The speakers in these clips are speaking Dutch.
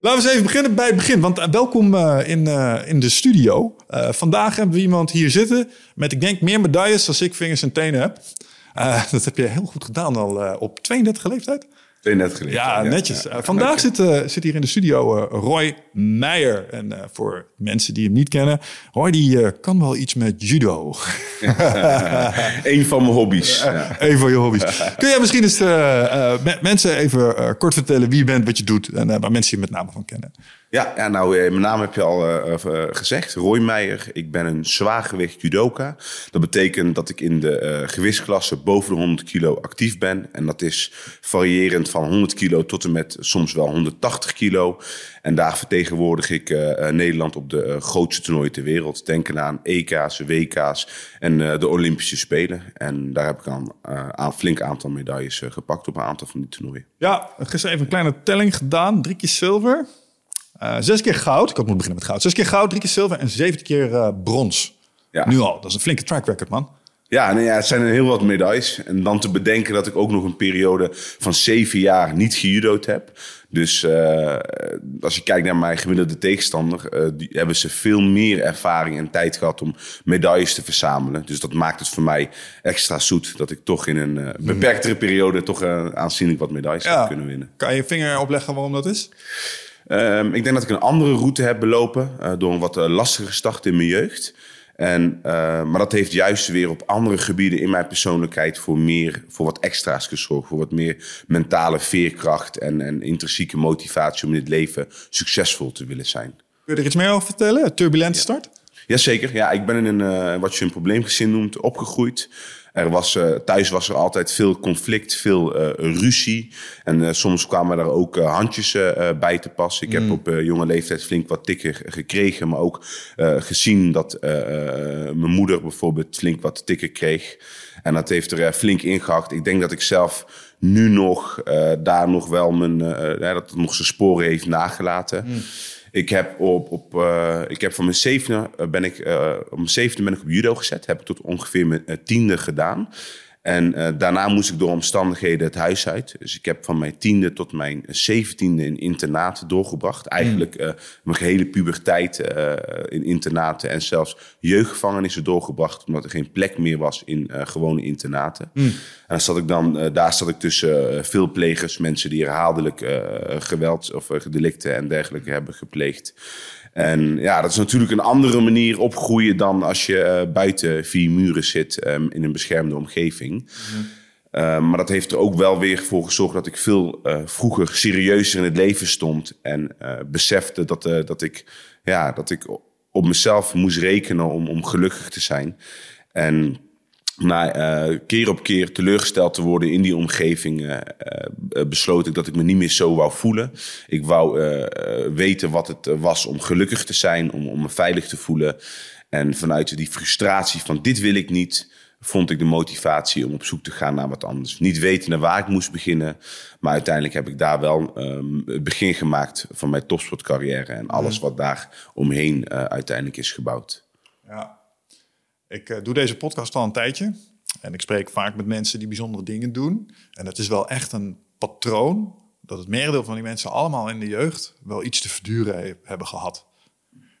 Laten we eens even beginnen bij het begin. Want eh, welkom uh, in, uh, in de studio. vandaag hebben we iemand hier zitten met, ik denk, meer medailles dan ik vingers en tenen heb. dat heb je heel goed gedaan al op 32 leeftijd. Net geleden. Ja, netjes. Ja, vandaag zit, uh, zit hier in de studio uh, Roy Meijer. En uh, voor mensen die hem niet kennen, Roy die kan wel iets met judo. Eén van mijn hobby's. Ja. Eén van je hobby's. Kun jij misschien eens mensen even kort vertellen wie je bent, wat je doet en waar mensen je met name van kennen? Ja, ja nou, eh, mijn naam heb je al uh, gezegd. Roy Meijer. Ik ben een zwaargewicht judoka. Dat betekent dat ik in de uh, boven de 100 kilo actief ben. En dat is variërend van 100 kilo tot en met soms wel 180 kilo. En daar vertegenwoordig ik Nederland op de grootste toernooien ter wereld. Denken aan EK's, WK's en de Olympische Spelen. En daar heb ik al een flink aantal medailles gepakt op een aantal van die toernooien. Ja, gisteren even een kleine telling gedaan. Drie keer zilver. Uh, zes keer goud. Ik had moeten beginnen met goud. Zes keer goud, drie keer zilver en zeventien keer uh, brons. Ja. Nu al. Dat is een flinke track record, man. Ja, nou ja, het zijn heel wat medailles. En dan te bedenken dat ik ook nog een periode van zeven jaar niet gejudo'd heb. Dus uh, als je kijkt naar mijn gemiddelde tegenstander, die hebben ze veel meer ervaring en tijd gehad om medailles te verzamelen. Dus dat maakt het voor mij extra zoet dat ik toch in een uh, beperktere periode toch aanzienlijk wat medailles ja. heb kunnen winnen. Kan je je vinger opleggen waarom dat is? Um, ik denk dat ik een andere route heb belopen uh, door een wat uh, lastige start in mijn jeugd. En, uh, maar dat heeft juist weer op andere gebieden in mijn persoonlijkheid voor, meer, voor wat extra's gezorgd. Voor wat meer mentale veerkracht en, en intrinsieke motivatie om in het leven succesvol te willen zijn. Kun je er iets meer over vertellen? Turbulente start? Jazeker. Ja, ik ben in een, wat je een probleemgezin noemt, opgegroeid. Er was, uh, thuis was er altijd veel conflict, veel uh, ruzie. En uh, soms kwamen er ook handjes bij te passen. Ik heb mm. op jonge leeftijd flink wat tikken gekregen. Maar ook gezien dat mijn moeder bijvoorbeeld flink wat tikken kreeg. En dat heeft er flink ingehakt. Ik denk dat ik zelf nu nog daar nog wel mijn... dat het nog zijn sporen heeft nagelaten. Mm. Ik heb, op, op, uh, ik heb van mijn zevende ben ik, uh, op mijn zevende ben ik op judo gezet. Heb ik tot ongeveer mijn tiende gedaan. En uh, daarna moest ik door omstandigheden het huis uit. Dus ik heb van mijn tiende tot mijn zeventiende in internaten doorgebracht. Eigenlijk uh, mijn gehele puberteit uh, in internaten en zelfs jeugdgevangenissen doorgebracht. Omdat er geen plek meer was in gewone internaten. Mm. En dan zat ik dan, daar zat ik tussen veel plegers, mensen die herhaaldelijk geweld of delicten en dergelijke hebben gepleegd. En ja, dat is natuurlijk een andere manier opgroeien dan als je uh, buiten vier muren zit um, in een beschermde omgeving. Mm uh, maar dat heeft er ook wel weer voor gezorgd dat ik veel uh, vroeger serieuzer in het leven stond. En besefte dat, dat, ik, ja, dat ik op mezelf moest rekenen om, om gelukkig te zijn. En na uh, keer op keer teleurgesteld te worden in die omgeving, uh, uh, besloot ik dat ik me niet meer zo wou voelen. Ik wou weten wat het was om gelukkig te zijn, om, om me veilig te voelen. En vanuit die frustratie van dit wil ik niet, vond ik de motivatie om op zoek te gaan naar wat anders. Niet weten naar waar ik moest beginnen, maar uiteindelijk heb ik daar wel um, het begin gemaakt van mijn topsportcarrière en alles wat daar omheen uiteindelijk is gebouwd. Ja. Ik uh, doe deze podcast al een tijdje. En ik spreek vaak met mensen die bijzondere dingen doen. En het is wel echt een patroon dat het merendeel van die mensen allemaal in de jeugd wel iets te verduren hebben gehad.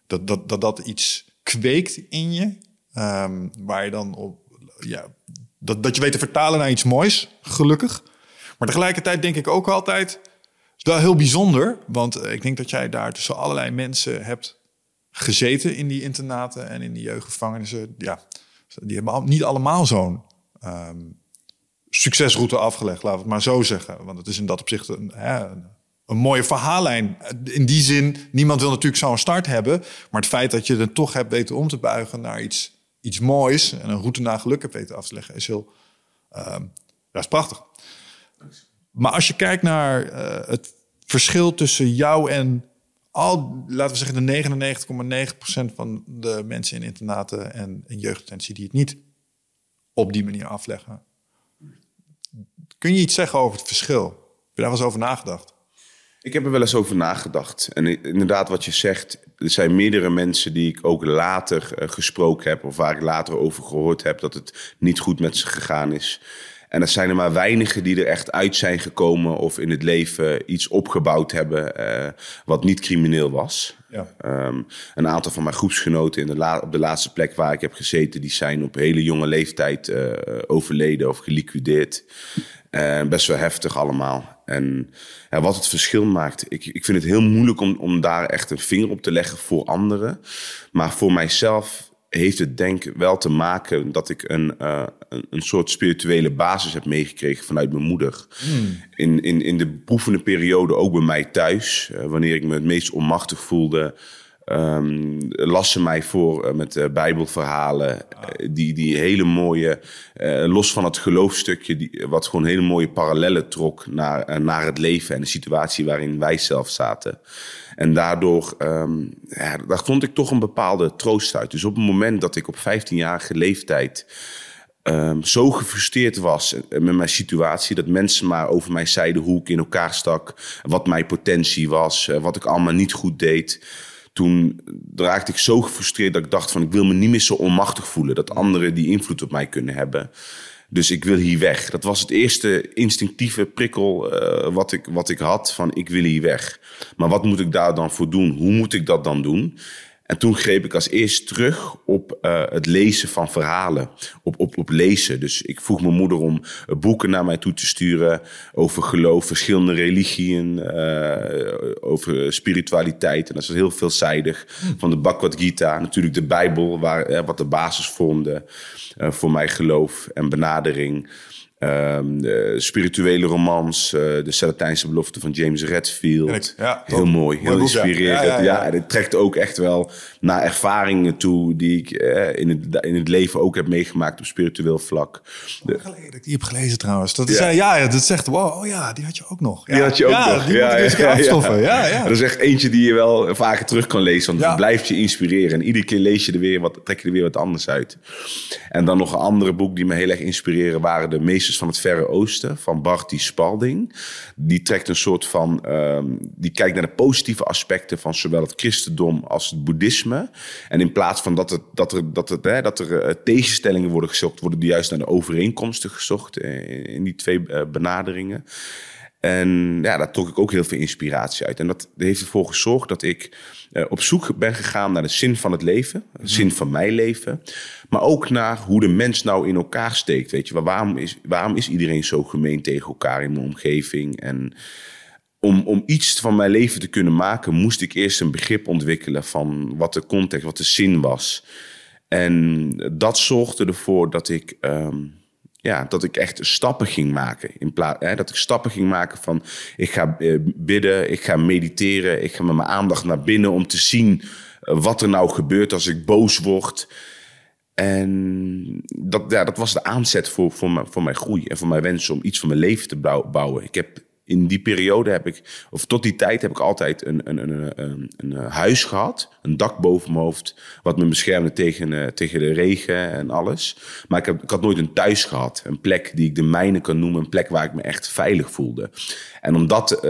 Dat dat, dat, dat iets kweekt in je, um, waar je dan op, ja, dat, dat je weet te vertalen naar iets moois, gelukkig. Maar tegelijkertijd denk ik ook altijd, wel heel bijzonder, want eh, ik denk dat jij daar tussen allerlei mensen hebt gezeten in die internaten en in die jeugdgevangenissen. Ja, die hebben niet allemaal zo'n um, succesroute afgelegd, laten we het maar zo zeggen. Want het is in dat opzicht een, hè, een mooie verhaallijn. In die zin, niemand wil natuurlijk zo'n start hebben. Maar het feit dat je er toch hebt weten om te buigen naar iets, iets moois... en een route naar geluk hebt weten af te leggen, is heel... Um, dat is prachtig. Maar als je kijkt naar uh, het verschil tussen jou en al, laten we zeggen, de 99,9% van de mensen in internaten en in die het niet op die manier afleggen. Kun je iets zeggen over het verschil? Heb je daar wel eens over nagedacht? Ik heb er wel eens over nagedacht. En inderdaad, wat je zegt, er zijn meerdere mensen die ik ook later uh, gesproken heb, of waar ik later over gehoord heb dat het niet goed met ze gegaan is. En er zijn er maar weinigen die er echt uit zijn gekomen of in het leven iets opgebouwd hebben uh, wat niet crimineel was. Ja. Um, een aantal van mijn groepsgenoten in de op de laatste plek waar ik heb gezeten, die zijn op hele jonge leeftijd uh, overleden of geliquideerd. Uh, best wel heftig allemaal. En ja, wat het verschil maakt, ik, ik vind het heel moeilijk om, om daar echt een vinger op te leggen voor anderen. Maar voor mijzelf heeft het denk ik wel te maken dat ik een, uh, een, een, soort spirituele basis heb meegekregen vanuit mijn moeder. Hmm. In, in, in de proevende periode, ook bij mij thuis, uh, wanneer ik me het meest onmachtig voelde, um, las ze mij voor uh, met uh, bijbelverhalen. Uh, die, die hele mooie, los van het geloofstukje, die, wat gewoon hele mooie parallellen trok naar, naar het leven en de situatie waarin wij zelf zaten. En daardoor, um, ja, daar vond ik toch een bepaalde troost uit. Dus op het moment dat ik op 15-jarige leeftijd um, zo gefrustreerd was met mijn situatie. Dat mensen maar over mij zeiden hoe ik in elkaar stak. Wat mijn potentie was. Wat ik allemaal niet goed deed toen raakte ik zo gefrustreerd dat ik dacht van ik wil me niet meer zo onmachtig voelen. Dat anderen die invloed op mij kunnen hebben. Dus ik wil hier weg. Dat was het eerste instinctieve prikkel uh, wat, ik, wat ik had van ik wil hier weg. Maar wat moet ik daar dan voor doen? Hoe moet ik dat dan doen? En toen greep ik als eerst terug op uh, het lezen van verhalen. Op, op, op lezen. Dus ik vroeg mijn moeder om uh, boeken naar mij toe te sturen. Over geloof, verschillende religieën. Uh, over spiritualiteit. En dat is heel veelzijdig. Van de Bhagavad Gita. Natuurlijk de Bijbel, waar, wat de basis vormde. voor mijn geloof en benadering. Um, de spirituele romans, uh, de Celestijnse belofte van James Redfield. Ja, heel mooi, heel inspirerend. Ja, ja, ja, dit trekt ook echt wel naar ervaringen toe die ik uh, in, het, in het leven ook heb meegemaakt op spiritueel vlak. De, geleden dat ik die heb gelezen trouwens. Dat is, ja. ja, dat zegt, wow, oh ja, die had je ook nog. Ja, die had je ook nog. Die ja, moet ja, ja, ja. Dat is echt eentje die je wel vaker terug kan lezen, want het blijft je inspireren. En iedere keer lees je er weer wat, trek je er weer wat anders uit. En dan nog een andere boek die me heel erg inspireren waren de van het Verre Oosten van Barty Spalding. Die trekt een soort van. Um, die kijkt naar de positieve aspecten van zowel het christendom als het boeddhisme. En in plaats van dat, het, dat er, dat het, hè, dat er uh, tegenstellingen worden gezocht, worden die juist naar de overeenkomsten gezocht uh, in die twee uh, benaderingen. En ja, daar trok ik ook heel veel inspiratie uit. En dat heeft ervoor gezorgd dat ik uh, op zoek ben gegaan naar de zin van het leven, de mhm. zin van mijn leven. Maar ook naar hoe de mens nou in elkaar steekt. Weet je, waarom is, waarom is iedereen zo gemeen tegen elkaar in mijn omgeving? En om, om iets van mijn leven te kunnen maken, moest ik eerst een begrip ontwikkelen van wat de context, wat de zin was. En dat zorgde ervoor dat ik. Um, ja, dat ik echt stappen ging maken. In plaats, dat ik stappen ging maken van ik ga eh, bidden, ik ga mediteren, ik ga met mijn aandacht naar binnen om te zien eh, wat er nou gebeurt als ik boos word. En dat, ja, dat was de aanzet voor, voor, mijn, voor mijn groei en voor mijn wens om iets van mijn leven te bouwen. Ik heb in die periode heb ik, of tot die tijd heb ik altijd een, een, een, een, een huis gehad. Een dak boven mijn hoofd, wat me beschermde tegen, uh, tegen de regen en alles. Maar ik, heb, ik had nooit een thuis gehad. Een plek die ik de mijne kan noemen. Een plek waar ik me echt veilig voelde. En om dat uh,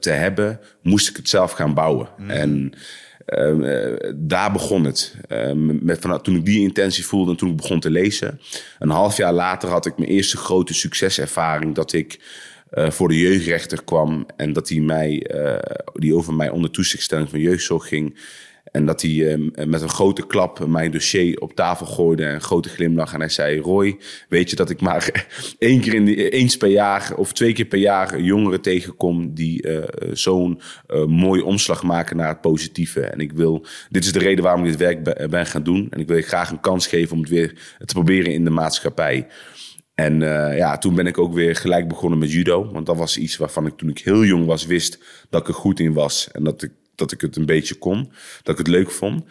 te hebben, moest ik het zelf gaan bouwen. Mm. En... Uh, daar begon het. Uh, met, vanaf, toen ik die intentie voelde en toen ik begon te lezen. Een half jaar later had ik mijn eerste grote succeservaring. Dat ik uh, voor de jeugdrechter kwam. En dat hij mij, uh, die over mij onder toezichtstelling van jeugdzorg ging. En dat hij uh, met een grote klap mijn dossier op tafel gooide. En een grote glimlach. En hij zei: Roy, weet je dat ik maar één keer in de, eens per jaar of twee keer per jaar jongeren tegenkom. die zo'n mooi omslag maken naar het positieve. En ik wil, dit is de reden waarom ik dit werk ben gaan doen. En ik wil je graag een kans geven om het weer te proberen in de maatschappij. En uh, ja, toen ben ik ook weer gelijk begonnen met judo. Want dat was iets waarvan ik toen ik heel jong was wist dat ik er goed in was. En dat ik, dat ik het een beetje kon. Dat ik het leuk vond.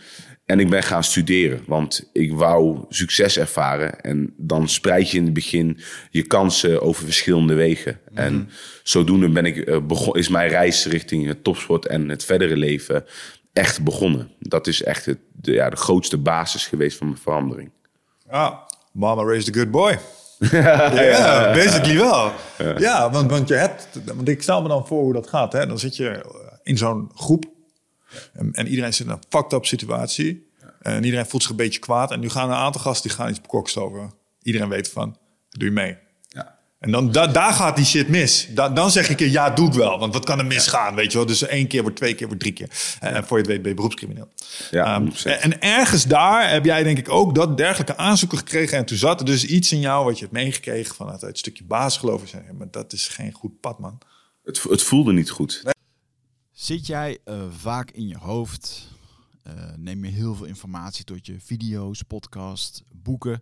En ik ben gaan studeren, want ik wou succes ervaren. En dan spreid je in het begin je kansen over verschillende wegen. Mm -hmm. En zodoende ben ik, uh, begon, is mijn reis richting het topsport en het verdere leven echt begonnen. Dat is echt het, de, ja, de grootste basis geweest van mijn verandering. Ah, mama raised a good boy ja, basically wel. Ja, want, want je hebt, want ik stel me dan voor hoe dat gaat. Hè? Dan zit je in zo'n groep en, en, iedereen zit in een fucked up situatie. En iedereen voelt zich een beetje kwaad. En nu gaan een aantal gasten die gaan iets bekokstoven. Iedereen weet van, doe je mee. En dan, da, daar gaat die shit mis. Da, dan zeg ik, ja, doe ik wel. Want wat kan er misgaan, weet je wel? Dus één keer wordt twee keer, wordt drie keer. En voor je het weet ben je beroepscrimineel. Ja, Ehm, 100%. en, en ergens daar heb jij denk ik ook dat dergelijke aanzoeken gekregen. En toen zat er dus iets in jou wat je hebt meegekregen vanuit het stukje basisgeloof. En maar dat is geen goed pad, man. Het, het voelde niet goed. Zit jij eh, vaak in je hoofd? Eh, neem je heel veel informatie tot je video's, podcasts, boeken?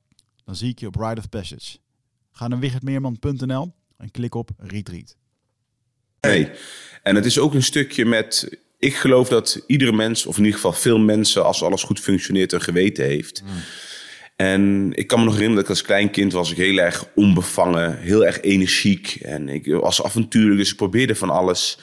Dan zie ik je op Ride of Passage. Ga naar wichertmeerman.nl en klik op Retreat. Nee. En het is ook een stukje met. Ik geloof dat iedere mens, of in ieder geval veel mensen, als alles goed functioneert, een geweten heeft. En ik kan me nog herinneren dat ik als klein kind was ik heel erg onbevangen, heel erg energiek. En ik was avontuurlijk, dus ik probeerde van alles.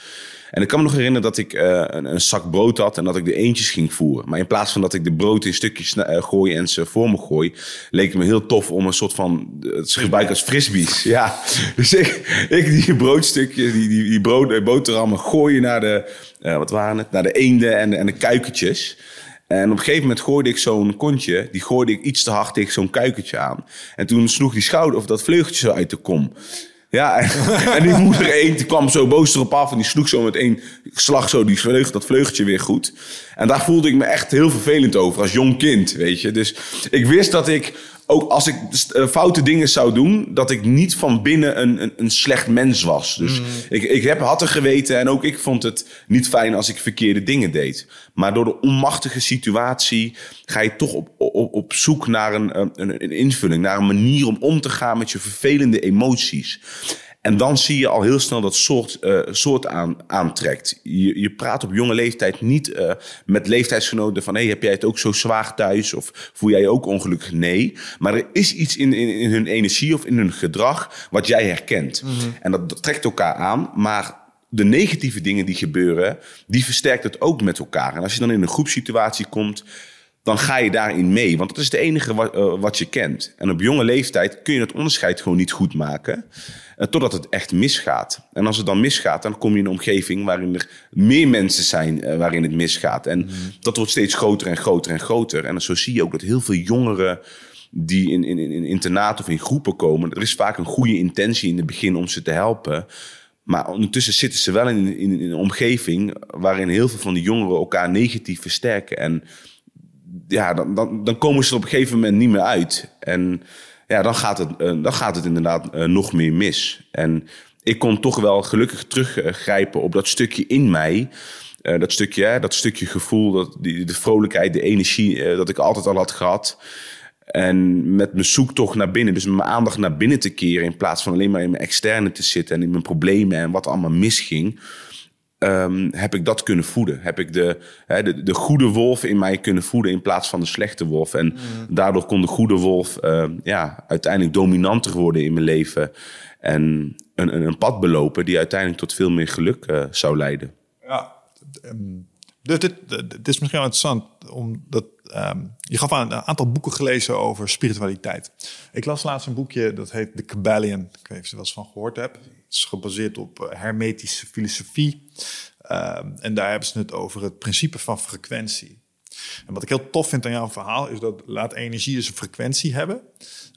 En ik kan me nog herinneren dat ik eh, een, een zak brood had en dat ik de eentjes ging voeren. Maar in plaats van dat ik de brood in stukjes eh, gooi en ze voor me gooi, leek het me heel tof om een soort van eh, het ze gebruiken als frisbees. Ja, dus ik, ik die broodstukjes, die, die, brood, boterhammen gooien naar de, wat waren het, naar de eenden en, de- en de kuikentjes. En op een gegeven moment gooide ik zo'n kontje, die gooide ik iets te hard tegen zo'n kuikentje aan. En toen sloeg die schouder of dat vleugeltje zo uit de kom. Ja, en, die moeder eend kwam zo boos erop af en die sloeg zo met één slag zo die dat vleugeltje weer goed. En daar voelde ik me echt heel vervelend over als jong kind, weet je. Dus ik wist dat ik, ook als ik eh, foute dingen zou doen, dat ik niet van binnen een, een, een slecht mens was. Dus ik, ik heb, had er geweten en ook ik vond het niet fijn als ik verkeerde dingen deed. Maar door de onmachtige situatie ga je toch op, op, op zoek naar een, een, een invulling, naar een manier om om te gaan met je vervelende emoties. En dan zie je al heel snel dat soort, eh, soort aan, aantrekt. Je, je praat op jonge leeftijd niet eh, met leeftijdsgenoten van... Hey, heb jij het ook zo zwaar thuis of voel jij je ook ongelukkig? Nee, maar er is iets in, in, in hun energie of in hun gedrag wat jij herkent. En dat, dat trekt elkaar aan, maar de negatieve dingen die gebeuren... die versterkt het ook met elkaar. En als je dan in een groepssituatie komt dan ga je daarin mee. Want dat is het enige wat, eh, wat je kent. En op jonge leeftijd kun je het onderscheid gewoon niet goed maken. Eh, totdat het echt misgaat. En als het dan misgaat, dan kom je in een omgeving waarin er meer mensen zijn eh, waarin het misgaat. En dat wordt steeds groter en groter en groter. En zo zie je ook dat heel veel jongeren die in, in, in internaten of in groepen komen. Er is vaak een goede intentie in het begin om ze te helpen. Maar ondertussen zitten ze wel in, in, in een omgeving waarin heel veel van die jongeren elkaar negatief versterken. En ja, dan, dan, dan komen ze er op een gegeven moment niet meer uit. En ja, dan gaat het, eh, dan gaat het inderdaad eh, nog meer mis. En ik kon toch wel gelukkig teruggrijpen op dat stukje in mij. Eh, dat, stukje, dat stukje gevoel, dat, die, de vrolijkheid, de energie, dat ik altijd al had gehad. En met mijn zoektocht naar binnen, dus mijn aandacht naar binnen te keren... in plaats van alleen maar in mijn externe te zitten en in mijn problemen en wat allemaal misging... ehm, heb ik dat kunnen voeden. Heb ik de, hè, de, de goede wolf in mij kunnen voeden in plaats van de slechte wolf. En daardoor kon de goede wolf eh, ja, uiteindelijk dominanter worden in mijn leven. En een, een, een pad belopen die uiteindelijk tot veel meer geluk eh, zou leiden. Ja, ehm, dit, dit, dit is misschien wel interessant, omdat ehm, je gaf aan een aantal boeken gelezen over spiritualiteit. Ik las laatst een boekje dat heet The Kabbalion. Ik weet niet of je er wel eens van gehoord hebt. Het is gebaseerd op eh, hermetische filosofie. Ehm, en daar hebben ze het over het principe van frequentie. En wat ik heel tof vind aan jouw verhaal is dat laat energie eens een frequentie hebben.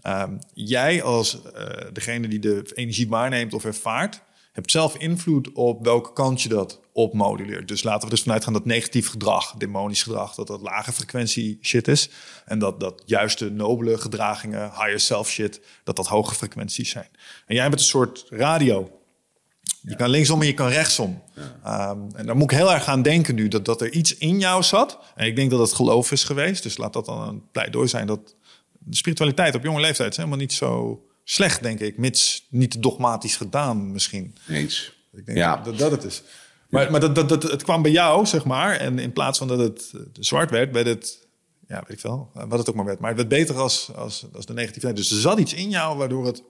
Ehm, jij als uh, degene die de energie waarneemt of ervaart, hebt zelf invloed op welke kant je dat opmoduleert. Dus laten we dus vanuit gaan dat negatief gedrag, demonisch gedrag, dat dat lage frequentie shit is. En dat dat juiste nobele gedragingen, higher self shit, dat dat hoge frequenties zijn. En jij bent een soort radio. Je kan linksom en je kan rechtsom. Ehm, en daar moet ik heel erg aan denken nu, dat, dat er iets in jou zat. En ik denk dat het geloof is geweest. Dus laat dat dan een pleidooi zijn dat de spiritualiteit op jonge leeftijd is helemaal niet zo slecht, denk ik. Mits niet dogmatisch gedaan misschien. Eens. Ik denk ja. dat, dat het is. Maar, maar dat, dat, dat, het kwam bij jou, zeg maar. En in plaats van dat het zwart werd, werd het... Ja, weet ik wel. Wat het ook maar werd. Maar het werd beter als, als, als de negativiteit. Dus er zat iets in jou waardoor het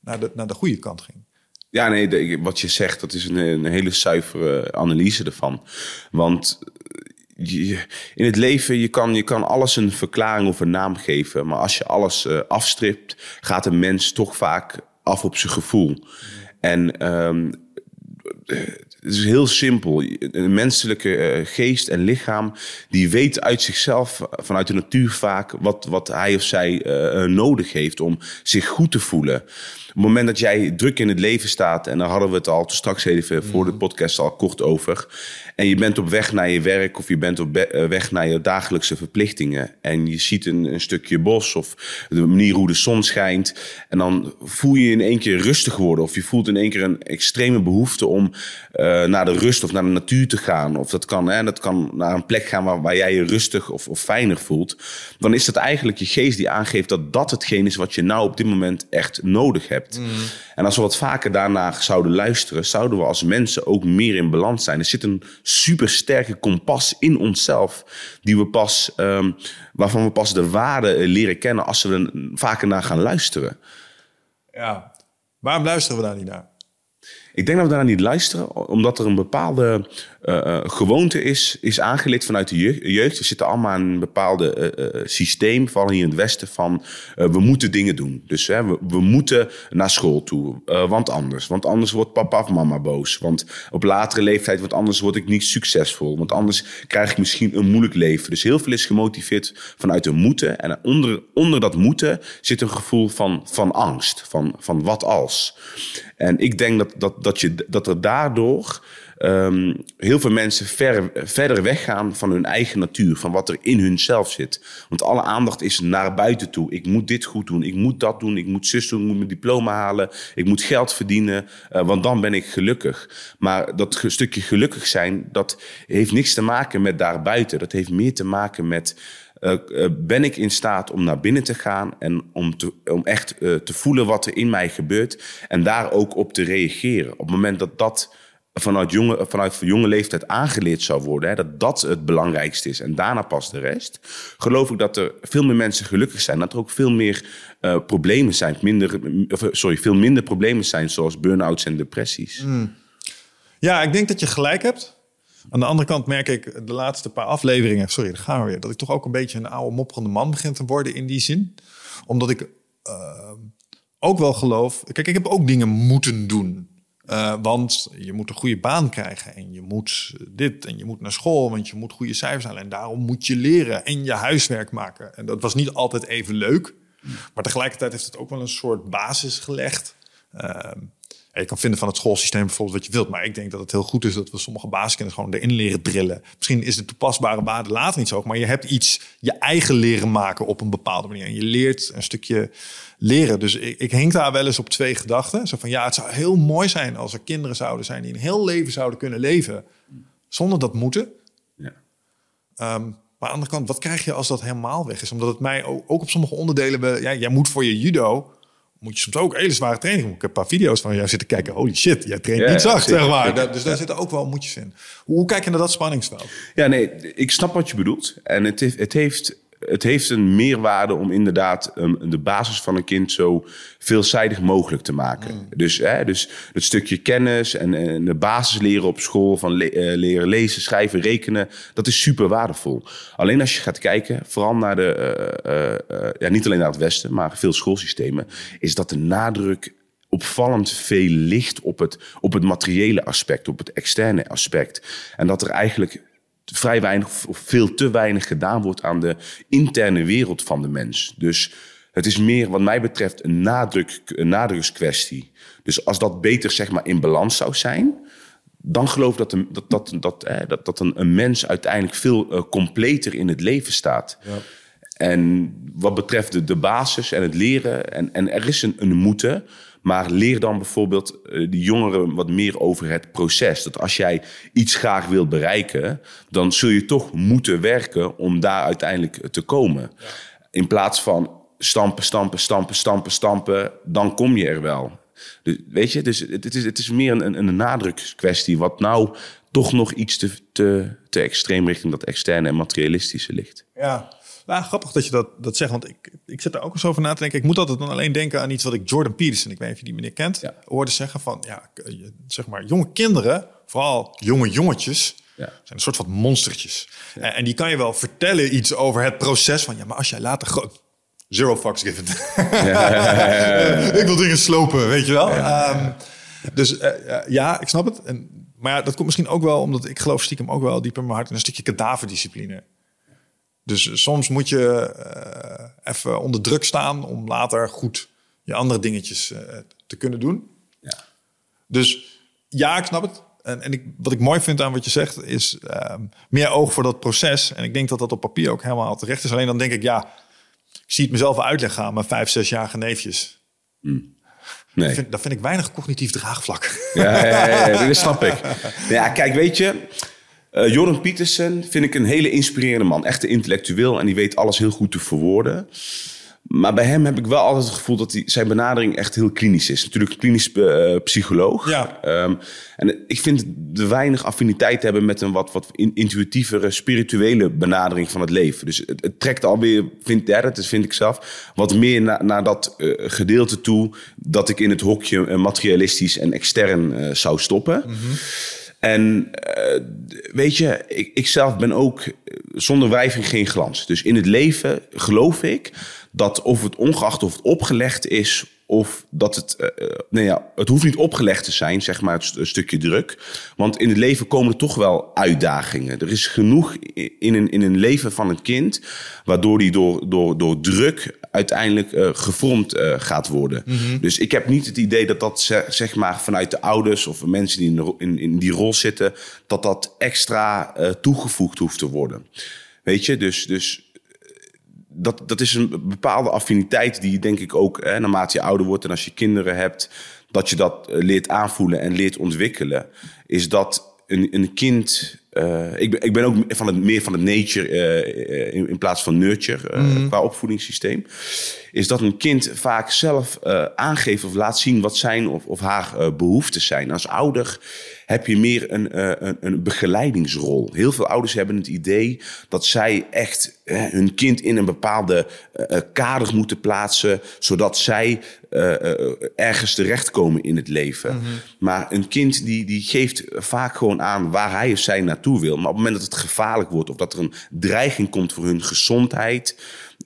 naar de, naar de goede kant ging. Ja, nee, wat je zegt, dat is een, een hele zuivere analyse ervan. Want in het leven, je kan, je kan alles een verklaring of een naam geven. Maar als je alles uh, afstript, gaat een mens toch vaak af op zijn gevoel. En um, het is heel simpel. Een menselijke uh, geest en lichaam, die weet uit zichzelf, vanuit de natuur vaak, wat, wat hij of zij uh, nodig heeft om zich goed te voelen. Op het moment dat jij druk in het leven staat, en daar hadden we het al straks even voor de podcast al kort over. En je bent op weg naar je werk of je bent op eh, weg naar je dagelijkse verplichtingen. En je ziet een, een, stukje bos of de manier hoe de zon schijnt. En dan voel je in één keer rustig worden. Of je voelt in één keer een extreme behoefte om uh, naar de rust of naar de natuur te gaan. Of dat kan, hè, dat kan naar een plek gaan waar, waar jij je rustig of, of fijner voelt. Dan is dat eigenlijk je geest die aangeeft dat dat hetgeen is wat je nou op dit moment echt nodig hebt. Mm. En als we wat vaker daarna zouden luisteren, zouden we als mensen ook meer in balans zijn. Er zit een super sterke kompas in onszelf, die we pas, um, waarvan we pas de waarde eh, leren kennen als we er vaker naar gaan luisteren. Ja, waarom luisteren we daar niet naar? Ik denk dat we daar niet luisteren, omdat er een bepaalde uh, gewoonte is, is aangeleerd vanuit de jeugd. We zitten allemaal in een bepaalde uh, systeem, vooral hier in het Westen, van we moeten dingen doen. Dus we, we, moeten naar school toe, want anders. Want anders wordt papa of mama boos. Want op latere leeftijd, want anders word ik niet succesvol. Want anders krijg ik misschien een moeilijk leven. Dus heel veel is gemotiveerd vanuit een moeten. En onder, onder dat moeten zit een gevoel van, van angst, van, van wat als. En ik denk dat, dat, dat, je, dat er daardoor um, heel veel mensen ver, verder weggaan van hun eigen natuur, van wat er in hunzelf zit. Want alle aandacht is naar buiten toe. Ik moet dit goed doen, ik moet dat doen, ik moet zus doen, ik moet mijn diploma halen, ik moet geld verdienen, uh, want dan ben ik gelukkig. Maar dat stukje gelukkig zijn, dat heeft niks te maken met daarbuiten. Dat heeft meer te maken met uh, uh, ben ik in staat om naar binnen te gaan en om, om echt te voelen wat er in mij gebeurt en daar ook op te reageren. Op het moment dat dat vanuit jonge, vanuit jonge leeftijd aangeleerd zou worden, hè, dat dat het belangrijkste is en daarna pas de rest, geloof ik dat er veel meer mensen gelukkig zijn, dat er ook veel meer uh, problemen zijn, minder, sorry, veel minder problemen zijn zoals burn-outs en depressies. Mm. Ja, ik denk dat je gelijk hebt. Aan de andere kant merk ik de laatste paar afleveringen, sorry, daar gaan we weer, dat ik toch ook een beetje een oude mopperende man begin te worden in die zin. Omdat ik uh, ook wel geloof, kijk, ik heb ook dingen moeten doen. Uh, want je moet een goede baan krijgen en je moet dit en je moet naar school, want je moet goede cijfers halen. En daarom moet je leren en je huiswerk maken. En dat was niet altijd even leuk, maar tegelijkertijd heeft het ook wel een soort basis gelegd. Uh, je kan vinden van het schoolsysteem bijvoorbeeld wat je wilt. Maar ik denk dat het heel goed is dat we sommige basiskennis gewoon erin leren drillen. Misschien is de toepasbare waarde later niet zo hoog. Maar je hebt iets je eigen leren maken op een bepaalde manier. En je leert een stukje leren. Dus ik, ik hink daar wel eens op twee gedachten. Zo van ja, het zou heel mooi zijn als er kinderen zouden zijn die een heel leven zouden kunnen leven. Zonder dat moeten. Ja. Um, maar aan de andere kant, wat krijg je als dat helemaal weg is? Omdat het mij ook, ook op sommige onderdelen... Ja, jij moet voor je judo moet je soms ook hele zware training. Ik heb een paar video's van jou zitten kijken. Holy shit, jij traint niet zacht, zeg maar. dus daar zitten ook wel moedjes in. Hoe, hoe, kijk je naar dat spanningsveld? Ja, nee, ik snap wat je bedoelt. En het heeft, het heeft het heeft een meerwaarde om inderdaad um, de basis van een kind zo veelzijdig mogelijk te maken. Mm. Dus, hè, dus het stukje kennis en, en, de basis leren op school, van le uh, leren lezen, schrijven, rekenen, dat is super waardevol. Alleen als je gaat kijken, vooral naar de, uh, uh, ja, niet alleen naar het Westen, maar veel schoolsystemen, is dat de nadruk opvallend veel ligt op het, op het materiële aspect, op het externe aspect. En dat er eigenlijk vrij weinig of veel te weinig gedaan wordt aan de interne wereld van de mens. Dus het is meer, wat mij betreft, een, nadruk, een nadrukskwestie. Dus als dat beter zeg maar, in balans zou zijn, dan geloof ik dat, een, dat, dat, dat, eh, dat, dat een, een mens uiteindelijk veel uh, completer in het leven staat. Ja. En wat betreft de, de basis en het leren, en, en er is een, een moeten, maar leer dan bijvoorbeeld uh, de jongeren wat meer over het proces. Dat als jij iets graag wilt bereiken, dan zul je toch moeten werken om daar uiteindelijk te komen. Ja. In plaats van stampen, stampen, stampen, stampen, stampen, dan kom je er wel. Dus, weet je, dus het, is, het is meer een, een nadrukskwestie. Wat nou toch nog iets te, te, te extreem richting dat externe en materialistische ligt. Ja, nou, grappig dat je dat, dat zegt, want ik, ik zit er ook eens over na te denken. Ik moet altijd dan alleen denken aan iets wat ik Jordan Peterson, ik weet niet of je die meneer kent, ja. hoorde zeggen van, ja, zeg maar, jonge kinderen, vooral jonge jongetjes, ja. zijn een soort van monstertjes. En, en, die kan je wel vertellen iets over het proces van, ja, maar als jij later groot, Zero fucks given. ik wil dingen slopen, weet je wel. Um, dus uh, ja, ik snap het. En, maar ja, dat komt misschien ook wel omdat ik geloof stiekem ook wel diep in mijn hart in een stukje kadaverdiscipline. Dus soms moet je uh, even onder druk staan om later goed je andere dingetjes uh, te kunnen doen. Ja. Dus ja, ik snap het. En, en ik, wat ik mooi vind aan wat je zegt is um, meer oog voor dat proces. En ik denk dat dat op papier ook helemaal terecht is. Alleen dan denk ik, ja, ik zie het mezelf uitleggen aan mijn vijf, zesjarige neefjes. Hmm. Nee. Dat vind, dat vind, ik weinig cognitief draagvlak. Ja, ja, ja, ja dat snap ik. Ja, kijk, weet je, uh, Jordan Peterson vind ik een hele inspirerende man. Echt een intellectueel en die weet alles heel goed te verwoorden. Maar bij hem heb ik wel altijd het gevoel dat hij, zijn benadering echt heel klinisch is. Natuurlijk klinisch uh, psycholoog. Ja. Um, en ik vind de weinig affiniteit hebben met een wat, wat intuïtievere, spirituele benadering van het leven. Dus het, het trekt alweer, vind, ja, dat vind ik zelf, wat meer naar, naar dat uh, gedeelte toe dat ik in het hokje uh, materialistisch en extern zou stoppen. Mm -hmm. En uh, weet je, ik, ik zelf ben ook zonder wijving geen glans. Dus in het leven geloof ik dat of het ongeacht of het opgelegd is of dat het, uh, nou ja, het hoeft niet opgelegd te zijn, zeg maar, het een stukje druk. Want in het leven komen er toch wel uitdagingen. Er is genoeg in een, in een leven van een kind, waardoor die door, door, door druk uiteindelijk uh, gevormd uh, gaat worden. Mm -hmm. Dus ik heb niet het idee dat dat, zeg maar, vanuit de ouders of mensen die in, in, in die rol zitten, dat dat extra toegevoegd hoeft te worden. Weet je, dus, dus dat, dat is een bepaalde affiniteit die denk ik ook, hè, naarmate je ouder wordt en als je kinderen hebt, dat je dat eh, leert aanvoelen en leert ontwikkelen. Is dat een, een kind. Uh, ik, ben, ik ben ook van het, meer van het nature uh, in, in, plaats van nurture uh, mm. qua opvoedingssysteem. Is dat een kind vaak zelf aangeeft of laat zien wat zijn of, of haar behoeften zijn. Als ouder heb je meer een, een, een, begeleidingsrol. Heel veel ouders hebben het idee dat zij echt hun kind in een bepaalde kader moeten plaatsen, zodat zij ergens terechtkomen in het leven. Mm -hmm. Maar een kind die, die geeft vaak gewoon aan waar hij of zij naartoe wil. Maar op het moment dat het gevaarlijk wordt of dat er een dreiging komt voor hun gezondheid,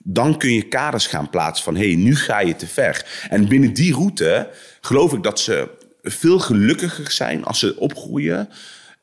dan kun je kaders gaan plaatsen van hey, nu ga je te ver. En binnen die route geloof ik dat ze veel gelukkiger zijn als ze opgroeien.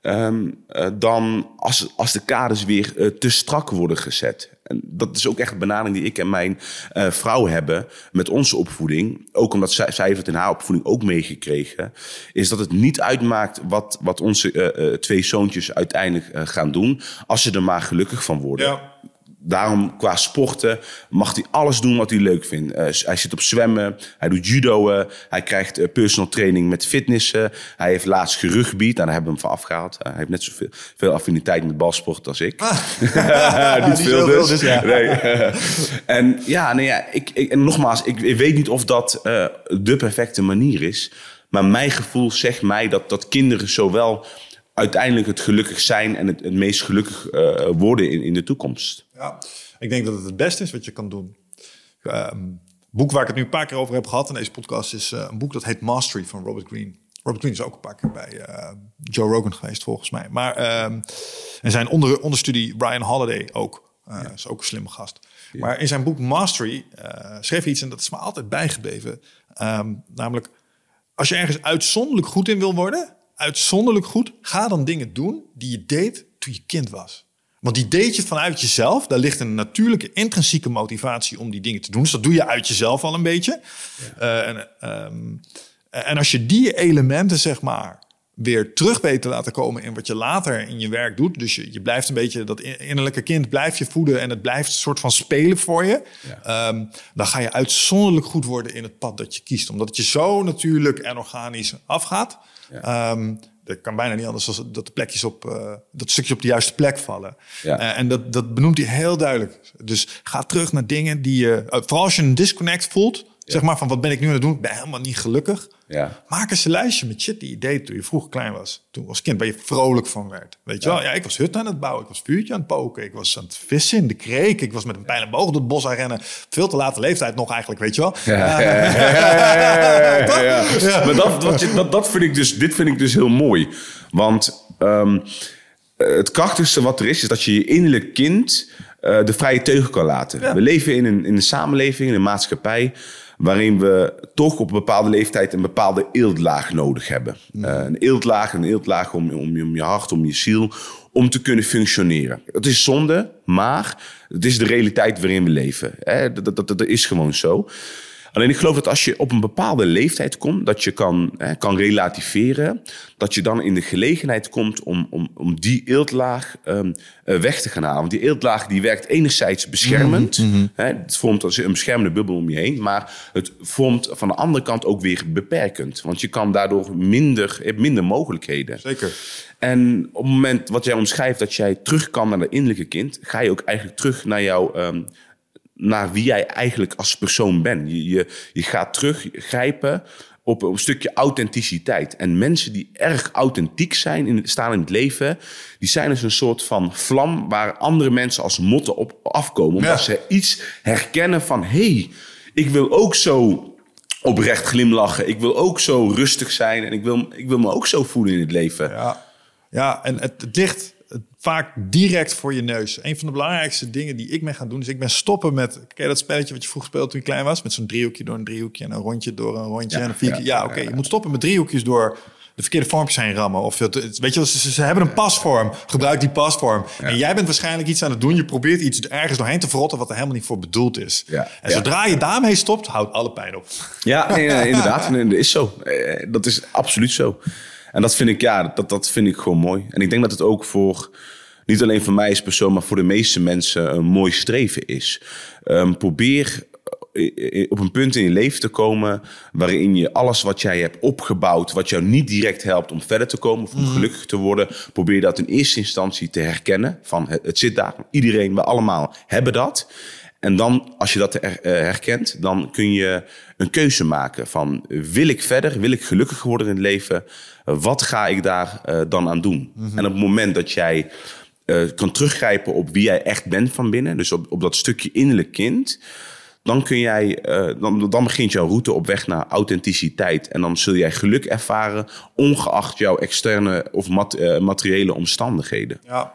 Um, uh, dan als, als de kaders weer uh, te strak worden gezet. En dat is ook echt een benadering die ik en mijn uh, vrouw hebben met onze opvoeding. Ook omdat zij, zij heeft het in haar opvoeding ook meegekregen. Is dat het niet uitmaakt wat, wat onze twee zoontjes uiteindelijk gaan doen. Als ze er maar gelukkig van worden. Ja daarom qua sporten mag hij alles doen wat hij leuk vindt. Uh, hij zit op zwemmen, hij doet judo, hij krijgt uh, personal training met fitnessen. Hij heeft laatst gerugbied, nou, daar hebben we hem van afgehaald. Uh, hij heeft net zoveel veel affiniteit met balsport als ik. Ah. niet veel dus. dus ja. nee. en ja, nee, ja ik, ik, en nogmaals, ik, ik, weet niet of dat de perfecte manier is. Maar mijn gevoel zegt mij dat, dat kinderen zowel uiteindelijk het gelukkig zijn en het, het meest gelukkig uh, worden in, in de toekomst. Ja, ik denk dat het het beste is wat je kan doen. Um, boek waar ik het nu een paar keer over heb gehad in deze podcast is uh, een boek dat heet Mastery van Robert Greene. Robert Greene is ook een paar keer bij uh, Joe Rogan geweest volgens mij. Maar um, en zijn onder, onderstudie Brian Holiday ook. Uh, ja. is ook een slimme gast. Ja. Maar in zijn boek Mastery schreef hij iets en dat is me altijd bijgebleven. Um, namelijk, als je ergens uitzonderlijk goed in wil worden, uitzonderlijk goed. Ga dan dingen doen die je deed toen je kind was. Want die deed je vanuit jezelf. Daar ligt een natuurlijke, intrinsieke motivatie om die dingen te doen. Dus dat doe je uit jezelf al een beetje. Uh, en, ehm, en als je die elementen, zeg maar, weer terug weet te laten komen in wat je later in je werk doet. Dus je, je blijft een beetje dat innerlijke kind blijf je voeden en het blijft een soort van spelen voor je. Ehm, dan ga je uitzonderlijk goed worden in het pad dat je kiest. Omdat het je zo natuurlijk en organisch afgaat. Ja. Um, dat kan bijna niet anders dan dat de plekjes op uh, dat stukje op de juiste plek vallen. Ja. Uh, en dat, dat benoemt hij heel duidelijk. Dus ga terug naar dingen die je, uh, vooral als je een disconnect voelt, Zeg maar van wat ben ik nu aan het doen? Ik ben helemaal niet gelukkig. Ja. Maak eens een lijstje met shit die je deed toen je vroeger klein was. Toen als kind waar je vrolijk van werd. Weet je wel? Ja, ik was hut aan het bouwen. Ik was vuurtje aan het poken. Ik was aan het vissen in de kreek. Ik was met een pijl en boog door het bos aan rennen. Veel te late leeftijd nog eigenlijk, weet je wel? Ja, ja, Maar dat, dat, dat, dat, vind ik dus, dit vind ik dus heel mooi. Want um, het krachtigste wat er is, is dat je je innerlijk kind... Uh, de vrije teugel kan laten. We leven in een, in een samenleving, in een maatschappij waarin we toch op een bepaalde leeftijd een bepaalde eeltlaag nodig hebben. Uh, een eeltlaag, een eeltlaag om, om, om je hart, om je ziel, om te kunnen functioneren. Dat is zonde, maar het is de realiteit waarin we leven. Hè? Dat, dat, dat, dat is gewoon zo. Alleen ik geloof dat als je op een bepaalde leeftijd komt, dat je kan, hè, kan relativeren, dat je dan in de gelegenheid komt om, om, om die eeltlaag um, weg te gaan halen. Want die eeltlaag die werkt enerzijds beschermend. Mhm, mhm. hè, het vormt als een beschermende bubbel om je heen, maar het vormt van de andere kant ook weer beperkend. Want je kan daardoor minder, hebt minder mogelijkheden. Zeker. En op het moment wat jij omschrijft dat jij terug kan naar de innerlijke kind, ga je ook eigenlijk terug naar jouw um, naar wie jij eigenlijk als persoon bent. Je, je, je gaat teruggrijpen op een stukje authenticiteit. En mensen die erg authentiek zijn, in, staan in het leven, die zijn dus een soort van vlam waar andere mensen als motten op afkomen. Omdat ze iets herkennen van, hé, hey, ik wil ook zo oprecht glimlachen. Ik wil ook zo rustig zijn en ik wil, ik wil me ook zo voelen in het leven. Ja, ja en het, het ligt vaak direct voor je neus. Een van de belangrijkste dingen die ik ben gaan doen, is ik ben stoppen met, ken je dat spelletje wat je vroeger speelde toen je klein was? Met zo'n driehoekje door een driehoekje en een rondje door een rondje en een vierkje. Ja, oké, je moet stoppen met driehoekjes door de verkeerde vormpjes heen rammen. Of weet je, ze, ze hebben een pasvorm. Gebruik die pasvorm. En jij bent waarschijnlijk iets aan het doen. Je probeert iets ergens doorheen te verrotten wat er helemaal niet voor bedoeld is. Ja. En zodra je daarmee stopt, houdt alle pijn op. Ja, inderdaad. dat is zo. Eh, dat is absoluut zo. En dat vind ik, ja, dat, dat vind ik gewoon mooi. En ik denk dat het ook voor niet alleen voor mij als persoon, maar voor de meeste mensen een mooi streven is. Um, probeer eh, op een punt in je leven te komen waarin je alles wat jij hebt opgebouwd, wat jou niet direct helpt om verder te komen of om mhm. gelukkig te worden, probeer dat in eerste instantie te herkennen. Van het, zit daar, iedereen, we allemaal hebben dat. En dan, als je dat eh, herkent, dan kun je een keuze maken van wil ik verder, wil ik gelukkig worden in het leven, wat ga ik daar uh, dan aan doen? Mhm. En op het moment dat jij uh, kan teruggrijpen op wie jij echt bent van binnen, dus op, op dat stukje innerlijk kind, dan, kun jij, uh, dan, dan begint jouw route op weg naar authenticiteit. En dan zul jij geluk ervaren, ongeacht jouw externe of mat, materiële omstandigheden. Ja,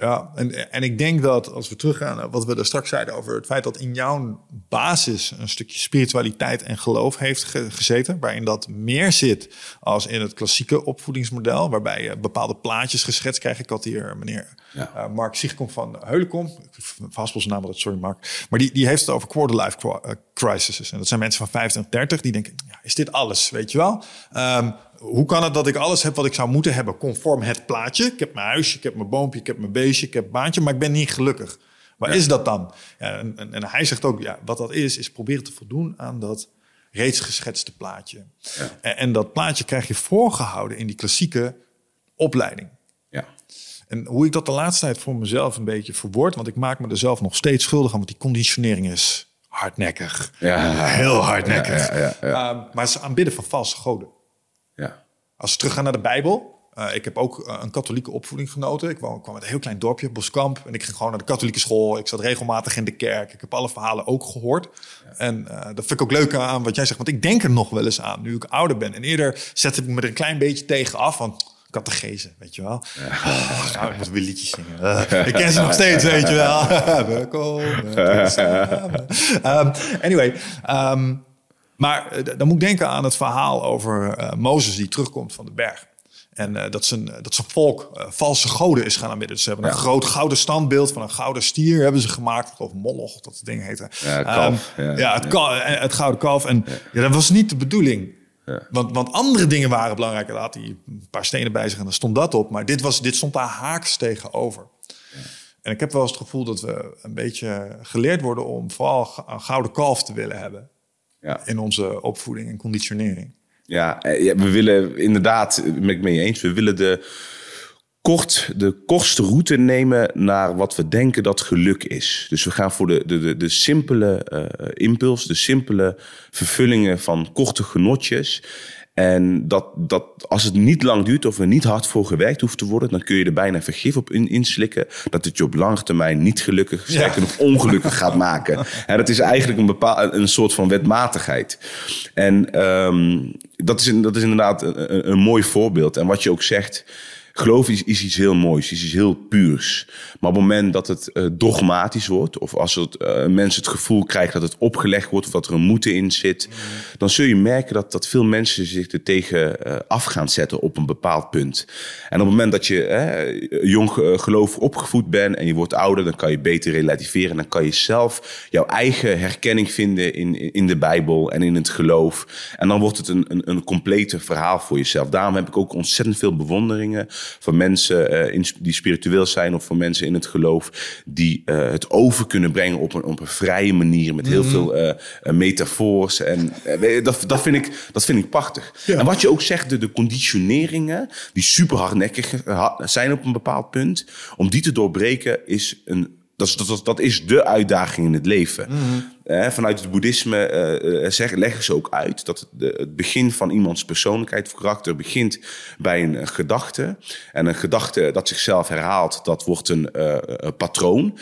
ja, en, en ik denk dat als we teruggaan naar wat we er straks zeiden over het feit dat in jouw basis een stukje spiritualiteit en geloof heeft gezeten, waarin dat meer zit als in het klassieke opvoedingsmodel, waarbij je bepaalde plaatjes geschetst krijgt. Ik had hier meneer ja. Uh, Mark Ziegkom van verhaspel zijn naam dat, sorry Mark, maar die, die heeft het over quarter life eh, crises. En dat zijn mensen van 25, 30 die denken, ja, is dit alles, weet je wel? Um, hoe kan het dat ik alles heb wat ik zou moeten hebben, conform het plaatje? Ik heb mijn huisje, ik heb mijn boompje, ik heb mijn beestje, ik heb een baantje, maar ik ben niet gelukkig. Waar is dat dan? Ja, en, en, en, hij zegt ook, ja, wat dat is, is proberen te voldoen aan dat reeds geschetste plaatje. Ja. En, en, dat plaatje krijg je voorgehouden in die klassieke opleiding. Ja. En hoe ik dat de laatste tijd voor mezelf een beetje verwoord, want ik maak me er zelf nog steeds schuldig aan, want die conditionering is hardnekkig. Ja. Heel hardnekkig. Ja, ja, ja, uh, maar ze aanbidden van valse goden. Als we teruggaan naar de Bijbel. Uh, ik heb ook uh, een katholieke opvoeding genoten. Ik kwam, kwam uit een heel klein dorpje, Boskamp. En ik ging gewoon naar de katholieke school. Ik zat regelmatig in de kerk. Ik heb alle verhalen ook gehoord. Ja. En uh, dat vind ik ook leuk aan wat jij zegt. Want ik denk er nog wel eens aan, nu ik ouder ben. En eerder zette ik me er een klein beetje tegen af. Want Kattegezen, weet je wel. Ja. Oh, nou, ik moet weer liedjes zingen. Uh, ik ken ze nog steeds, weet je wel. Welkom. um, anyway, um, maar uh, dan moet ik denken aan het verhaal over uh, Mozes die terugkomt van de berg. En eh, dat, zijn, dat zijn volk valse goden is gaan aanbidden. Dus ze hebben een groot gouden standbeeld van een gouden stier hebben ze gemaakt. Of Moloch, dat ding heette. Ja, kalf. Um, ja, het, ja. het, gouden kalf. En ja. dat was niet de bedoeling. Want, want andere dingen waren belangrijk. Daar had hij een paar stenen bij zich en dan stond dat op. Maar dit, was, dit stond daar haaks tegenover. En ik heb wel eens het gevoel dat we een beetje geleerd worden om vooral een gouden kalf te willen hebben. Ja. In onze opvoeding en conditionering. Ja, we willen inderdaad, ben ik mee eens, we willen de, kort, de kortste route nemen naar wat we denken dat geluk is. Dus we gaan voor de, de, de, de simpele uh, impuls, de simpele vervullingen van korte genotjes. En dat, dat als het niet lang duurt of er niet hard voor gewerkt hoeft te worden, dan kun je er bijna vergif op in, inslikken. Dat het je op lange termijn niet gelukkig, sterker nog ongelukkig gaat maken. En dat is eigenlijk een, bepaal, een soort van wetmatigheid. En um, dat, is, dat is inderdaad een, een mooi voorbeeld. En wat je ook zegt. Geloof is, iets heel moois, is iets heel puurs. Maar op het moment dat het uh, dogmatisch wordt, of als het, uh, mensen het gevoel krijgen dat het opgelegd wordt, of dat er een moeten in zit, dan zul je merken dat, dat veel mensen zich er tegen uh, af gaan zetten op een bepaald punt. En op het moment dat je jong geloof opgevoed bent en je wordt ouder, dan kan je beter relativeren. Dan kan je zelf jouw eigen herkenning vinden in, in de Bijbel en in het geloof. En dan wordt het een, een, een complete verhaal voor jezelf. Daarom heb ik ook ontzettend veel bewonderingen voor mensen uh, die spiritueel zijn of voor mensen in het geloof die uh, het over kunnen brengen op een, op een vrije manier met heel mm. veel uh, metafoors. En dat, dat, vind ik, dat vind ik prachtig. Ja. En wat je ook zegt, de, de conditioneringen die super hardnekkig zijn op een bepaald punt, om die te doorbreken is een dat is, dat, dat is de uitdaging in het leven. Mm-hmm. Eh, vanuit het boeddhisme uh, zeggen, leggen ze ook uit dat het, het begin van iemands persoonlijkheid of karakter begint bij een, gedachte. En een gedachte dat zichzelf herhaalt, dat wordt een, een patroon.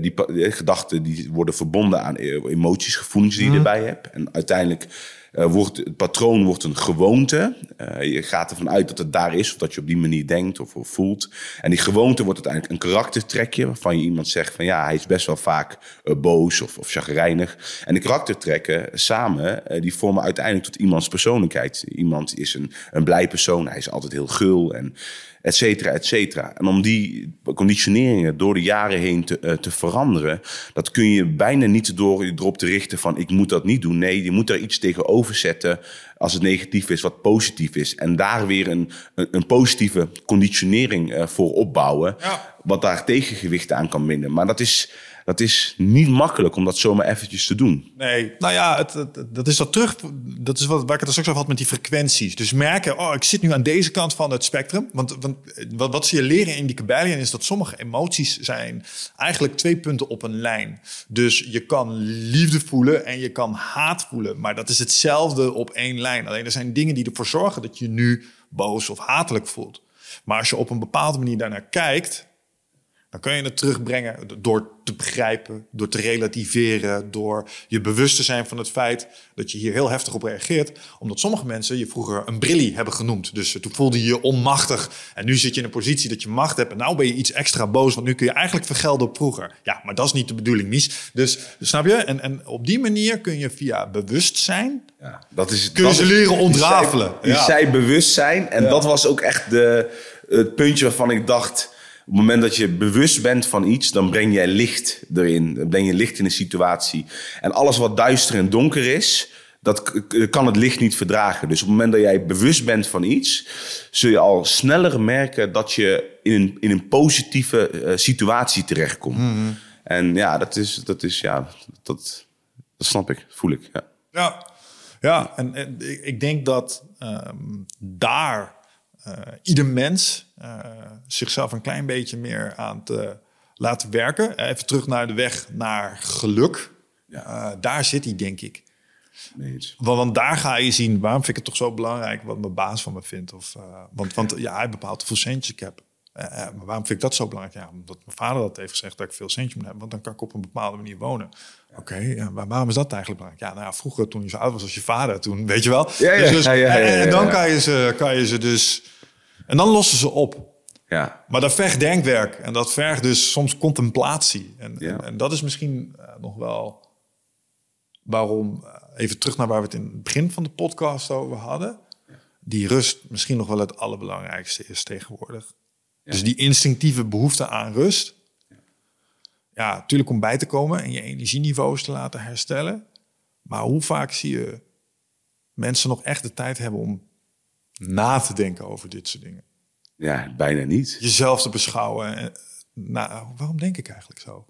Die, die gedachten die worden verbonden aan emoties, gevoelens die je mm-hmm. erbij hebt. En uiteindelijk uh, wordt, het patroon wordt een gewoonte. Uh, je gaat ervan uit dat het daar is, of dat je op die manier denkt of, voelt. En die gewoonte wordt uiteindelijk een karaktertrekje, waarvan je iemand zegt van ja, hij is best wel vaak uh, boos of, of chagrijnig. En die karaktertrekken samen, die vormen uiteindelijk tot iemands persoonlijkheid. Iemand is een, een blij persoon, hij is altijd heel gul en et cetera, et cetera. En om die conditioneringen door de jaren heen te, uh, te veranderen, dat kun je bijna niet door je erop te richten van ik moet dat niet doen. Nee, je moet er iets tegenover zetten als het negatief is, wat positief is. En daar weer een, een, een positieve conditionering uh, voor opbouwen, ja. wat daar tegengewicht aan kan winnen. Maar dat is dat is niet makkelijk om dat zomaar eventjes te doen. Nee, nou ja, het, dat is dat terug. Dat is wat waar ik het straks over had met die frequenties. Dus merken, oh, ik zit nu aan deze kant van het spectrum. Want, want wat, wat ze je leren in die Kabbalion is dat sommige emoties zijn eigenlijk twee punten op een lijn. Dus je kan liefde voelen en je kan haat voelen. Maar dat is hetzelfde op één lijn. Alleen er zijn dingen die ervoor zorgen dat je nu boos of hatelijk voelt. Maar als je op een bepaalde manier daarnaar kijkt, dan kun je het terugbrengen door te begrijpen, door te relativeren, door je bewust te zijn van het feit dat je hier heel heftig op reageert. Omdat sommige mensen je vroeger een brillie hebben genoemd. Dus toen voelde je je onmachtig. En nu zit je in een positie dat je macht hebt. En nou ben je iets extra boos, want nu kun je eigenlijk vergelden op vroeger. Ja, maar dat is niet de bedoeling, Mies. Dus snap je? En, en op die manier kun je via bewustzijn. Ja, dat is, kun je ze leren ontrafelen. Je zei, ja. bewustzijn. En ja. dat was ook echt de, het puntje waarvan ik dacht het moment dat je bewust bent van iets, dan breng jij licht erin. Dan breng je licht in een situatie. En alles wat duister en donker is, dat kan het licht niet verdragen. Dus op het moment dat jij bewust bent van iets, zul je al sneller merken dat je in een, in een positieve uh, situatie terechtkomt. Mm-hmm. En ja, dat is, dat is ja, dat, dat snap ik, voel ik. Ja, ja, ja en, en ik denk dat um, daar ieder mens uh, zichzelf een klein beetje meer aan te laten werken. Even terug naar de weg naar geluk. Ja. Daar zit hij, denk ik. Want, want, daar ga je zien, waarom vind ik het toch zo belangrijk wat mijn baas van me vindt. Of, want, want ja, hij bepaalt hoeveel centjes ik heb. maar waarom vind ik dat zo belangrijk? Ja, omdat mijn vader dat heeft gezegd dat ik veel centjes moet hebben. Want dan kan ik op een bepaalde manier wonen. Oké, okay, maar waarom is dat eigenlijk belangrijk? Ja, nou ja, vroeger toen je zo oud was als je vader, toen weet je wel. Ja, ja, dus, dus, ja, ja, en, en dan kan je, ze, kan je ze dus en dan lossen ze op. Ja. Maar dat vergt denkwerk en dat vergt dus soms contemplatie. En, Ja. en, en dat is misschien uh, nog wel waarom, uh, even terug naar waar we het in het begin van de podcast over hadden. die rust misschien nog wel het allerbelangrijkste is tegenwoordig. Dus die instinctieve behoefte aan rust. Ja, natuurlijk om bij te komen en je energieniveaus te laten herstellen. Maar hoe vaak zie je mensen nog echt de tijd hebben om na te denken over dit soort dingen? Ja, bijna niet. Jezelf te beschouwen. En, nou, waarom denk ik eigenlijk zo?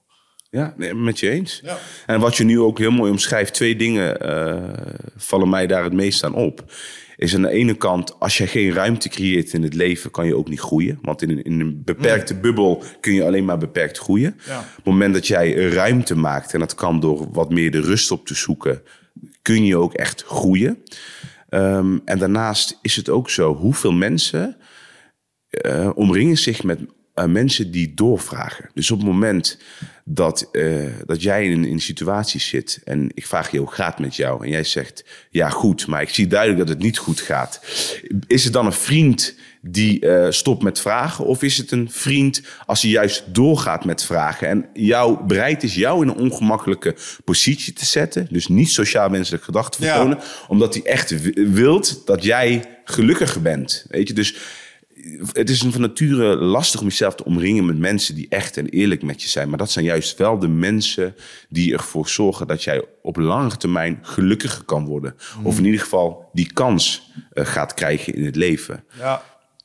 Ja, nee, met je eens. Ja. En wat je nu ook heel mooi omschrijft, twee dingen eh, vallen mij daar het meest aan op. Is aan de ene kant, als je geen ruimte creëert in het leven, kan je ook niet groeien. Want in een, in een beperkte bubbel kun je alleen maar beperkt groeien. Ja. Op het moment dat jij ruimte maakt, en dat kan door wat meer de rust op te zoeken, kun je ook echt groeien. Ehm, en daarnaast is het ook zo, hoeveel mensen eh, omringen zich met eh, mensen die doorvragen. Dus op het moment dat, eh, dat jij in, in een situatie zit en ik vraag je hoe gaat het met jou en jij zegt ja goed, maar ik zie duidelijk dat het niet goed gaat. Is het dan een vriend die eh, stopt met vragen of is het een vriend als hij juist doorgaat met vragen en jou bereid is jou in een ongemakkelijke positie te zetten, dus niet sociaal wenselijk gedrag te Ja. vertonen, omdat hij echt wi- wilt dat jij gelukkiger bent. Weet je, dus het is van nature lastig om jezelf te omringen met mensen die echt en eerlijk met je zijn. Maar dat zijn juist wel de mensen die ervoor zorgen dat jij op langere termijn gelukkiger kan worden. Of in ieder geval die kans eh, gaat krijgen in het leven. Ja.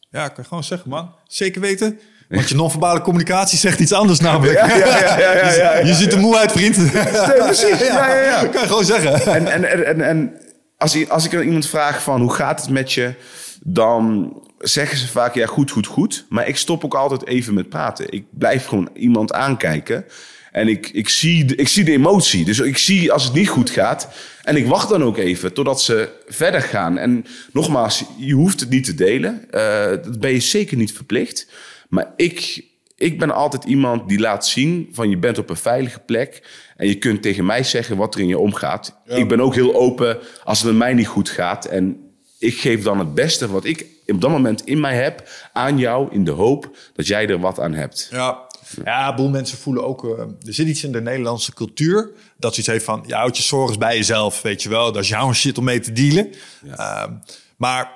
ja, ik kan gewoon zeggen, man. Zeker weten. Want je non-verbale communicatie zegt iets anders namelijk. Ja, ja, ja. Je ziet er moe uit, vriend. precies. Ja, ja, ja. Dat kan je gewoon zeggen. En, en, en, en, en als, ik, als ik aan iemand vraag van hoe gaat het met je, dan zeggen ze vaak ja goed, goed, goed. Maar ik stop ook altijd even met praten. Ik blijf gewoon iemand aankijken. En ik, ik, zie, de- ik zie de emotie. Dus ik zie als het niet goed gaat. En ik wacht dan ook even totdat ze verder gaan. En nogmaals, je hoeft het niet te delen. Eh, dat ben je zeker niet verplicht. Maar ik, ik ben altijd iemand die laat zien van je bent op een veilige plek. En je kunt tegen mij zeggen wat er in je omgaat. Ik ben ook heel open als het met mij niet goed gaat. En ik geef dan het beste wat ik op dat moment in mij heb aan jou. In de hoop dat jij er wat aan hebt. Ja. Ja, een boel mensen voelen ook... eh, er zit iets in de Nederlandse cultuur... dat zoiets heeft van... je houdt je zorgen bij jezelf, weet je wel. Dat is jouw shit om mee te dealen. Ehm, maar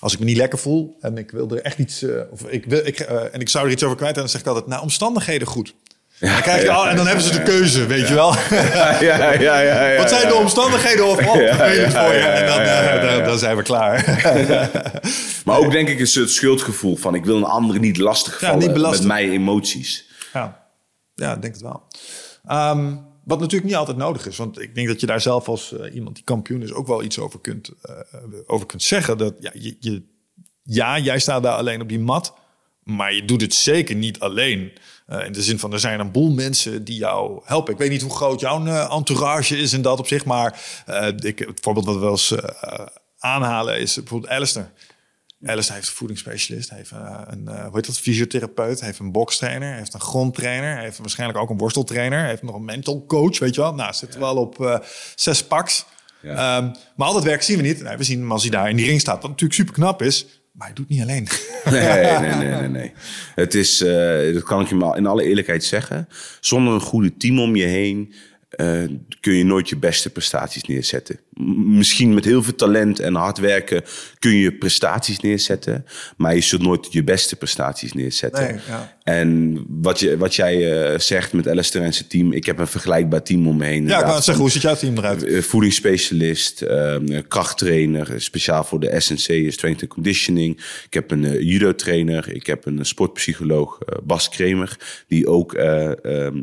als ik me niet lekker voel... en ik wil er echt iets... eh, of ik wil, ik, eh, en ik zou er iets over kwijt... dan zeg ik altijd... nou, omstandigheden goed. En dan, krijg je al, en dan hebben ze de keuze, weet je wel. Ja, ja, ja, ja, ja, Wat zijn de omstandigheden of vervelend voor je. ja, En dan, zijn we klaar. Maar ook denk ik is het schuldgevoel van ik wil een ander niet lastigvallen belasten. met mijn emoties. Ja, ja ik denk het wel. Ehm, wat natuurlijk niet altijd nodig is. Want ik denk dat je daar zelf als eh, iemand die kampioen is... ook wel iets over kunt, eh, over kunt zeggen. Dat, ja, je, je, ja, jij staat daar alleen op die mat... maar je doet het zeker niet alleen. Eh, in de zin van, er zijn een boel mensen die jou helpen. Ik weet niet hoe groot jouw eh, entourage is in dat opzicht... maar eh, ik, het voorbeeld wat we wel eens aanhalen is bijvoorbeeld Alistair... Alice heeft een voedingsspecialist, heeft een eh, hoe heet dat, fysiotherapeut, heeft een bokstrainer, heeft een grondtrainer, heeft waarschijnlijk ook een worsteltrainer, heeft nog een mental coach, weet je wel. Nou, zitten wel op zes paks. Ja. Ehm, maar al dat werk zien we niet. Nee, we zien hem als hij daar in die ring staat, wat natuurlijk super knap is, maar hij doet niet alleen. Nee, nee, nee, nee, nee. Het is, eh, dat kan ik je maar in alle eerlijkheid zeggen. Zonder een goede team om je heen eh, kun je nooit je beste prestaties neerzetten. M- misschien met heel veel talent en hard werken kun je prestaties neerzetten. Maar je zult nooit je beste prestaties neerzetten. Nee, ja. En wat, je, wat jij eh, zegt met Alistair en zijn team. Ik heb een vergelijkbaar team om me heen. ja, ik wou net zeggen, hoe ziet jouw team eruit? eh, voedingsspecialist, eh, krachttrainer, speciaal voor de SNC strength and conditioning. Ik heb een eh, judo trainer, ik heb een sportpsycholoog, Bas Kremer, die ook eh, ehm,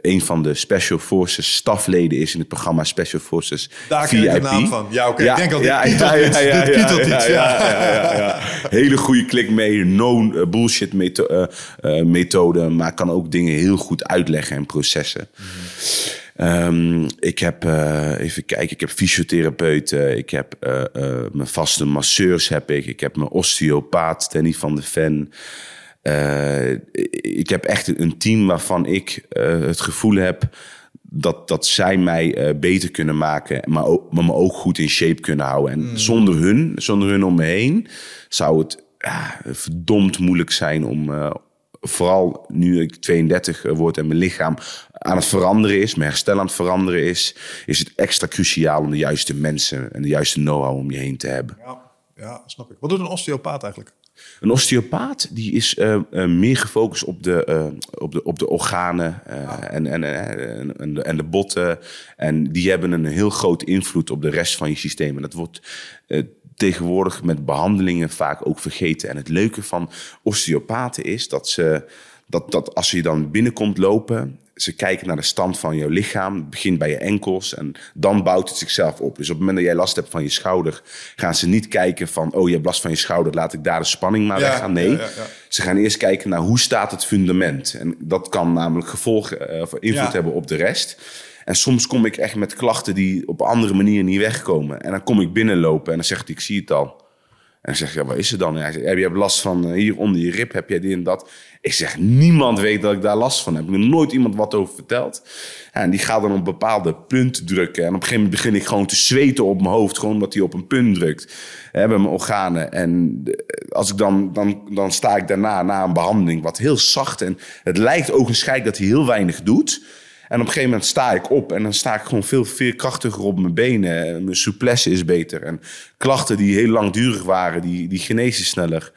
een van de Special Forces stafleden is in het programma Special Forces Daar ken ik de naam van. Ja, oké, ik denk al, iets, dit iets, ja. ja, ja, ja. Hele goede klik mee, no eh, bullshit eh, eh, methode, maar kan ook dingen heel goed uitleggen en processen. Ehm, ik heb, even kijken, ik heb fysiotherapeuten, ik heb mijn vaste masseurs heb ik, ik heb mijn osteopaat, Danny van de Ven. Eh, ik heb echt een team waarvan ik eh, het gevoel heb dat, dat zij mij eh, beter kunnen maken, maar, ook, maar me ook goed in shape kunnen houden. En zonder hun, zonder hun om me heen, zou het verdomd moeilijk zijn om, vooral nu ik 32 word en mijn lichaam aan het veranderen is, mijn herstel aan het veranderen is, is het extra cruciaal om de juiste mensen en de juiste know-how om je heen te hebben. Ja, Ja, snap ik. Wat doet een osteopaat eigenlijk? Een osteopaat die is eh, eh, meer gefocust op de, eh, op de, op de organen en, en, en, en, de, en de botten. En die hebben een heel groot invloed op de rest van je systeem. En dat wordt tegenwoordig met behandelingen vaak ook vergeten. En het leuke van osteopaten is dat ze dat, dat als je dan binnenkomt lopen, ze kijken naar de stand van jouw lichaam. Het begint bij je enkels en dan bouwt het zichzelf op. Dus op het moment dat jij last hebt van je schouder, gaan ze niet kijken van, oh je hebt last van je schouder, laat ik daar de spanning maar ja, weggaan. Nee, ja, ja, ze gaan eerst kijken naar hoe staat het fundament. En dat kan namelijk gevolgen uh, of invloed hebben op de rest. En soms kom ik echt met klachten die op andere manieren niet wegkomen. En dan kom ik binnenlopen en dan zegt hij, ik zie het al. En zeg ja, wat is er dan? Ja, zegt, je hebt last van eh, hier onder je rib, heb jij dit en dat. Ik zeg, niemand weet dat ik daar last van heb. Ik heb nooit iemand wat over verteld. En die gaat dan op een bepaalde punt drukken. En op een gegeven moment begin ik gewoon te zweten op mijn hoofd. Gewoon omdat hij op een punt drukt. Hè, bij mijn organen. En als ik dan, dan, dan sta ik daarna, na een behandeling, wat heel zacht. En het lijkt ogenschijnlijk dat hij heel weinig doet. En op een gegeven moment sta ik op en dan sta ik gewoon veel veerkrachtiger op mijn benen. Mijn souplesse is beter. En klachten die heel langdurig waren, die, die genezen sneller.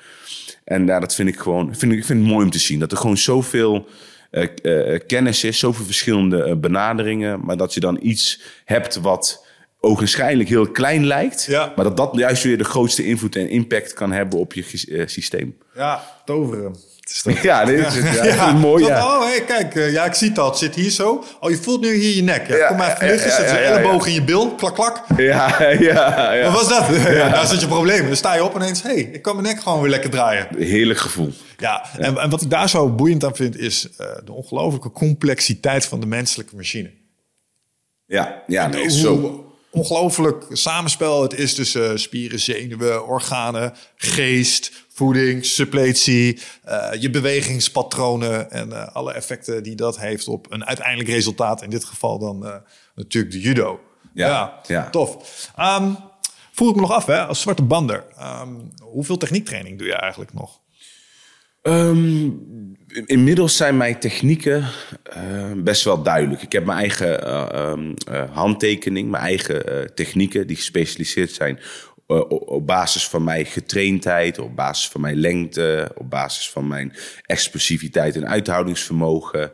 En ja, dat vind ik gewoon vind ik, ik vind het mooi om te zien. Dat er gewoon zoveel uh, uh, kennis is, zoveel verschillende uh, benaderingen. Maar dat je dan iets hebt wat ogenschijnlijk heel klein lijkt. Ja. Maar dat dat juist weer de grootste invloed en impact kan hebben op je systeem. Ja, toveren. Ja, dit is, ja, ja. mooi. Ja. Oh, hey, kijk, uh, ja, ik zie. Het zit hier zo. Oh, je voelt nu hier je nek. Ja, kom maar even liggen. Zet je elleboog in je bil. Klak, klak. Ja, ja, ja. Wat was dat? Ja. daar zit je probleem. Dan sta je op en ineens... hey, ik kan mijn nek gewoon weer lekker draaien. Heerlijk gevoel. Ja, en, en wat ik daar zo boeiend aan vind... is uh, de ongelooflijke complexiteit van de menselijke machine. Ja, ja nee, hoe, zo ongelooflijk samenspel het is tussen spieren, zenuwen, organen, geest, voeding, suppletie, uh, je bewegingspatronen en uh, alle effecten die dat heeft op een uiteindelijk resultaat. In dit geval dan uh, natuurlijk de judo. Ja, ja, ja. tof. Um, vroeg ik me nog af, hè, als zwarte bander, um, hoeveel techniektraining doe je eigenlijk nog? Um, inmiddels zijn mijn technieken best wel duidelijk. Ik heb mijn eigen handtekening, mijn eigen technieken die gespecialiseerd zijn op basis van mijn getraindheid, op basis van mijn lengte, op basis van mijn explosiviteit en uithoudingsvermogen.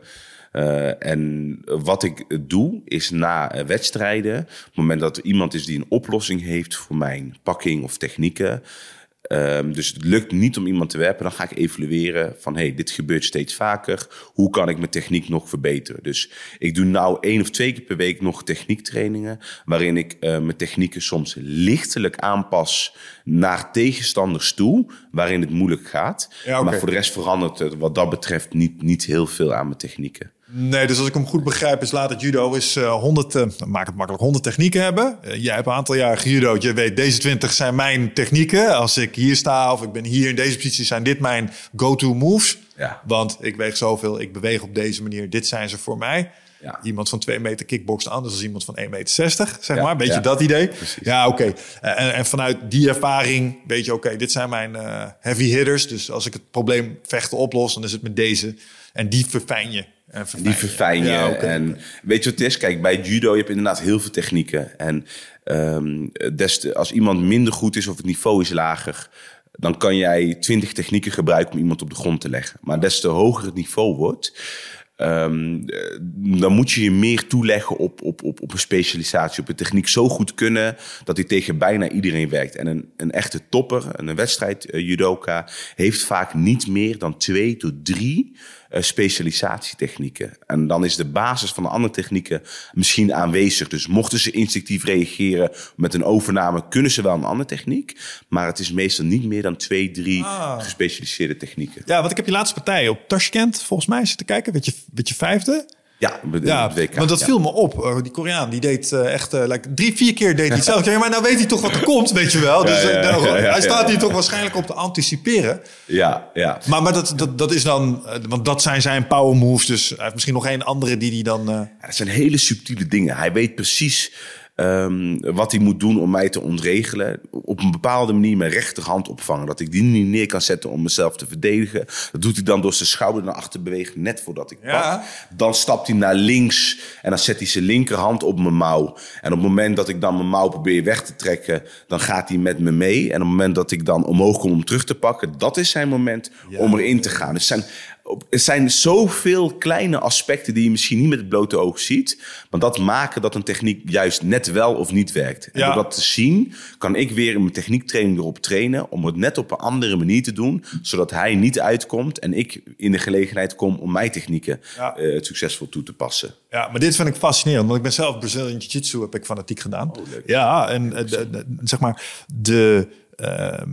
En wat ik doe, is na wedstrijden, op het moment dat er iemand is die een oplossing heeft voor mijn pakking of technieken, Um, dus het lukt niet om iemand te werpen, dan ga ik evalueren van hey, dit gebeurt steeds vaker. Hoe kan ik mijn techniek nog verbeteren? Dus ik doe nou één of twee keer per week nog techniektrainingen, waarin ik uh, mijn technieken soms lichtelijk aanpas naar tegenstanders toe, waarin het moeilijk gaat. Ja, okay. Maar voor de rest verandert het wat dat betreft niet, niet heel veel aan mijn technieken. Nee, dus als ik hem goed begrijp, is laat het judo is uh, 100, uh, maak het makkelijk, 100 technieken hebben. Uh, jij hebt een aantal jaar gejudo. Je weet, deze 20 zijn mijn technieken. Als ik hier sta of ik ben hier in deze positie, zijn dit mijn go-to moves. Ja. Want ik weeg zoveel, ik beweeg op deze manier. Dit zijn ze voor mij. Ja. Iemand van 2 meter kickbokst anders dan iemand van 1,60 meter, zeg maar. Weet je dat idee? Precies. Ja, oké. Okay. En, en, vanuit die ervaring weet je, oké, okay, dit zijn mijn uh, heavy hitters. Dus als ik het probleem vechten oplos, dan is het met deze. En die verfijn je. En die verfijn je. Ja, okay. En weet je wat het is? Kijk, bij judo je hebt inderdaad heel veel technieken. En um, des te, als iemand minder goed is of het niveau is lager... dan kan jij twintig technieken gebruiken om iemand op de grond te leggen. Maar des te hoger het niveau wordt... Um, dan moet je je meer toeleggen op, op, op, op een specialisatie, op een techniek zo goed kunnen dat hij tegen bijna iedereen werkt. En een, een echte topper, een wedstrijd uh, judoka, heeft vaak niet meer dan twee tot drie specialisatietechnieken. En dan is de basis van de andere technieken misschien aanwezig. Dus mochten ze instinctief reageren met een overname, kunnen ze wel een andere techniek. Maar het is meestal niet meer dan twee, drie ah. gespecialiseerde technieken. Ja, want ik heb je laatste partij op Tashkent volgens mij zitten kijken. Weet je, weet je vijfde? Ja, ja WK, want dat ja. viel me op. Uh, die Koreaan, die deed uh, echt uh, like, drie, vier keer deed hij hetzelfde. Ja, maar nou weet hij toch wat er komt, weet je wel. Dus ja, nou, hij staat hier toch waarschijnlijk op te anticiperen. Ja, ja. Maar, maar dat, dat, dat is dan, want dat zijn zijn power moves. Dus hij heeft misschien nog één andere die hij dan... Ja, dat zijn hele subtiele dingen. Hij weet precies ehm, wat hij moet doen om mij te ontregelen. Op een bepaalde manier mijn rechterhand opvangen. Dat ik die niet neer kan zetten om mezelf te verdedigen. Dat doet hij dan door zijn schouder naar achter te bewegen, net voordat ik Ja. pak. Dan stapt hij naar links en dan zet hij zijn linkerhand op mijn mouw. En op het moment dat ik dan mijn mouw probeer weg te trekken, dan gaat hij met me mee. En op het moment dat ik dan omhoog kom om terug te pakken, dat is zijn moment om erin te gaan. Dus zijn, er zijn zoveel kleine aspecten die je misschien niet met het blote oog ziet. Maar dat maken dat een techniek juist net wel of niet werkt. En Ja. door dat te zien, kan ik weer in mijn techniektraining erop trainen om het net op een andere manier te doen. Zodat hij niet uitkomt en ik in de gelegenheid kom om mijn technieken Ja. eh, succesvol toe te passen. Ja, maar dit vind ik fascinerend, want ik ben zelf Brazilian Jiu-Jitsu heb ik fanatiek gedaan. ja, en eh, de- de- zeg maar de ehm,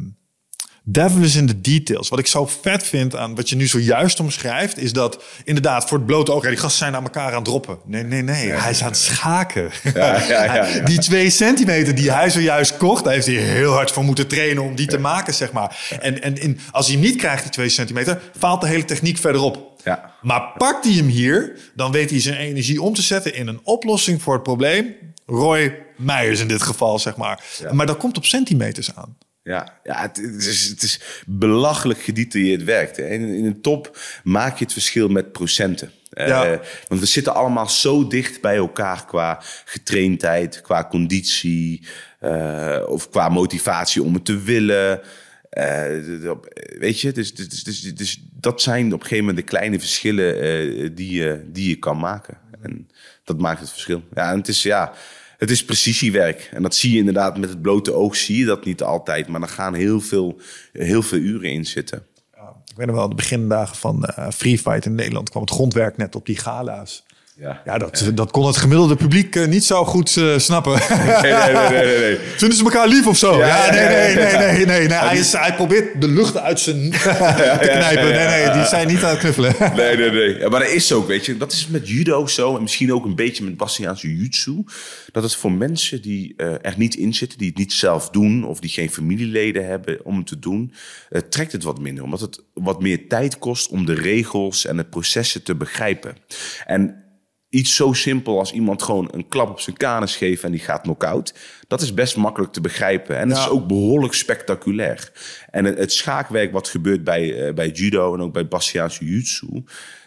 devil is in the details. Wat ik zo vet vind aan wat je nu zojuist omschrijft, is dat inderdaad voor het blote oog, ja, die gasten zijn aan elkaar aan het droppen. Nee, nee, nee, hij is aan het schaken. Ja, ja, ja, ja. Die twee centimeter die hij zojuist kocht, daar heeft hij heel hard voor moeten trainen om die te maken, zeg maar. En, en in, als hij hem niet krijgt, die twee centimeter, faalt de hele techniek verderop. Ja. Maar pakt hij hem hier, dan weet hij zijn energie om te zetten in een oplossing voor het probleem. Roy Meijers in dit geval, zeg maar. Maar dat komt op centimeters aan. Ja, ja het, het is, het is belachelijk gedetailleerd werk. hè. In, in een top maak je het verschil met procenten. Eh, want we zitten allemaal zo dicht bij elkaar qua getraindheid, qua conditie eh, of qua motivatie om het te willen. Eh, weet je, dus, dus, dus, dus dat zijn op een gegeven moment de kleine verschillen die, je, die je kan maken. En dat maakt het verschil. Ja, en het is ja, het is precisiewerk. En dat zie je inderdaad met het blote oog, zie je dat niet altijd. Maar er gaan heel veel, heel veel uren in zitten. Ik weet nog wel, de begindagen van eh, Free Fight in Nederland kwam het grondwerk net op die gala's. Ja. Ja, dat, dat kon het gemiddelde publiek eh, niet zo goed eh, snappen. Nee, nee, nee, nee. Vinden ze elkaar lief of zo? Ja, nee, nee, nee, nee, nee. Hij, probeert de lucht uit zijn te knijpen. Nee, nee, die zijn niet aan het knuffelen. Nee, nee, nee. Maar dat is ook, weet je. Dat is met judo zo. En misschien ook een beetje met Bastiaanse jiu-jitsu. Dat het voor mensen die eh, er niet in zitten, die het niet zelf doen... of die geen familieleden hebben om het te doen... trekt het wat minder. Omdat het wat meer tijd kost om de regels en de processen te begrijpen. En iets zo simpel als iemand gewoon een klap op zijn kanus geven... en die gaat knock-out. Dat is best makkelijk te begrijpen. En het Ja. is ook behoorlijk spectaculair. En het, het schaakwerk wat gebeurt bij, eh, bij judo en ook bij Bastiaanse jiu-jitsu...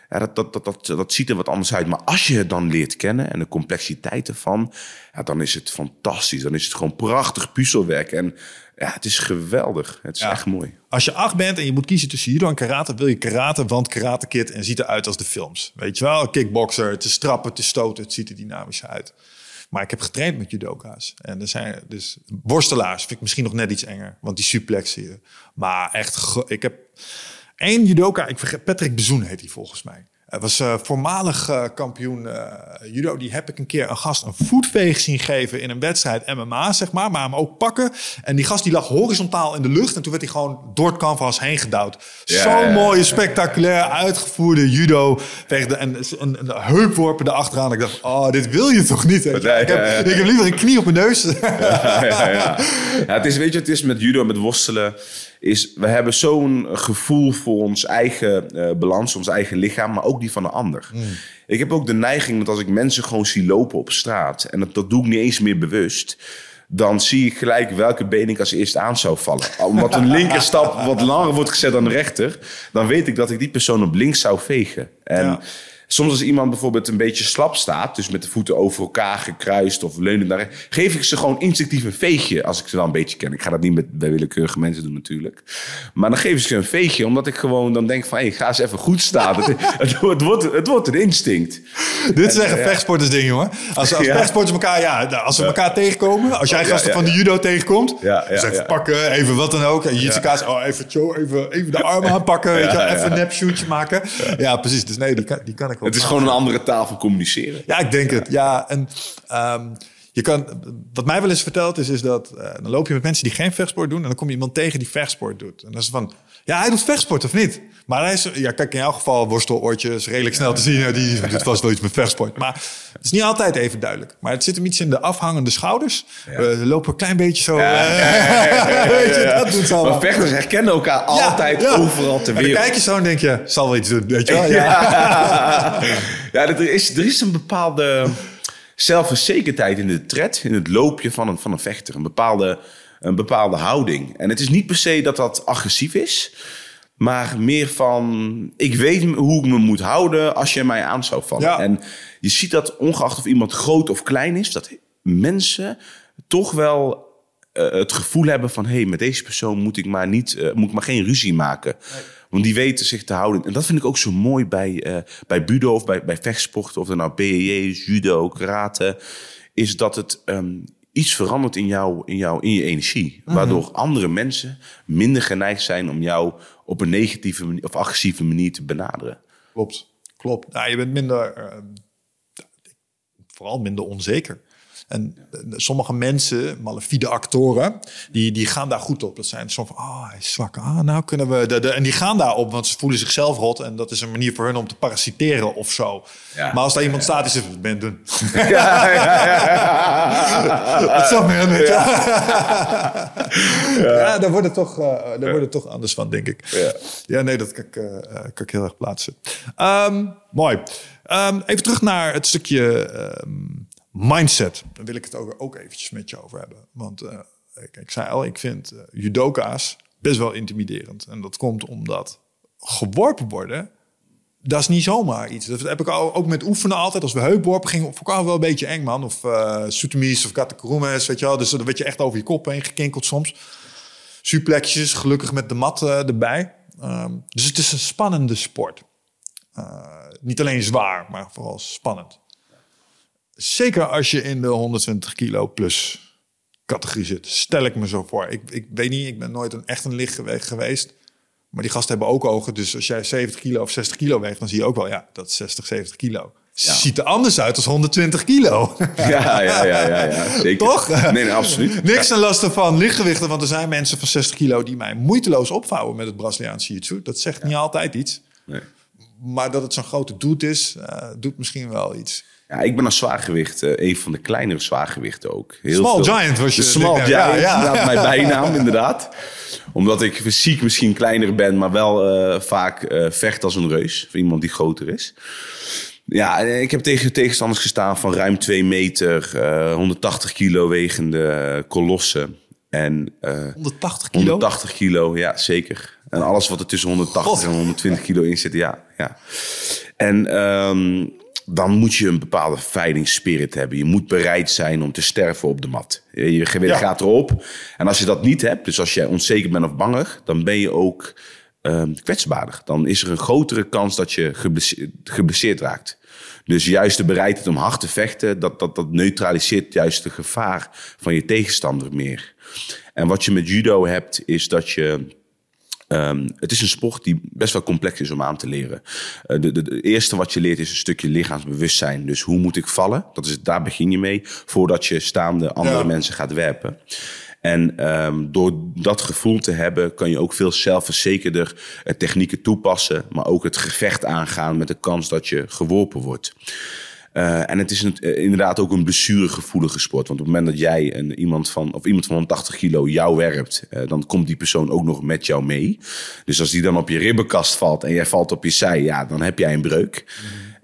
Ja, dat, dat, dat, dat, dat ziet er wat anders uit. Maar als je het dan leert kennen en de complexiteit ervan... Ja, dan is het fantastisch. Dan is het gewoon prachtig puzzelwerk. En ja, het is geweldig. Het is Ja. echt mooi. Als je acht bent en je moet kiezen tussen judo en karate, wil je karate, want karate kid en ziet eruit als de films. Weet je wel, kickboxer, het is trappen, het is stoten, het ziet er dynamisch uit. Maar ik heb getraind met judoka's. En er zijn dus worstelaars, vind ik misschien nog net iets enger, want die suplexen je. Maar echt, ik heb één judoka, ik vergeet, Patrick Bezoen heet hij volgens mij. Hij was eh, voormalig eh, kampioen eh, judo. Die heb ik een keer een gast een voetveeg zien geven in een wedstrijd MMA, zeg maar. Maar hem ook pakken. En die gast die lag horizontaal in de lucht. En toen werd hij gewoon door het canvas heen gedouwd. Ja, Zo'n ja, mooie, spectaculair uitgevoerde judo. Tegen de, en een, een heupworpen erachteraan. Ik dacht, oh, dit wil je toch niet? ik, heb, ja, ik heb liever een knie op mijn neus. ja, ja, ja. ja, het is, weet je, het is met judo, met worstelen, is we hebben zo'n gevoel voor ons eigen eh, balans, ons eigen lichaam, maar ook die van de ander. Ik heb ook de neiging dat als ik mensen gewoon zie lopen op straat, en dat, dat doe ik niet eens meer bewust, dan zie ik gelijk welke been ik als eerst aan zou vallen. Omdat een linker stap wat langer wordt gezet dan de rechter, dan weet ik dat ik die persoon op links zou vegen. En Ja. Soms als iemand bijvoorbeeld een beetje slap staat, dus met de voeten over elkaar gekruist of leunend naar rechts, geef ik ze gewoon instinctief een veegje als ik ze wel een beetje ken. Ik ga dat niet met bij willekeurige mensen doen natuurlijk. Maar dan geef ik ze een veegje, omdat ik gewoon dan denk van, hé, ga eens even goed staan. het, het, wordt, het, wordt, het wordt een instinct. Dit is echt een vechtsportersding, jongen. Als, als Ja. vechtsporters elkaar, ja, als we elkaar tegenkomen. Als jij Ja, gasten van de judo tegenkomt. Dus even pakken, even wat dan ook. En jitsika's, oh, even, even, even de arm aanpakken. weet je, even een nepshootje maken. Ja, precies. Dus nee, die kan, die kan ik Het is gewoon een andere taal voor communiceren. Ja, ik denk het. Ja, en ehm, je kan, wat mij wel eens verteld is, is dat eh, dan loop je met mensen die geen vechtsport doen en dan kom je iemand tegen die vechtsport doet. En dan is het van, ja, hij doet vechtsport of niet? Maar hij is, ja, kijk, in jouw geval worsteloortjes, redelijk snel te zien. Ja, die doet vast wel iets met vechtsport. Maar het is niet altijd even duidelijk. Maar het zit hem iets in de afhangende schouders. We lopen een klein beetje zo. eh, weet je, dat doet allemaal. Maar vechters herkennen elkaar altijd Ja, ja. overal ter En dan wereld. kijk je zo en denk je, zal wel iets doen, weet je wel? Ja. Ja, ja er, is, er is een bepaalde zelfverzekerdheid in de tred, in het loopje van een, van een vechter. Een bepaalde, een bepaalde houding. En het is niet per se dat dat agressief is. Maar meer van, ik weet hoe ik me moet houden als je mij aan zou vallen. Ja. En je ziet dat ongeacht of iemand groot of klein is, dat mensen toch wel eh, het gevoel hebben van... hé, hey, met deze persoon moet ik maar, niet, eh, moet ik maar geen ruzie maken. Want die weten zich te houden. En dat vind ik ook zo mooi bij, eh, bij budo of bij, bij vechtsporten... of er nou BJJ is, judo, karate... is dat het ehm, iets verandert in, jou, in, jou, in je energie. Waardoor andere mensen minder geneigd zijn om jou... op een negatieve manier, of agressieve manier te benaderen. Klopt, klopt. Nou, je bent minder, eh, vooral minder onzeker. En eh, sommige mensen, malafide actoren, die, die gaan daar goed op. Dat zijn zo van, ah, hij is zwak. Ah, nou kunnen we... De, de, en die gaan daarop, want ze voelen zichzelf rot. En dat is een manier voor hun om te parasiteren of zo. Ja. Maar als daar iemand staat zegt, wat ben het doen? Ja, ja, ja, Wat je? Ja, daar wordt het toch, eh, daar wordt het toch anders van, denk ik. Ja. Ja, nee, dat kan ik, eh, kan ik heel erg plaatsen. Ehm, mooi. Ehm, even terug naar het stukje ehm, mindset. Daar wil ik het ook, ook eventjes met je over hebben. Want eh, ik, ik zei al, ik vind eh, judoka's best wel intimiderend. En dat komt omdat geworpen worden... Dat is niet zomaar iets. Dat heb ik ook met oefenen altijd. Als we heupworpen gingen, vond ik wel een beetje eng, man. Of uh, of Katakurumes, weet je wel. Dus dan werd je echt over je kop heen gekinkeld soms. Suplexjes, gelukkig met de mat erbij. Ehm, dus het is een spannende sport. Niet alleen zwaar, maar vooral spannend. Zeker als je in de 120 kilo plus categorie zit. Stel ik me zo voor. Ik, ik weet niet, ik ben nooit een, echt een licht gewe- geweest. Maar die gasten hebben ook ogen. Dus als jij 70 kilo of 60 kilo weegt, dan zie je ook wel, ja, dat is 60, 70 kilo. Ziet er anders uit als 120 kilo. Ja, ja, ja, ja, ja, zeker. Toch? Nee, nee, absoluut. Niks ten laste van lichtgewichten, want er zijn mensen van 60 kilo die mij moeiteloos opvouwen met het Braziliaanse jiu-jitsu. Dat zegt niet altijd iets. Nee. Maar dat het zo'n grote doet is, eh, doet misschien wel iets. Ja, ik ben als zwaargewicht eh, een van de kleinere zwaargewichten ook. Heel Small veel- giant was je, De small giant. Ja, ja. inderdaad, mijn bijnaam inderdaad. Omdat ik fysiek misschien kleiner ben, maar wel eh, vaak eh, vecht als een reus. Voor iemand die groter is. Ja, ik heb tegen tegenstanders gestaan van ruim 2 meter, eh, 180 kilo wegende kolossen. En eh, 180 kilo? 180 kilo, ja, zeker. En alles wat er tussen 180 God. en 120 kilo in zit, ja. ja. En ehm, dan moet je een bepaalde fighting hebben. Je moet bereid zijn om te sterven op de mat. Je Ja. gaat erop. En als je dat niet hebt, dus als jij onzeker bent of bangig, dan ben je ook ehm, kwetsbaarder. Dan is er een grotere kans dat je geblesseerd, geblesseerd raakt. Dus juist de bereidheid om hard te vechten, dat, dat, dat neutraliseert juist de gevaar van je tegenstander meer. En wat je met judo hebt, is dat je Ehm, het is een sport die best wel complex is om aan te leren. Eh, de, de, de eerste wat je leert is een stukje lichaamsbewustzijn. Dus hoe moet ik vallen? Dat is, daar begin je mee voordat je staande andere Ja. mensen gaat werpen. En ehm, door dat gevoel te hebben, kan je ook veel zelfverzekerder eh, technieken toepassen, maar ook het gevecht aangaan met de kans dat je geworpen wordt. Eh, en het is eh, inderdaad ook een blessuregevoelige sport. Want op het moment dat jij een, iemand, van, of iemand van 180 kilo jou werpt, eh, dan komt die persoon ook nog met jou mee. Dus als die dan op je ribbenkast valt en jij valt op je zij, ja, dan heb jij een breuk.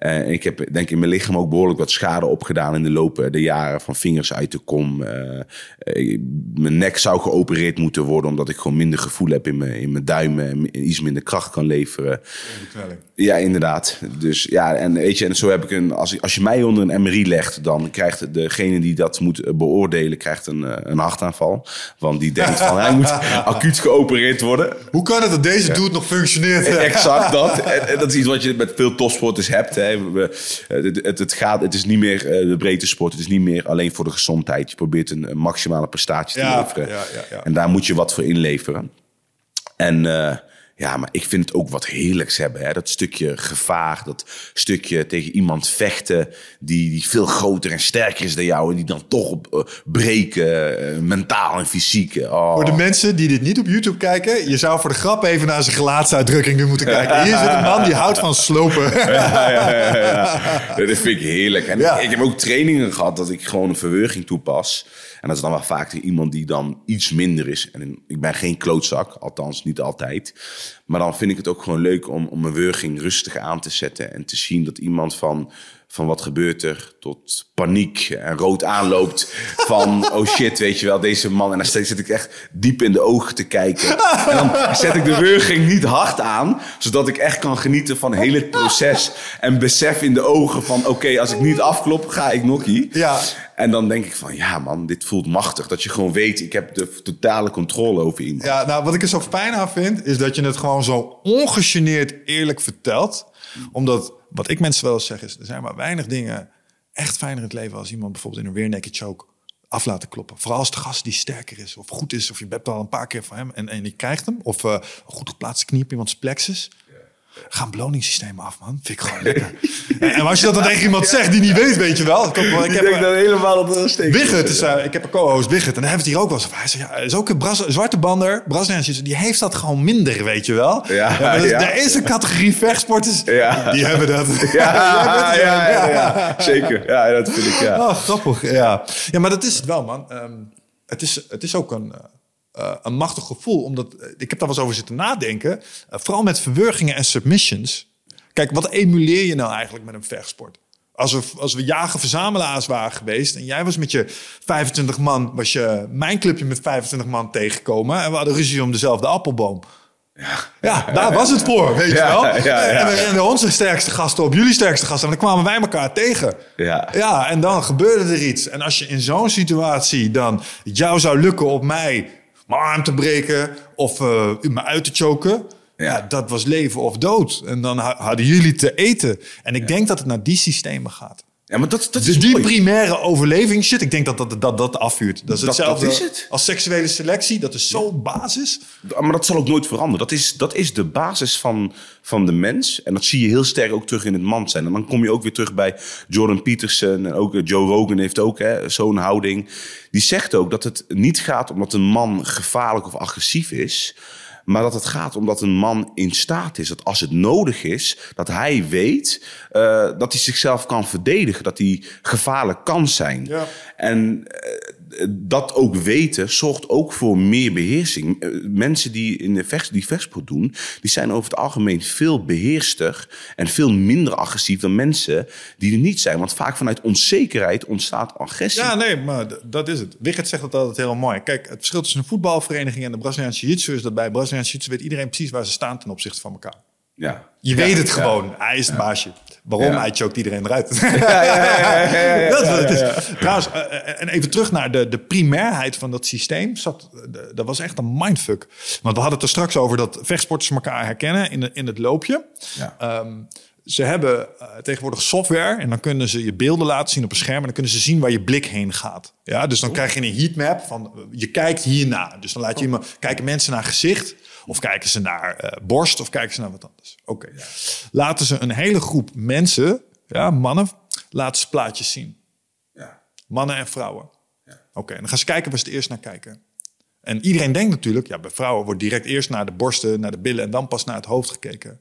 En ik heb denk ik in mijn lichaam ook behoorlijk wat schade opgedaan in de loop der jaren. Van vingers uit de kom. eh, eh, mijn nek zou geopereerd moeten worden omdat ik gewoon minder gevoel heb in mijn, in mijn duimen. En iets minder kracht kan leveren. Ja, inderdaad. Dus ja, en weet je, en zo heb ik een. Als, als je mij onder een MRI legt, dan krijgt degene die dat moet eh, beoordelen, krijgt een, eh, een hartaanval. Want die denkt van hij moet acuut geopereerd worden. Hoe kan het dat deze dude nog functioneert? Exact dat. En, en dat is iets wat je met veel topsporters hebt. Hè. We- het, het, het, gaat, het is niet meer eh, de breedte sport. Het is niet meer alleen voor de gezondheid. Je probeert een, maximale prestatie te Ja, leveren. ja. En daar moet je wat voor inleveren. En eh, ja, maar ik vind het ook wat heerlijks hebben. Hè? Dat stukje gevaar, dat stukje tegen iemand vechten... die, die veel groter en sterker is dan jou... en die dan toch op, eh, breken, eh, mentaal en fysiek. Oh. Voor de mensen die dit niet op YouTube kijken, je zou voor de grap even naar zijn gelaatsuitdrukking nu moeten kijken. Hier zit een man die houdt van slopen. ja, ja, ja, ja. Dat vind ik heerlijk. En Ja. ik heb ook trainingen gehad dat ik gewoon een verwerking toepas. En dat is dan wel vaak iemand die dan iets minder is. En ik ben geen klootzak, althans niet altijd. Maar dan vind ik het ook gewoon leuk om, om mijn wurging rustig aan te zetten. En te zien dat iemand van, van wat gebeurt er, tot paniek en rood aanloopt. Van oh shit, weet je wel, deze man. En dan zit ik echt diep in de ogen te kijken. En dan zet ik de wurging niet hard aan, zodat ik echt kan genieten van heel het proces. En besef in de ogen van oké, als ik niet afklop, ga ik nokkie. Ja. En dan denk ik van ja man, dit voelt machtig. Dat je gewoon weet, ik heb de totale controle over iemand. Ja, nou, wat ik er zo fijn aan vind, is dat je het gewoon zo ongegeneerd eerlijk vertelt. Omdat, wat ik mensen wel eens zeg, is er zijn maar weinig dingen echt fijner in het leven als iemand bijvoorbeeld in een rear naked choke af laten kloppen. Vooral als de gast die sterker is of goed is, of je hebt al een paar keer van hem en, en je krijgt hem. Of uh, een goed geplaatste knie op iemands plexus. Ga een beloningssysteem af, man. Vind ik gewoon lekker. en, als je dat dan tegen iemand zegt die niet weet, weet je wel. Ik, heb, ik heb dan helemaal op een steek. Wigget, is, uh, ik heb een co-host Wigget. En dan hebben we het hier ook wel eens. Hij zegt, ja, is ook een Bras zwarte bander, Braziliaans, die heeft dat gewoon minder, weet je wel. Ja, ja, dus ja. Er is een categorie vechtsporters, Ja. die hebben dat. Ja, ja, ja, ja, zeker. Ja, dat vind ik, ja. Oh, grappig, ja. Ja, maar dat is het wel, man. Ehm, het, is, het is ook een, eh, uh, een machtig gevoel. Omdat, uh, ik heb daar wel eens over zitten nadenken. Uh, vooral met verwurgingen en submissions. Kijk, wat emuleer je nou eigenlijk met een vechtsport? Als we, als we jagen-verzamelaars waren geweest... en jij was met je 25 man... was je mijn clubje met 25 man tegengekomen... en we hadden ruzie om dezelfde appelboom. Ja, ja daar was het voor, weet ja, je wel. Ja, en we renden onze sterkste gasten op jullie sterkste gasten... en dan kwamen wij elkaar tegen. Ja. ja, en dan gebeurde er iets. En als je in zo'n situatie dan... jou zou lukken op mij mijn arm te breken... of uh, me uit te choken... Ja. ja. dat was leven of dood. En dan hadden jullie te eten. En ik ja. denk dat het naar die systemen gaat. Ja, maar dat, dat dus is die mooi. primaire overleving shit, ik denk dat dat, dat, dat afvuurt. Dat is Dat- hetzelfde dat is het. als seksuele selectie. Dat is zo basis. Maar dat zal ook nooit veranderen. Dat is, dat is de basis van, van de mens. En dat zie je heel sterk ook terug in het man zijn. En dan kom je ook weer terug bij Jordan Peterson. En ook eh, Joe Rogan heeft ook hè, zo'n houding. Die zegt ook dat het niet gaat omdat een man gevaarlijk of agressief is. Maar dat het gaat omdat een man in staat is, dat als het nodig is, dat hij weet uh, dat hij zichzelf kan verdedigen, dat hij gevaarlijk kan zijn. Ja. En uh, dat ook weten zorgt ook voor meer beheersing. Uh, mensen die in de vecht, die vechtsport doen, die zijn over het algemeen veel beheerster en veel minder agressief dan mensen die er niet zijn. Want vaak vanuit onzekerheid ontstaat agressie. Ja, nee, maar dat is het. Wiggert zegt dat altijd heel mooi. Kijk, het verschil tussen een voetbalvereniging en de Braziliaanse jiu-jitsu is dat bij Braziliaanse jiu-jitsu weet iedereen precies waar ze staan ten opzichte van elkaar. Ja. Je Ja, weet het ja. gewoon. Hij is het baasje. Waarom? Hij choked iedereen eruit. Dat wat het is. Trouwens, eh, en even terug naar de, de primairheid van dat systeem. Zat, de- dat was echt een mindfuck. Want we hadden het er straks over dat vechtsporters elkaar herkennen in, de, in het loopje. Ja. Ehm, ze hebben eh, tegenwoordig software en dan kunnen ze je beelden laten zien op een scherm en dan kunnen ze zien waar je blik heen gaat. Ja, dus dan krijg je een heatmap van eh, je kijkt hierna. Dus dan laat je iemand kijken mensen naar gezicht of kijken ze naar eh, borst of kijken ze naar wat anders. Oké. Laten ze een hele groep mensen, ja, mannen, laten ze plaatjes zien. Ja. Mannen en vrouwen. Oké, en dan gaan ze kijken waar ze het eerst naar kijken. En iedereen denkt natuurlijk, ja, bij vrouwen wordt direct eerst naar de borsten, naar de billen en dan pas naar het hoofd gekeken.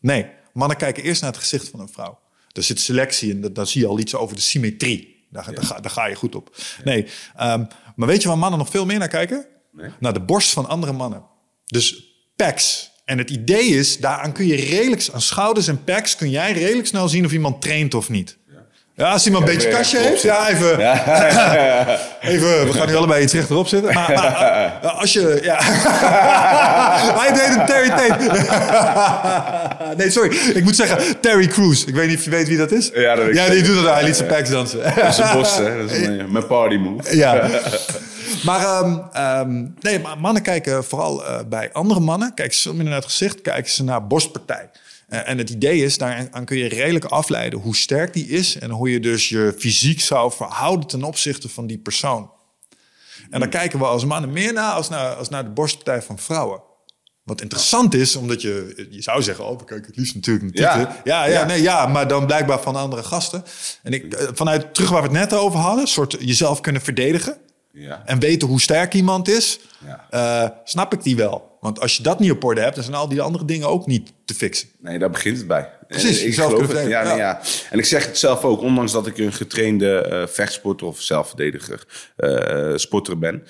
Nee, mannen kijken eerst naar het gezicht van een vrouw. Er zit selectie in, dan zie je al iets over de symmetrie. Daar, daar, ga, daar ga je goed op. Nee, ehm, maar weet je waar mannen nog veel meer naar kijken? Nee. Naar de borst van andere mannen. Dus pecs. En het idee is, daaraan kun je redelijk, aan schouders en pecs kun jij redelijk snel zien of iemand traint of niet. Ja, als iemand een beetje kastje heeft, ja, even. Even, we gaan nu allebei iets rechterop zitten. Maar, maar als je... Ja. Hij deed een Terry Tate. nee, sorry. Ik moet zeggen Terry Crews. Ik weet niet of je weet wie dat is. Ja, dat Ja, die doet dat. Hij liet zijn packs dansen. Dat is een bos, hè? Dat is een, mijn party move. ja. Maar, ehm, ehm, nee, mannen kijken vooral eh, bij andere mannen. Kijken ze minder naar het gezicht. Kijken ze naar borstpartij. Eh, en het idee is, daaraan kun je redelijk afleiden hoe sterk die is. En hoe je dus je fysiek zou verhouden ten opzichte van die persoon. En dan kijken we als mannen meer naar als naar, als naar de borstpartij van vrouwen. Wat interessant is, omdat je, je zou zeggen, oh, we kijken het liefst natuurlijk naar Ja. Ja, ja, Ja. Nee, ja, maar dan blijkbaar van andere gasten. En ik, eh, vanuit terug waar we het net over hadden, soort jezelf kunnen verdedigen. Ja. En weten hoe sterk iemand is, Ja. eh, snap ik die wel. Want als je dat niet op orde hebt, dan zijn al die andere dingen ook niet te fixen. Nee, daar begint het bij. Precies, En ik zelf geloof het. Ja, nee, ja. En ik zeg het zelf ook, ondanks dat ik een getrainde eh, vechtsporter of zelfverdediger eh, sporter ben.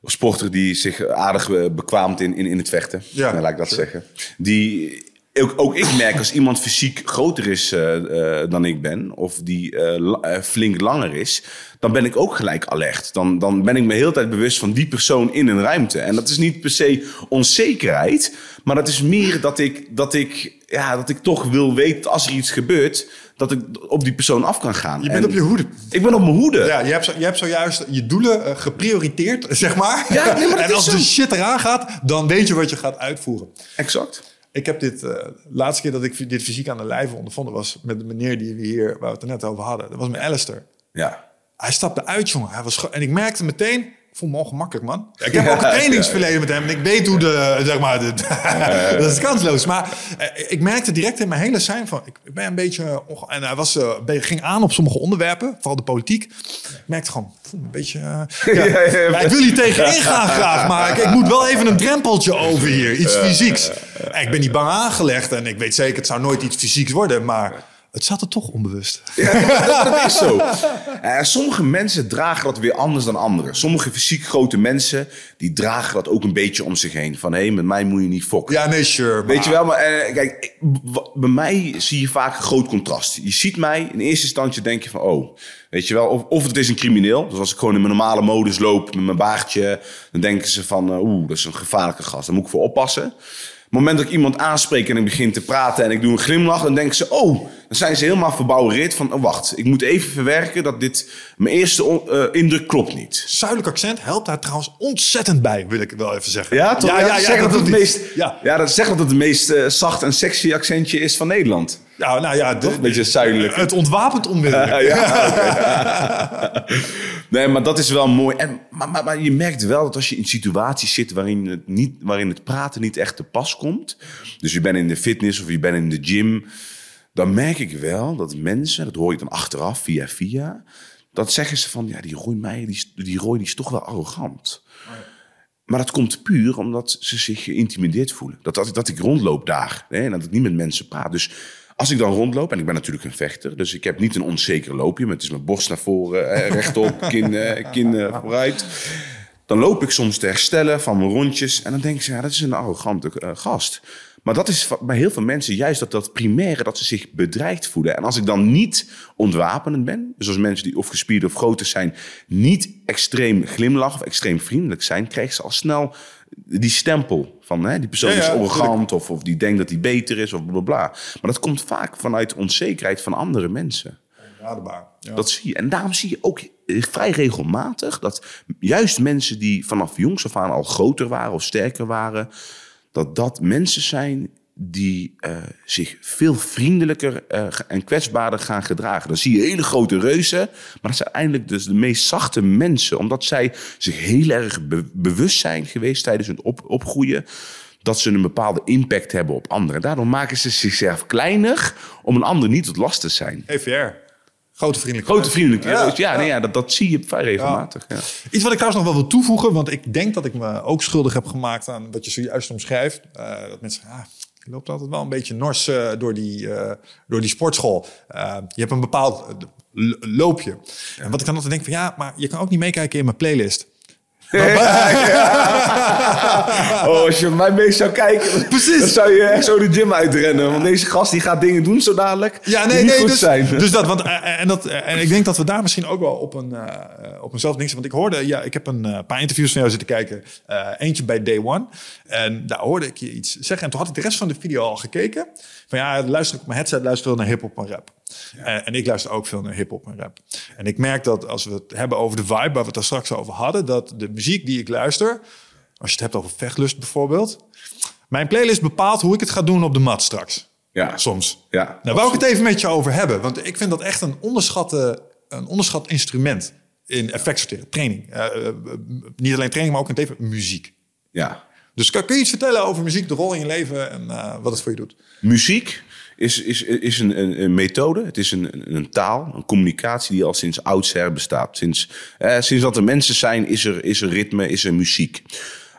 Of sporter die zich aardig bekwaamt in, in, in het vechten. Ja, Ja, laat ik dat zeggen. Die, ook, ook ik merk als iemand fysiek groter is eh, eh, dan ik ben, of die eh, la- flink langer is, dan ben ik ook gelijk alert. Dan, dan ben ik me heel tijd bewust van die persoon in een ruimte. En dat is niet per se onzekerheid, maar dat is meer dat ik, dat ik, ja, dat ik toch wil weten als er iets gebeurt, dat ik op die persoon af kan gaan. Je bent En op je hoede. Ik ben op mijn hoede. Ja, je hebt, zo, je hebt zojuist je doelen geprioriteerd, zeg maar. Ja, nee, maar dat en als zo. de shit eraan gaat, dan weet je wat je gaat uitvoeren. Exact. Ik heb dit, eh laatste keer dat ik dit fysiek aan de lijve ondervonden was met de meneer die we hier, waar we het er net over hadden. Dat was met Alistair. Ja. Hij stapte uit, jongen. Hij was en ik merkte meteen, ik voel me ongemakkelijk, man. Ik heb ook een trainingsverleden met hem en ik weet hoe de, zeg maar, de, dat is kansloos. Maar eh, ik merkte direct in mijn hele zijn van, ik, ik ben een beetje, en hij was, be- ging aan op sommige onderwerpen, vooral de politiek. Ik merkte gewoon, ik voel me een beetje, ik wil hier tegenin gaan graag, maar ik, ik moet wel even een drempeltje over hier, iets fysieks. En ik ben niet bang aangelegd en ik weet zeker, het zou nooit iets fysieks worden, maar het zat er toch onbewust. dat, dat is zo. Eh, sommige mensen dragen dat weer anders dan anderen. Sommige fysiek grote mensen, die dragen dat ook een beetje om zich heen. Van, hé, met mij moet je niet fokken. Ja, nee, sure. Weet je wel, maar eh, kijk, bij mij zie je vaak een groot contrast. Je ziet mij, in eerste instantie denk je van, oh, weet je wel, of, of het is een crimineel. Dus als ik gewoon in mijn normale modus loop met mijn baardje, dan denken ze van, eh, oeh, dat is een gevaarlijke gast, daar moet ik voor oppassen. Moment dat ik iemand aanspreek en ik begin te praten en ik doe een glimlach, dan denken ze, oh, dan zijn ze helemaal verbouwereerd van, oh, wacht, ik moet even verwerken dat dit, mijn eerste eh, indruk klopt niet. Zuidelijk accent helpt daar trouwens ontzettend bij, wil ik wel even zeggen. Ja, toch? Ja, ja, ja, zeg dat, het meest, Ja. ja. dat zegt dat het het meest eh, zacht en sexy accentje is van Nederland. Ja, nou ja, de- Een beetje zuidelijk. Het ontwapent onmiddellijk. ja, oké. nee, maar dat is wel mooi. En, maar, maar, maar je merkt wel dat als je in situaties zit waarin het, niet, waarin het praten niet echt te pas komt. Dus je bent in de fitness of je bent in de gym. Dan merk ik wel dat mensen, dat hoor ik dan achteraf via via. Dat zeggen ze van, ja, die Roy Meijer, die, die Roy die is toch wel arrogant. Maar dat komt puur omdat ze zich geïntimideerd voelen. Dat, dat, dat ik rondloop daar hè, en dat ik niet met mensen praat. Dus als ik dan rondloop, en ik ben natuurlijk een vechter... dus ik heb niet een onzeker loopje... maar het is mijn borst naar voren, eh, rechtop, kin, eh, kin eh, vooruit... dan loop ik soms te herstellen van mijn rondjes... en dan denk ik, ja, dat is een arrogante gast. Maar dat is bij heel veel mensen juist dat, dat primaire... dat ze zich bedreigd voelen. En als ik dan niet ontwapenend ben... dus als mensen die of gespierd of groter zijn... niet extreem glimlachen of extreem vriendelijk zijn... krijgen ze al snel die stempel van hè, die persoon Ja, ja, is arrogant... Of, of die denkt dat hij beter is of bla bla bla. Maar dat komt vaak vanuit onzekerheid van andere mensen. Ja. Dat zie je. En daarom zie je ook eh, vrij regelmatig dat juist mensen die vanaf jongs af aan al groter waren of sterker waren, dat dat mensen zijn die eh, zich veel vriendelijker eh, en kwetsbaarder gaan gedragen. Dan zie je hele grote reuzen, maar dat zijn eigenlijk dus de meest zachte mensen, omdat zij zich heel erg be- bewust zijn geweest tijdens hun op, opgroeien dat ze een bepaalde impact hebben op anderen. Daardoor maken ze zichzelf kleiner om een ander niet tot last te zijn. EVR. Grote vriendelijke. Grote vriendelijke Ja, ja, Nee, ja dat, dat zie je vrij regelmatig. Ja. Iets wat ik trouwens nog wel wil toevoegen, want ik denk dat ik me ook schuldig heb gemaakt aan wat je zojuist omschrijft. Eh, dat mensen ah, je loopt altijd wel een beetje nors eh, door, die, eh, door die sportschool. Eh, je hebt een bepaald loopje. En wat ik dan altijd denk van, ja, maar je kan ook niet meekijken in mijn playlist. Oh, als je mij mee zou kijken, Precies. dan zou je echt zo de gym uitrennen. Want deze gast die gaat dingen doen zo dadelijk Ja, nee, nee. goed Dus, zijn. dus dat, want, eh, en, dat, eh, en ik denk dat we daar misschien ook wel op een, eh op eenzelfde ding zijn. Want ik hoorde, ja, ik heb een eh, paar interviews van jou zitten kijken. Eh, eentje bij Day One. En daar hoorde ik je iets zeggen. En toen had ik de rest van de video al gekeken. Van ja, luister ik op mijn headset, luister naar hip-hop en rap. Eh, en ik luister ook veel naar hip-hop en rap. En ik merk dat als we het hebben over de vibe waar we het daar straks over hadden, dat de muziek die ik luister, als je het hebt over vechtlust bijvoorbeeld, mijn playlist bepaalt hoe ik het ga doen op de mat straks. Ja. Soms. Ja, Nou, wou ik het even met je over hebben. Want ik vind dat echt een, onderschatte, een onderschat instrument in effectsorteren, training. Eh, eh, niet alleen training, maar ook in het leven muziek. ja. Dus kan, kun je iets vertellen over muziek, de rol in je leven en wat het voor je doet? Muziek is, is, is een, een, methode, het is een, een, taal, een communicatie die al sinds oudsher bestaat. Sinds, eh, sinds dat er mensen zijn, is er, is er ritme, is er muziek.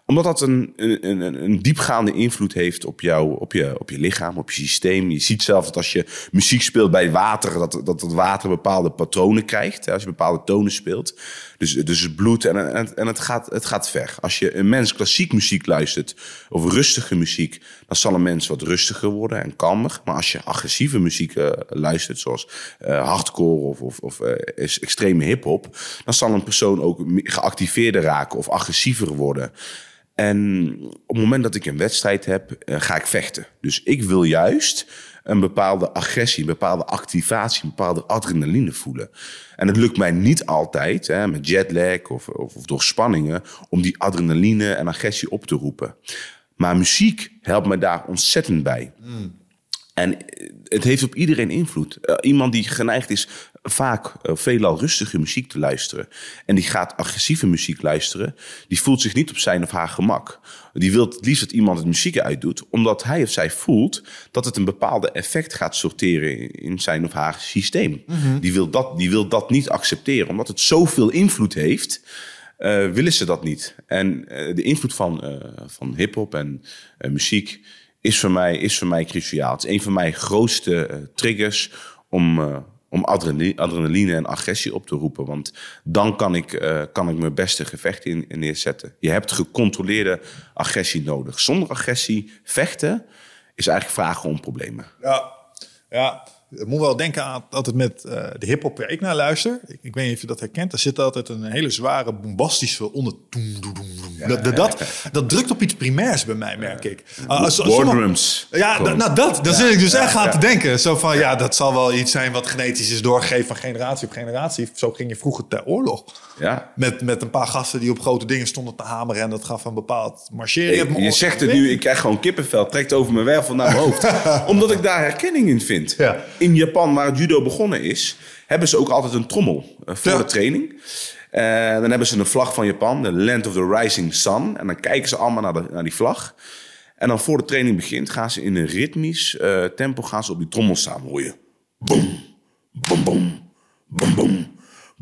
Omdat dat een, een, een, diepgaande invloed heeft op, jou, op, je, op je lichaam, op je systeem. Je ziet zelf dat als je muziek speelt bij water, dat, dat het water bepaalde patronen krijgt. Als je bepaalde tonen speelt. Dus, dus het bloed en, en, en het, gaat, het gaat ver. Als je een mens klassiek muziek luistert of rustige muziek, dan zal een mens wat rustiger worden en kalmer. Maar als je agressieve muziek uh, luistert, zoals uh, hardcore of, of, of uh, extreme hip-hop, dan zal een persoon ook geactiveerder raken of agressiever worden. En op het moment dat ik een wedstrijd heb, ga ik vechten. Dus ik wil juist een bepaalde agressie, een bepaalde activatie, een bepaalde adrenaline voelen. En het lukt mij niet altijd, hè, met jetlag of, of, of door spanningen, om die adrenaline en agressie op te roepen. Maar muziek helpt me daar ontzettend bij. Mm. En het heeft op iedereen invloed. Uh, iemand die geneigd is vaak uh, veelal rustige muziek te luisteren. En die gaat agressieve muziek luisteren. Die voelt zich niet op zijn of haar gemak. Die wil het liefst dat iemand het muziek uitdoet. Omdat hij of zij voelt dat het een bepaalde effect gaat sorteren in zijn of haar systeem. Mm -hmm. die, wil dat, die wil dat niet accepteren. Omdat het zoveel invloed heeft. Uh, willen ze dat niet. En de invloed van, van hip-hop en muziek is voor mij, is voor mij cruciaal. Het is een van mijn grootste uh, triggers om, uh, om adrenaline, en agressie op te roepen. Want dan kan ik, uh, kan ik mijn beste gevecht in, neerzetten. Je hebt gecontroleerde agressie nodig. Zonder agressie vechten is eigenlijk vragen om problemen. Ja, ja. Ik moet wel denken aan altijd met uh, de hip-hop waar ik naar luister. Ik, ik, weet niet of je dat herkent. Er zit altijd een hele zware, bombastische onder. Ja, dat, dat, dat, dat, drukt op iets primairs bij mij, merk ik. Uh, als, als Boardrooms. Ja, nou dat. Daar zit ik dus echt aan te denken. Zo van, ja, dat zal wel iets zijn wat genetisch is doorgegeven van generatie op generatie. Zo ging je vroeger ter oorlog. Ja. Met, met een paar gasten die op grote dingen stonden te hameren. En dat gaf een bepaald marcheren. Je, je zegt het nu, ik krijg gewoon kippenvel. Trekt over mijn wervel naar mijn hoofd. Omdat ik daar herkenning in vind. Ja. In Japan, waar het judo begonnen is, hebben ze ook altijd een trommel uh, voor Ja. de training. Uh, dan hebben ze een vlag van Japan, de Land of the Rising Sun. En dan kijken ze allemaal naar, de, naar die vlag. En dan voor de training begint, gaan ze in een ritmisch uh, tempo gaan ze op die trommel staan. Hoor je? Boom, boom, boom, boom, boom.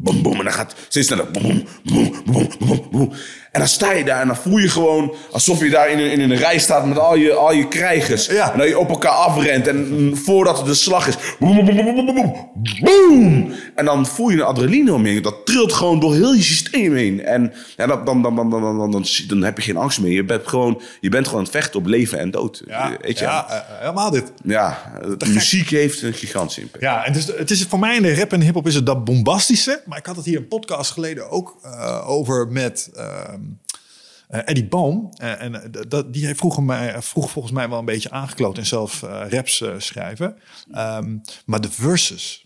Boom, boom. En dan gaat steeds sneller. Boom, boom, boom, boom, boom. En dan sta je daar en dan voel je gewoon alsof je daar in een, in een rij staat met al je, al je krijgers. Ja. En dat je op elkaar afrent. En mm, voordat de slag is. Boom. En dan voel je een adrenaline omheen. Dat trilt gewoon door heel je systeem heen. En ja, dan, dan, dan, dan, dan, dan, dan, dan heb je geen angst meer. Je bent gewoon, je bent gewoon aan het vechten op leven en dood. Ja, Weet je? ja uh, helemaal dit. Ja, de muziek heeft een gigantische impact. Ja, en dus, het is voor mij in de rap en hip-hop is het dat bombastische. Maar ik had het hier een podcast geleden ook uh, over met uh, Eddie Boom. Uh, en dat, die heeft vroeger mij, vroeg volgens mij wel een beetje aangekloot en zelf raps schrijven. Um, maar de verses.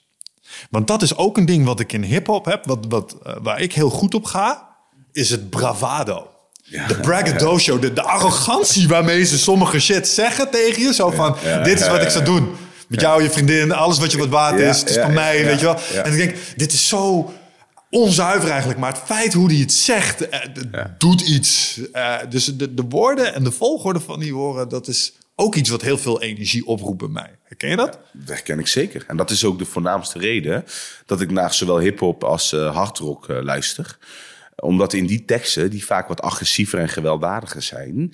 Want dat is ook een ding wat ik in hip-hop heb, wat, wat, waar ik heel goed op ga, is het bravado. Ja, de braggadocio, ja. de, de, arrogantie waarmee ze sommige shit zeggen tegen je. Zo van, dit is wat ik zou doen. Met jou, je vriendin, alles wat je wat waard is. het is van mij, weet je wel. En ik denk, dit is zo onzuiver eigenlijk. Maar het feit hoe hij het zegt, eh, doet iets. Uh, dus de, de woorden en de volgorde van die woorden, dat is ook iets wat heel veel energie oproept bij mij. Herken je dat? Ja, dat herken ik zeker. En dat is ook de voornaamste reden dat ik naar zowel hip-hop als uh, hardrock uh, luister. Omdat in die teksten, die vaak wat agressiever en gewelddadiger zijn,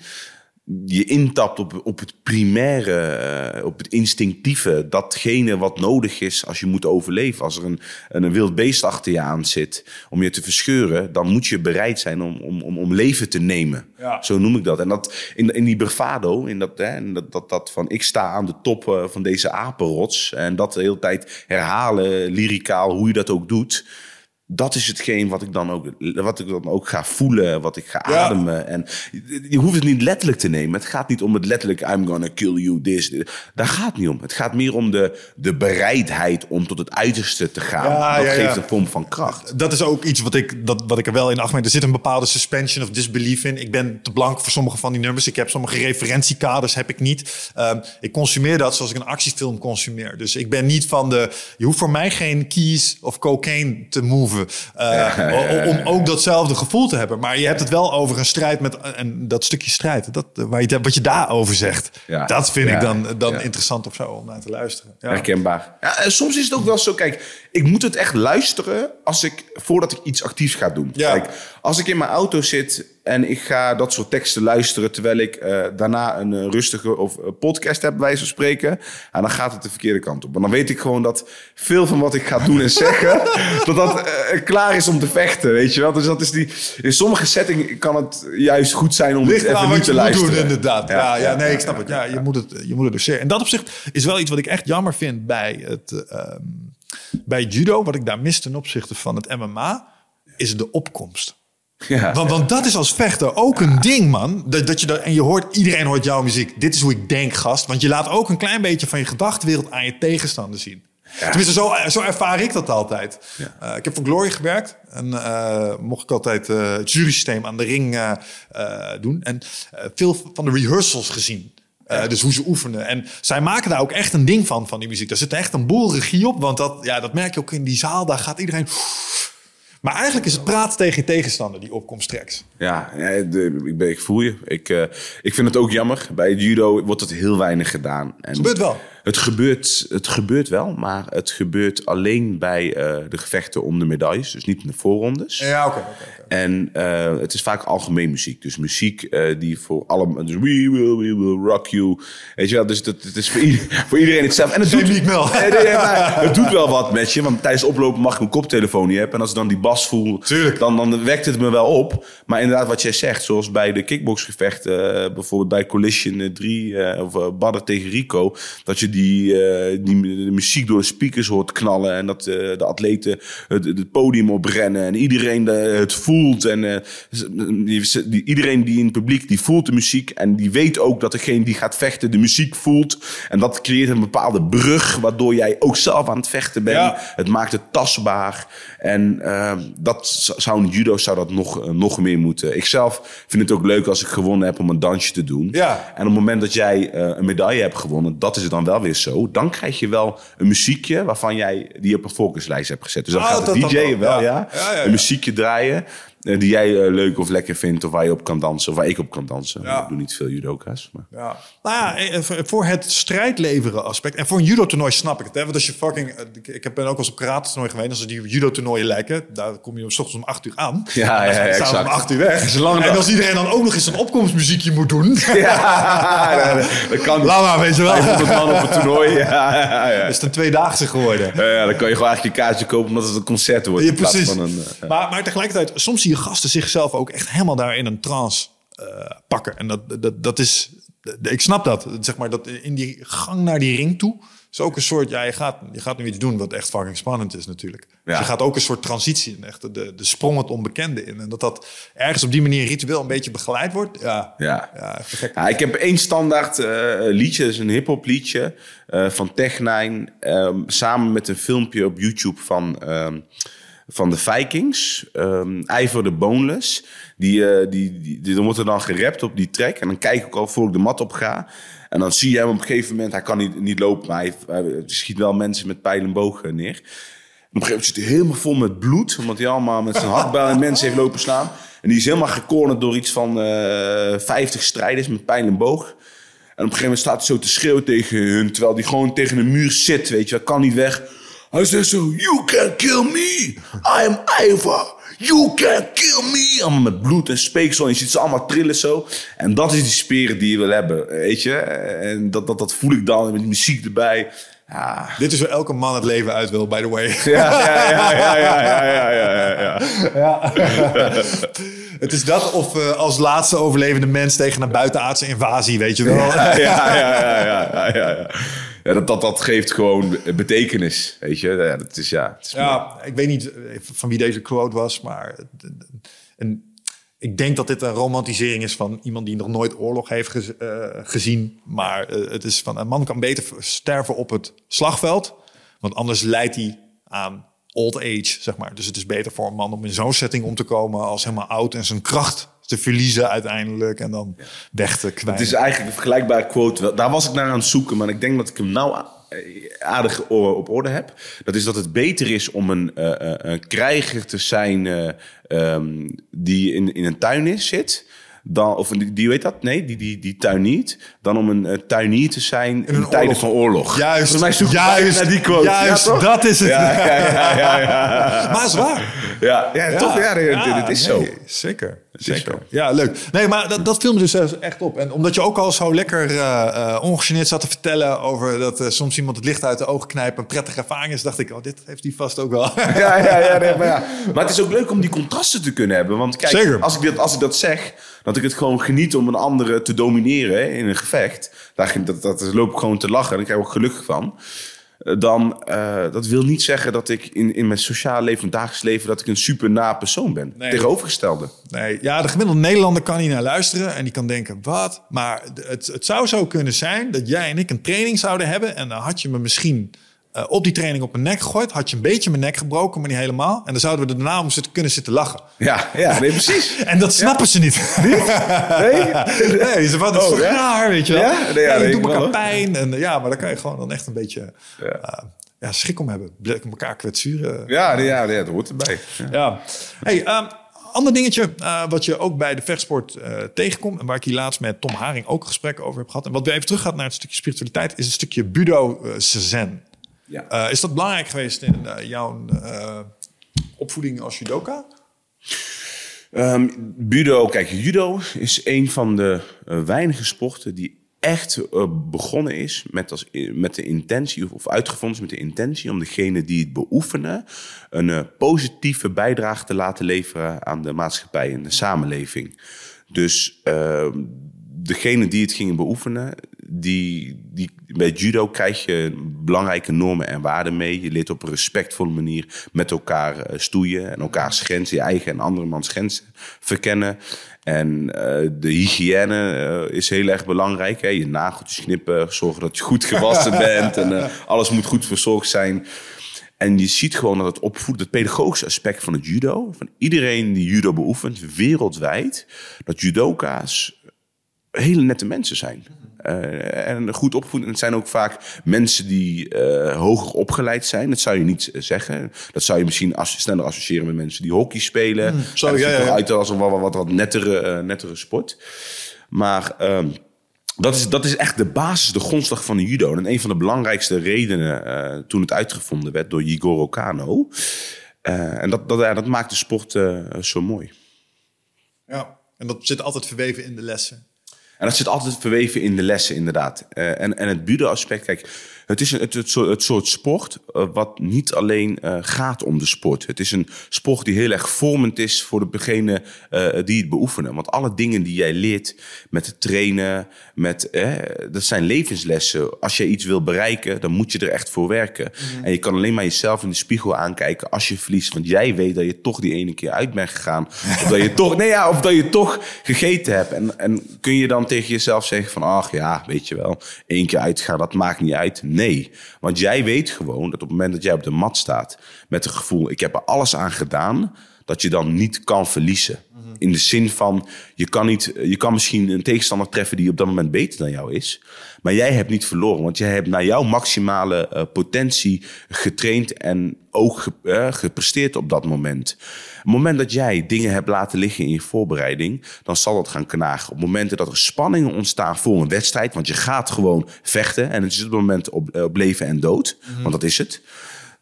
je intapt op, op het primaire, uh, op het instinctieve, datgene wat nodig is als je moet overleven. Als er een, een wild beest achter je aan zit om je te verscheuren, dan moet je bereid zijn om, om, om, om leven te nemen. Ja. Zo noem ik dat. En dat in, in die bravado, in dat, hè, in dat, dat, dat van ik sta aan de top uh, van deze apenrots en dat de hele tijd herhalen, lyricaal, hoe je dat ook doet dat is hetgeen wat ik dan ook, wat ik dan ook ga voelen, wat ik ga ja. ademen. En je hoeft het niet letterlijk te nemen. Het gaat niet om het letterlijk, I'm gonna kill you, this. this. Daar gaat het niet om. Het gaat meer om de, de bereidheid om tot het uiterste te gaan. Ja, dat ja, geeft een vorm van kracht. Dat is ook iets wat ik, dat, wat ik er wel in acht Er zit een bepaalde suspension of disbelief in. Ik ben te blank voor sommige van die nummers. Ik heb sommige referentiekaders, heb ik niet. Um, ik consumeer dat zoals ik een actiefilm consumeer. Dus ik ben niet van de, je hoeft voor mij geen keys of cocaine te Uh, ja, ja, ja, om ook datzelfde gevoel te hebben. Maar je hebt het wel over een strijd met en dat stukje strijd. Dat, waar je, wat je daarover zegt. dat vind ik dan, dan interessant of zo om naar te luisteren. Herkenbaar. en soms is het ook wel zo. Kijk, ik moet het echt luisteren als ik voordat ik iets actiefs ga doen. Kijk, als ik in mijn auto zit en ik ga dat soort teksten luisteren terwijl ik eh, daarna een eh, rustige of eh, podcast heb, bij van spreken. En dan gaat het de verkeerde kant op. Maar dan weet ik gewoon dat veel van wat ik ga doen en zeggen, dat dat klaar is om te vechten, weet je wel. Dus dat is die, in sommige settingen kan het juist goed zijn om Ligt het even niet te luisteren. doen, inderdaad. Ja, Ja, ja, nee, ja, ik snap het. Ja, je, Moet het, je moet het doseren. En dat opzicht is wel iets wat ik echt jammer vind bij het ehm, bij judo. Wat ik daar mis ten opzichte van het MMA, is de opkomst. Ja. Want, want dat is als vechter ook een ding, man. Dat, dat je dat, en je hoort, iedereen hoort jouw muziek. Dit is hoe ik denk, gast. Want je laat ook een klein beetje van je gedachtenwereld aan je tegenstander zien. Tenminste, zo, zo ervaar ik dat altijd. Eh, ik heb voor Glory gewerkt. En eh, mocht ik altijd eh, het jurysysteem aan de ring doen. En veel van de rehearsals gezien. Eh, Dus hoe ze oefenen. En zij maken daar ook echt een ding van, van die muziek. Daar zit echt een boel regie op. Want dat, ja, dat merk je ook in die zaal. Daar gaat iedereen... Maar eigenlijk is het praten tegen je tegenstander, die opkomsttracks. Ja, ja, de, ik, ben, ik voel je. Ik, eh, ik vind het ook jammer. Bij het judo wordt het heel weinig gedaan. En Gebeurt wel. Het gebeurt, het gebeurt wel, maar het gebeurt alleen bij eh, de gevechten om de medailles. Dus niet in de voorrondes. Ja, oké. En eh, het is vaak algemeen muziek. Dus muziek eh, die voor alle... Dus we will, we will rock you. Weet je wel, dus dat, het is voor, ieder- voor iedereen hetzelfde. En het doet, nee, maar het doet wel wat met je. Want tijdens oplopen mag ik mijn koptelefoon niet hebben. En als ik dan die bas voel, Tuurlijk. dan, dan wekt het me wel op. Maar inderdaad, wat jij zegt, zoals bij de kickboxgevechten... bijvoorbeeld bij Collision 3 eh, of Badder tegen Rico... dat je die, eh, die de muziek door de speakers hoort knallen... en dat eh, de atleten het, het podium oprennen... en iedereen eh, het voelt. En die, iedereen die in het publiek, die voelt de muziek... en die weet ook dat degene die gaat vechten de muziek voelt. En dat creëert een bepaalde brug... waardoor jij ook zelf aan het vechten bent. Ja. Het maakt het tastbaar. En eh, dat zou in judo zou dat nog, nog meer moeten. Ik zelf vind het ook leuk als ik gewonnen heb om een dansje te doen. Ja. En op het moment dat jij een medaille hebt gewonnen, dat is het dan wel weer zo. Dan krijg je wel een muziekje waarvan jij die op een focuslijst hebt gezet. Dus dan Oh, gaat de DJ wel. wel, Ja. ja, Ja, ja, ja. een muziekje draaien. Eh, die jij eh, leuk of lekker vindt, of waar je op kan dansen, of waar ik op kan dansen. Ja. Ik doe niet veel judoka's. Maar... Ja. Nou ja, eh, voor- het strijdleveren aspect. En voor een judo-toernooi snap ik het. Hè? Want als je fucking... ik- ben ook eens op karate-toernooi geweest. Als die judo-toernooien lijken, daar kom je om 's ochtends om 8 uur aan. Ja, ja, staan we om exact. 8 uur weg. en als iedereen dan ook nog eens een opkomstmuziekje moet doen. Ja, dat kan maar, weet je wel. 500 man op het toernooi. Ja, ja. is het een tweedaagse geworden. Ja, dan kan je gewoon eigenlijk een kaartje kopen omdat het een concert wordt. Ja, precies. Van een, maar, maar tegelijkertijd, soms zie je gasten zichzelf ook echt helemaal daar in een trance eh, pakken. En dat, dat, dat is, ik snap dat. Zeg maar, dat in die gang naar die ring toe is ook een soort, ja, je gaat, je gaat nu iets doen wat echt fucking spannend is natuurlijk. Dus Ja. je gaat ook een soort transitie in, echt de, de sprong het onbekende in. En dat dat ergens op die manier ritueel een beetje begeleid wordt. Ja, Ja. ja echt gek. Ja, ik heb één standaard eh, liedje, dat is een hip-hop liedje eh, van Tech9. ehm, samen met een filmpje op YouTube van, ehm, van de Vikings. ehm Ivor de Boneless. Die, eh, die, die, die, dan wordt er dan gerapt op die track. En dan kijk ik al voor ik de mat op ga. En dan zie je hem op een gegeven moment, hij kan niet, niet lopen, maar hij, hij schiet wel mensen met pijl en boog eh, neer. Op een gegeven moment zit hij helemaal vol met bloed. Omdat hij allemaal met zijn hakbijl en mensen heeft lopen slaan. En die is helemaal gecornerd door iets van eh 50 strijders met pijl en boog. En op een gegeven moment staat hij zo te schreeuwen tegen hun. Terwijl hij gewoon tegen een muur zit, weet je. Hij kan niet weg. Hij zegt zo, you can kill me. I am Eva. You can kill me. Allemaal met bloed en speeksel. Je ziet ze allemaal trillen zo. En dat is die spirit die je wil hebben, weet je. En dat, dat, dat voel ik dan met die muziek erbij. Ja. Dit is waar elke man het leven uit wil, by the way. Ja, ja, ja, ja, ja, ja, ja, ja. ja. Het is dat of als laatste overlevende mens tegen een buitenaardse invasie, weet je wel. ja, ja, ja, ja. ja, ja ja. Dat, dat, dat geeft gewoon betekenis, weet je. Ja, dat is, ja, is Ja, ik weet niet eh, van wie deze quote was, maar een, ik denk dat dit een romantisering is van iemand die nog nooit oorlog heeft gez- eh, gezien. Maar eh, het is van een man kan beter sterven op het slagveld, want anders leidt hij aan old age, zeg maar. Dus het is beter voor een man om in zo'n setting om te komen als helemaal oud en zijn kracht te verliezen uiteindelijk en dan weg te kwijt. Het is eigenlijk een vergelijkbare quote. Wel, Daar was ik naar aan het zoeken, maar ik denk dat ik hem nou aardig op orde heb. Dat is dat het beter is om een, eh, eh, een krijger te zijn eh, ehm, die in, in een tuin is, zit. Dan, of die, die weet dat? Nee, die, die, die tuin niet. Dan om een tuinier te zijn in, tijden oorlog. van oorlog. Juist, mij juist, naar die quote. juist, Ja, toch? dat is het. Ja, ja, ja, ja, ja. Maar is waar. Ja, ja, toch? Ja, dit, dit is zo. nee, Zeker. zeker. Ja, leuk. Nee, maar dat, dat filmde dus eh, echt op. En omdat je ook al zo lekker eh eh, ongegeneerd zat te vertellen over dat soms iemand het licht uit de ogen knijpt een prettige ervaring is, dacht ik, oh, dit heeft hij vast ook wel. Ja, ja, ja, nee, maar ja. Maar het is ook leuk om die contrasten te kunnen hebben. Want kijk, Zeker. Als, ik dit, als ik dat zeg, dat ik het gewoon geniet om een andere te domineren in een gevecht. Daar, dat, dat loop ik gewoon te lachen en daar krijg ik ook gelukkig van. Eh, Dan, eh, dat wil niet zeggen dat ik in, in mijn sociaal leven, mijn dagelijks leven, dat ik een super na persoon ben. Nee. Tegenovergestelde. Nee, ja, de gemiddelde Nederlander kan hier naar luisteren en die kan denken, wat? Maar het, het zou zo kunnen zijn dat jij en ik een training zouden hebben en dan had je me misschien eh, op die training op mijn nek gegooid, had je een beetje mijn nek gebroken, maar niet helemaal. En dan zouden we er daarna om zitten, kunnen zitten lachen. Ja, ja nee, precies. En dat snappen ze niet. Nee? Nee, ze van, dat is Oh, ja? raar, weet je wel? Ja? Nee, ja, ja, doen elkaar pijn. En, ja, maar daar kan je gewoon dan echt een beetje Ja. eh, ja, schrik om hebben. Elkaar kwetsuren. Ja, ja, nee, dat hoort erbij. Ja. Ja. Hey, ehm, ander dingetje eh, wat je ook bij de vechtsport tegenkomt... en waar ik hier laatst met Tom Haring ook een gesprek over heb gehad... en wat weer even terug gaat naar het stukje spiritualiteit... is een stukje budo zen. Ja. Eh, is dat belangrijk geweest in eh, jouw eh, opvoeding als judoka? Ehm, budo, kijk, judo is een van de weinige sporten die echt begonnen is met, als, met de intentie, of, of uitgevonden is met de intentie om degene die het beoefenen een positieve bijdrage te laten leveren aan de maatschappij en de samenleving. Dus ehm, degene die het gingen beoefenen, die, die, bij judo krijg je belangrijke normen en waarden mee. Je leert op een respectvolle manier met elkaar eh, stoeien en elkaars grenzen, je eigen en andermans grenzen verkennen. En eh, de hygiëne eh, is heel erg belangrijk. Hè? Je nageltjes knippen, zorgen dat je goed gewassen bent en alles moet goed verzorgd zijn. En je ziet gewoon dat het opvoeden, het pedagogische aspect van het judo, van iedereen die judo beoefent wereldwijd, dat judoka's hele nette mensen zijn. Eh, en goed opgevoed. En het zijn ook vaak mensen die eh, hoger opgeleid zijn. Dat zou je niet eh, zeggen. Dat zou je misschien as sneller associëren met mensen die hockey spelen. zo, En dat ja, ja, ja. uit als een wat, wat, nettere, nettere sport. Maar ehm, dat, is, dat is echt de basis, de grondslag van de judo. En een van de belangrijkste redenen toen het uitgevonden werd door Jigoro Kano. En dat, dat, ja, dat maakt de sport zo mooi. Ja. En dat zit altijd verweven in de lessen. En dat zit altijd verweven in de lessen, inderdaad. Eh, en, en het budo-aspect, kijk, het is een, het, het, soort, het soort sport eh, wat niet alleen eh, gaat om de sport. Het is een sport die heel erg vormend is voor degene eh, die het beoefenen. Want alle dingen die jij leert met het trainen, met, eh, dat zijn levenslessen. Als je iets wil bereiken, dan moet je er echt voor werken. En je kan alleen maar jezelf in de spiegel aankijken als je verliest. Want jij weet dat je toch die ene keer uit bent gegaan. Of dat je toch, nee, ja, of dat je toch gegeten hebt. En, en kun je dan tegen jezelf zeggen van, ach ja, weet je wel, één keer uitgaan, dat maakt niet uit. Nee, want jij weet gewoon dat op het moment dat jij op de mat staat met het gevoel, ik heb er alles aan gedaan, dat je dan niet kan verliezen. In de zin van, je kan, niet, je kan misschien een tegenstander treffen die op dat moment beter dan jou is. Maar jij hebt niet verloren, want jij hebt naar jouw maximale eh, potentie getraind en ook eh, gepresteerd op dat moment. Op het moment dat jij dingen hebt laten liggen in je voorbereiding, dan zal dat gaan knagen. Op momenten dat er spanningen ontstaan voor een wedstrijd, want je gaat gewoon vechten en het is op het moment op, eh, op leven en dood, want dat is het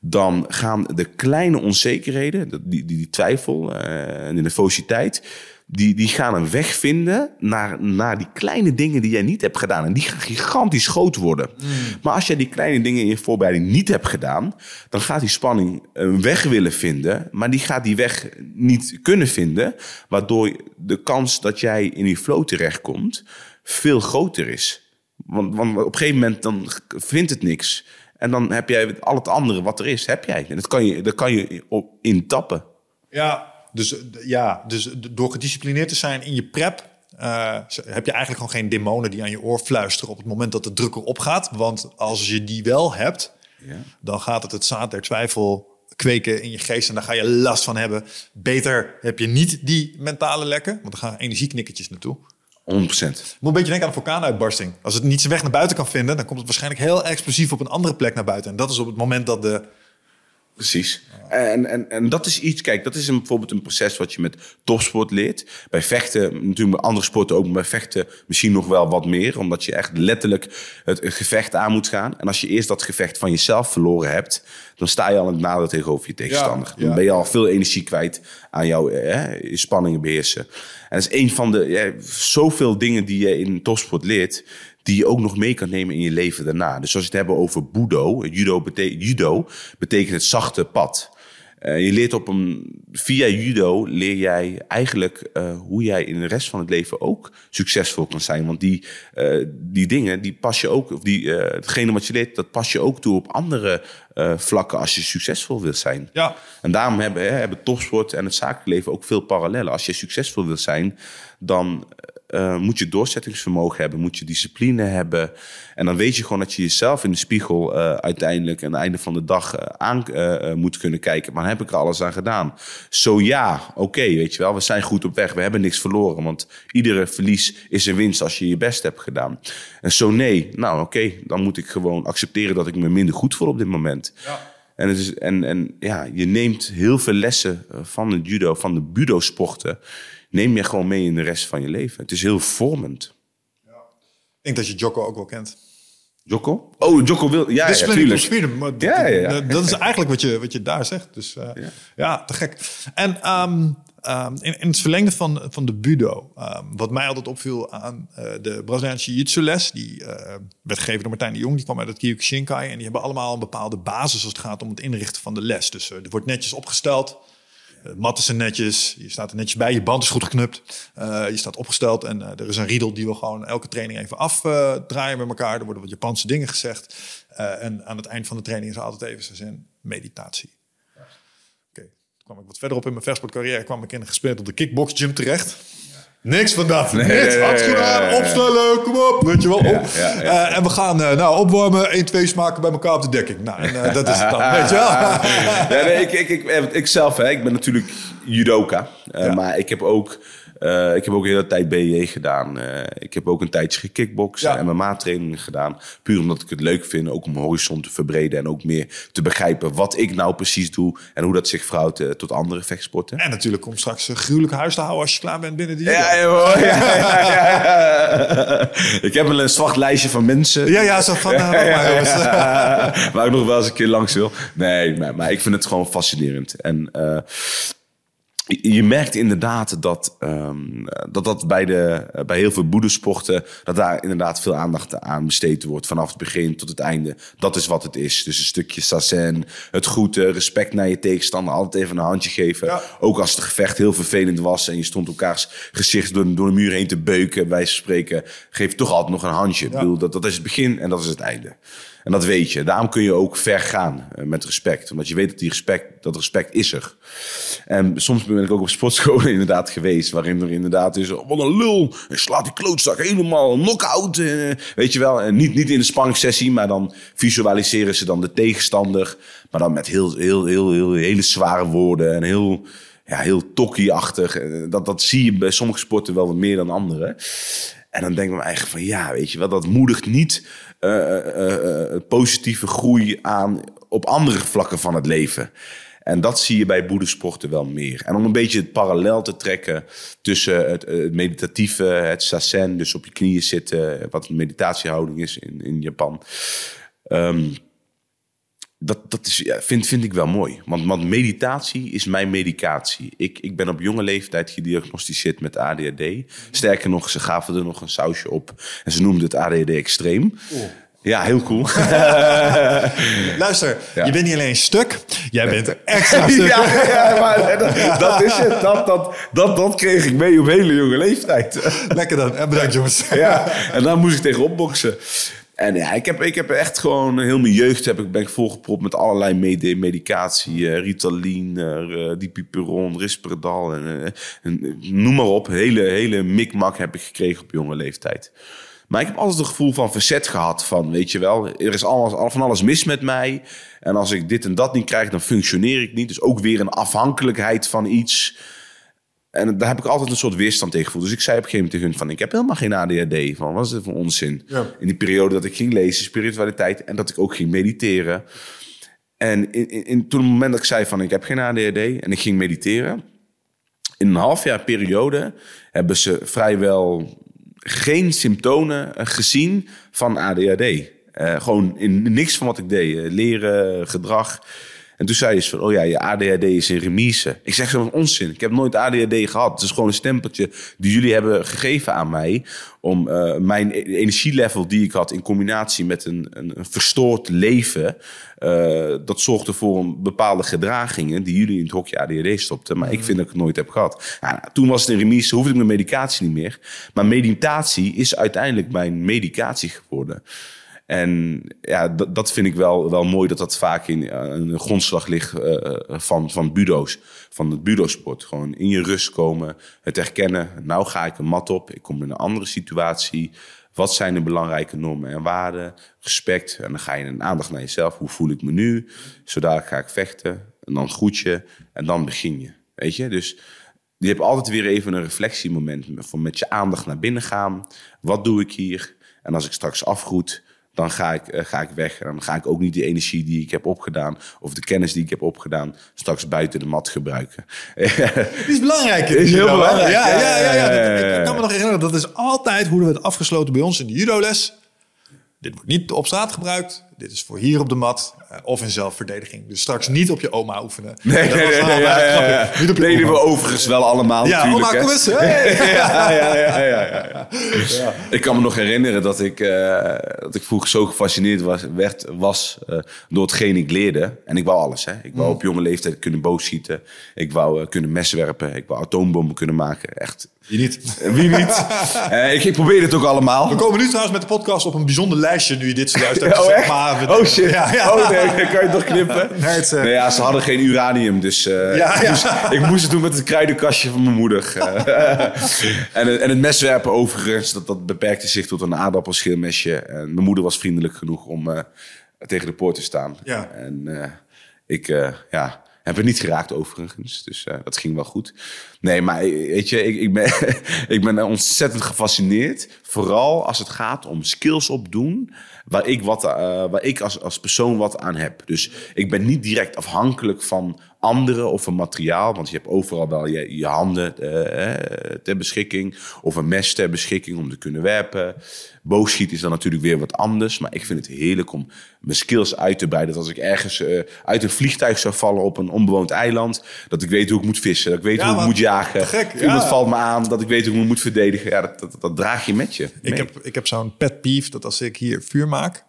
dan gaan de kleine onzekerheden, die, die, die twijfel eh, en de nervositeit, die, die gaan een weg vinden naar, naar die kleine dingen die jij niet hebt gedaan. En die gaan gigantisch groot worden. Maar als jij die kleine dingen in je voorbereiding niet hebt gedaan, dan gaat die spanning een weg willen vinden, maar die gaat die weg niet kunnen vinden, waardoor de kans dat jij in die flow terechtkomt veel groter is. Want, want op een gegeven moment dan vindt het niks. En dan heb jij al het andere wat er is, heb jij. En dat kan je, dat kan je op intappen. Ja, dus, eh, ja, dus door gedisciplineerd te zijn in je prep... eh, heb je eigenlijk gewoon geen demonen die aan je oor fluisteren... op het moment dat de druk erop gaat. Want als je die wel hebt, dan gaat het het zaad der twijfel kweken in je geest... en daar ga je last van hebben. Beter heb je niet die mentale lekken... want dan gaan energieknikkertjes naartoe. 100%. Moet een beetje denken aan een vulkaanuitbarsting. Als het niet zijn weg naar buiten kan vinden... dan komt het waarschijnlijk heel explosief op een andere plek naar buiten. En dat is op het moment dat de Precies. En, en, en dat is iets, kijk, dat is een, bijvoorbeeld een proces wat je met topsport leert. Bij vechten, natuurlijk bij andere sporten ook, maar bij vechten misschien nog wel wat meer. Omdat je echt letterlijk het, gevecht aan moet gaan. En als je eerst dat gevecht van jezelf verloren hebt, dan sta je al in het nadeel tegenover je tegenstander. Ja. Dan ben je al veel energie kwijt aan jouw spanningen beheersen. En dat is een van de zoveel dingen die je in topsport leert die je ook nog mee kan nemen in je leven daarna. Dus als je het hebben over budo, judo, bete judo betekent het zachte pad. Uh, je leert op een, via judo leer jij eigenlijk uh, hoe jij in de rest van het leven ook succesvol kan zijn. Want die, uh, die dingen, die pas je ook, of die, hetgene wat je leert, dat pas je ook toe op andere vlakken als je succesvol wilt zijn. Ja. En daarom hebben, hè, hebben topsport en het zakelijk leven ook veel parallellen. Als je succesvol wilt zijn, dan uh, moet je doorzettingsvermogen hebben, moet je discipline hebben. En dan weet je gewoon dat je jezelf in de spiegel uh, uiteindelijk aan het einde van de dag uh, aan moet kunnen kijken. Maar heb ik er alles aan gedaan? Zo ja, oké, okay, weet je wel, we zijn goed op weg, we hebben niks verloren. Want iedere verlies is een winst als je je best hebt gedaan. En zo nee, nou oké, okay, dan moet ik gewoon accepteren dat ik me minder goed voel op dit moment. Ja. En, het is, en, en ja, je neemt heel veel lessen van het judo, van de budo-sporten neem je gewoon mee in de rest van je leven. Het is heel vormend. Ja. Ik denk dat je Jocko ook wel kent. Jocko? Oh, Jocko wil... Ja, ja, tuurlijk. Freedom, dat, Ja, ja, ja. dat- Dat is eigenlijk wat je, wat je daar zegt. Dus uh, ja. te gek. En ehm, ehm, in, in het verlengde van, van de budo, ehm, wat mij altijd opviel aan eh, de Braziliaanse jiu-jitsu les, die eh, werd gegeven door Martijn de Jong, die kwam uit het Kyokushinkai en die hebben allemaal een bepaalde basis als het gaat om het inrichten van de les. Dus eh, er wordt netjes opgesteld. De matten zijn netjes, je staat er netjes bij, je band is goed geknupt. Eh, je staat opgesteld en eh, er is een riedel die we gewoon elke training even afdraaien met elkaar. Er worden wat Japanse dingen gezegd. Eh, en aan het eind van de training is altijd even zijn meditatie. Oké, toen kwam ik wat verderop in mijn vechtsportcarrière, kwam ik in een gespeeld kickbox gym terecht. Niks van dat. Niks. Handschoenen aan, opstellen, kom op. Weet je wel, op. Eh, en we gaan eh, nou, opwarmen, 1, 2 smaken bij elkaar op de dekking. Nou, en, eh, dat is het dan, weet je wel. ja, nee, ik, ik, ik, ik zelf, hè, ik ben natuurlijk judoka. Maar ik heb ook... eh, ik heb ook de hele tijd BJ gedaan. Eh, ik heb ook een tijdje gekickboxen Ja. en MMA-trainingen gedaan. Puur omdat ik het leuk vind, ook om mijn horizon te verbreden... en ook meer te begrijpen wat ik nou precies doe... en hoe dat zich verhoudt eh, tot andere vechtsporten. En natuurlijk om straks een gruwelijk huis te houden als je klaar bent binnen die Ja, ja, ja, ja, ja. Ik heb wel een zwart lijstje van mensen. Ja, ja, zo van. Waar ik nog wel eens een keer langs wil. Nee, maar, maar ik vind het gewoon fascinerend. En je merkt inderdaad dat, ehm, dat, dat bij, de, bij heel veel boedesporten... dat daar inderdaad veel aandacht aan besteed wordt. Vanaf het begin tot het einde. Dat is wat het is. Dus een stukje sazen, het groeten, respect naar je tegenstander... altijd even een handje geven. Ja. Ook als het gevecht heel vervelend was... en je stond elkaars gezicht door, door de muur heen te beuken... van spreken, geef toch altijd nog een handje. Ik bedoel, dat, dat is het begin en dat is het einde. En dat weet je. Daarom kun je ook ver gaan eh, met respect. Omdat je weet dat, die respect, dat respect is er. En soms ben ik ook op sportscholen inderdaad geweest... waarin er inderdaad is... Oh, wat een lul! En slaat die klootzak helemaal knock-out. eh, weet je wel. En niet, niet in de spanningssessie... maar dan visualiseren ze dan de tegenstander... maar dan met heel, heel, heel, heel hele zware woorden... en heel ja, heel tokkie-achtig. Eh, Dat, dat zie je bij sommige sporten wel wat meer dan andere. En dan denk ik me eigenlijk van ja, weet je wel, dat moedigt niet positieve groei aan op andere vlakken van het leven. En dat zie je bij boedesporten wel meer. En om een beetje het parallel te trekken tussen het, eh, het meditatieve, het sasen, dus op je knieën zitten, wat een meditatiehouding is in, in Japan. Ehm, dat, dat is, ja, vind, vind ik wel mooi. Want, want meditatie is mijn medicatie. Ik, ik ben op jonge leeftijd gediagnosticeerd met ADHD. Sterker nog, ze gaven er nog een sausje op. En ze noemden het ADHD extreem. Ja, heel cool. Luister, Ja. je bent niet alleen stuk, jij bent extra stuk. ja, ja, maar dat, dat is het. Dat, dat, dat, dat kreeg ik mee op hele jonge leeftijd. Lekker dan. En bedankt jongens. ja, en daar moest ik tegen opboksen. En ja, ik heb, ik heb echt gewoon heel mijn jeugd heb ik, ben ik volgepropt met allerlei medicatie. eh, Ritalin, eh Dipiperon, Risperdal. En, en, noem maar op. Hele, hele mikmak heb ik gekregen op jonge leeftijd. Maar ik heb altijd het gevoel van verzet gehad. Van, weet je wel, er is alles, van alles mis met mij. En als ik dit en dat niet krijg, dan functioneer ik niet. Dus ook weer een afhankelijkheid van iets. En daar heb ik altijd een soort weerstand tegen gevoeld. Dus ik zei op een gegeven moment tegen hun van... ik heb helemaal geen ADHD. Van, wat is dit voor onzin? Ja. In die periode dat ik ging lezen, spiritualiteit... en dat ik ook ging mediteren. En in, in, in- toen het moment dat ik zei van ik heb geen ADHD en ik ging mediteren. In een half jaar periode hebben ze vrijwel geen symptomen eh, gezien van ADHD. Eh, gewoon in niks van wat ik deed. Eh, leren, gedrag. En toen zei ze van, oh ja, je ADHD is in remise. Ik zeg van onzin. Ik heb nooit ADHD gehad. Het is gewoon een stempeltje die jullie hebben gegeven aan mij. Om eh, mijn e- energielevel die ik had in combinatie met een, een, een verstoord leven. eh, dat zorgde voor een bepaalde gedragingen die jullie in het hokje ADHD stopten. Maar ik vind dat ik het nooit heb gehad. Nou, toen was het in remise, hoefde ik mijn medicatie niet meer. Maar meditatie is uiteindelijk mijn medicatie geworden. En ja, dat, vind ik wel, wel mooi dat dat vaak in eh, een grondslag ligt eh, van, van budo's. Van het budosport. Gewoon in je rust komen, het erkennen. Nou ga ik een mat op, ik kom in een andere situatie. Wat zijn de belangrijke normen en waarden? Respect. En dan ga je een aandacht naar jezelf. Hoe voel ik me nu? Zodat ga ik vechten. En dan groet je. En dan begin je. Weet je? Dus je hebt altijd weer even een reflectiemoment. Met je aandacht naar binnen gaan. Wat doe ik hier? En als ik straks afgroet, dan ga ik, eh, ga ik weg. En dan ga ik ook niet die energie die ik heb opgedaan... of de kennis die ik heb opgedaan... straks buiten de mat gebruiken. Die is belangrijk. in Is heel belangrijk. Ja, ja, ja. ja. Ik kan me nog herinneren, dat is altijd hoe we het afgesloten bij ons in de judoles. Dit wordt niet op straat gebruikt. Dit is voor hier op de mat eh, of in zelfverdediging. Dus straks niet op je oma oefenen. Nee, Dat nee, was nee, nee, ja, ja, grapje. ja. Niet op je Deden oma. we overigens wel allemaal Ja, natuurlijk. oma, hè. kom eens. Hey. ja, ja, ja, ja. Ik kan me nog herinneren dat ik, eh, dat ik vroeger zo gefascineerd was, werd, was eh, door hetgeen ik leerde. En ik wou alles. Hè. Ik wou Mm. op jonge leeftijd kunnen boogschieten. Ik wou kunnen mes werpen. Ik wou atoombommen kunnen maken. Echt. Je niet. Eh, Wie niet? Eh, ik, ik probeerde het ook allemaal. We komen nu trouwens met de podcast op een bijzonder lijstje nu je dit zojuist hebt Oh? Maar we- Oh shit. Ja, ja. Oh nee, kan je het nog knippen? Nee, het is, eh, Nee, ja, ze hadden geen uranium, dus Ja, ik, ja. Moest, ik moest het doen met het kruidenkastje van mijn moeder. En, het- en het meswerpen overigens, dat, dat beperkte zich tot een aardappelschilmesje. En mijn moeder was vriendelijk genoeg om tegen de poort te staan. Ja. En ik ja, heb het niet geraakt overigens, dus eh, dat ging wel goed. Nee, maar weet je, ik, ik, ben, ik ben ontzettend gefascineerd. Vooral als het gaat om skills opdoen waar ik, wat, eh, waar ik als, als persoon wat aan heb. Dus ik ben niet direct afhankelijk van anderen of van materiaal. Want je hebt overal wel je, je handen eh, ter beschikking. Of een mes ter beschikking om te kunnen werpen. Boogschieten is dan natuurlijk weer wat anders. Maar ik vind het heerlijk om mijn skills uit te breiden. Dat als ik ergens eh, uit een vliegtuig zou vallen op een onbewoond eiland. Dat ik weet hoe ik moet vissen. Dat ik weet Ja, hoe ik moet jagen. Gek, Iemand ja. valt me aan. Dat ik weet hoe ik me moet verdedigen. Ja, dat, dat, dat draag je met je. Ik heb, ik heb zo'n pet peeve dat als ik hier vuur maak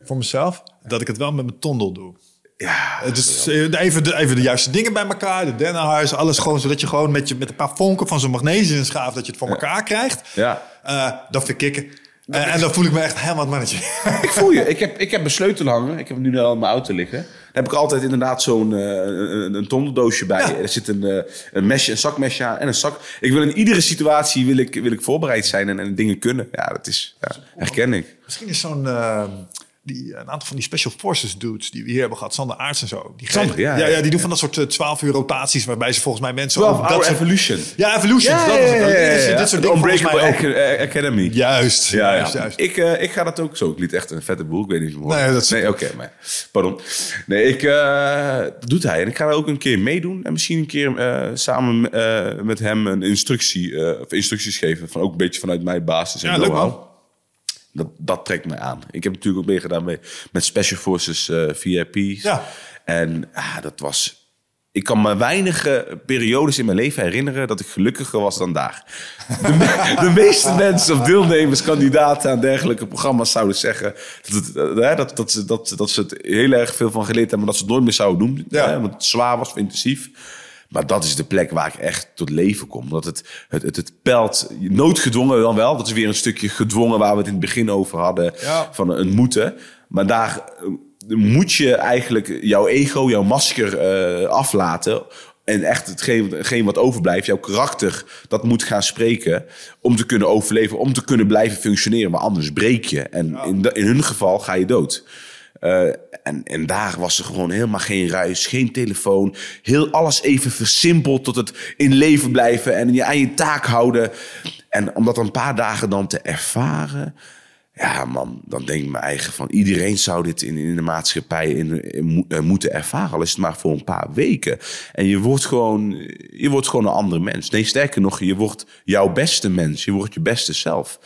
voor mezelf, dat ik het wel met mijn tondel doe. Ja, Dus eh, even de, even de juiste dingen bij elkaar, de dennenhuis, alles gewoon zodat je gewoon met, je, met een paar vonken van zo'n magnesiumschaaf dat je het voor elkaar krijgt. Ja. Eh, dat vind ik kicken. Eh, en dan voel ik me echt helemaal het mannetje. Ik voel je. Ik heb, ik heb een sleutel hangen. Ik heb hem nu al in mijn auto liggen. Daar heb ik altijd inderdaad zo'n eh, een, een tondeldoosje bij. Ja. Er zit een, eh, een mesje, een zakmesje aan en een zak. Ik wil in iedere situatie wil ik, wil ik voorbereid zijn en, en dingen kunnen. Ja, dat is, ja, herken ik. Misschien is zo'n... eh, die, een aantal van die special forces dudes die we hier hebben gehad, Sander Aarts en zo. Die Sander, ja, ja, ja. ja, die doen van dat soort eh, 12 uur rotaties waarbij ze volgens mij mensen... 12 ook Hour dat Evolution. Ja, Evolution. dat is het. Dit soort dingen Unbreakable eh, Academy. Juist. Ja, ja. juist, juist. Ik, eh, ik ga dat ook zo. Ik liet echt een vette boel. Ik weet niet hoort. Nee, dat is- Nee, oké. maar pardon. Nee, ik, eh, dat doet hij. En ik ga er ook een keer meedoen. En misschien een keer eh, samen eh, met hem een instructie, eh, of instructies geven. Van, ook een beetje vanuit mijn basis. En Ja. Dat, dat trekt mij aan. Ik heb natuurlijk ook meegedaan met, met Special Forces eh VIP's. Ja. En ah, dat was... Ik kan me weinige periodes in mijn leven herinneren dat ik gelukkiger was dan daar. De, me- de meeste mensen of deelnemers, kandidaten aan dergelijke programma's zouden zeggen dat, het, eh, hè, dat, dat, ze, dat, dat ze het heel erg veel van geleerd hebben, maar dat ze het nooit meer zouden doen. Ja. Hè, want het zwaar was of intensief. Maar dat is de plek waar ik echt tot leven kom. Dat het, het, het, het pelt, noodgedwongen dan wel. Dat is weer een stukje gedwongen waar we het in het begin over hadden. Ja. Van een moeten. Maar daar eh, moet je eigenlijk jouw ego, jouw masker eh, aflaten. En echt hetgeen, hetgeen wat overblijft, jouw karakter, dat moet gaan spreken. Om te kunnen overleven, om te kunnen blijven functioneren. Maar anders breek je. En in, in hun geval ga je dood. Eh, en, en daar was er gewoon helemaal geen ruis, geen telefoon. Heel alles even versimpeld tot het in leven blijven en je aan je taak houden. En om dat een paar dagen dan te ervaren. Ja, man, dan denk ik me eigen van iedereen zou dit in, in de maatschappij in, eh, moeten ervaren. Al is het maar voor een paar weken. En je wordt gewoon, je wordt gewoon een andere mens. Nee, sterker nog, je wordt jouw beste mens. Je wordt je beste zelf.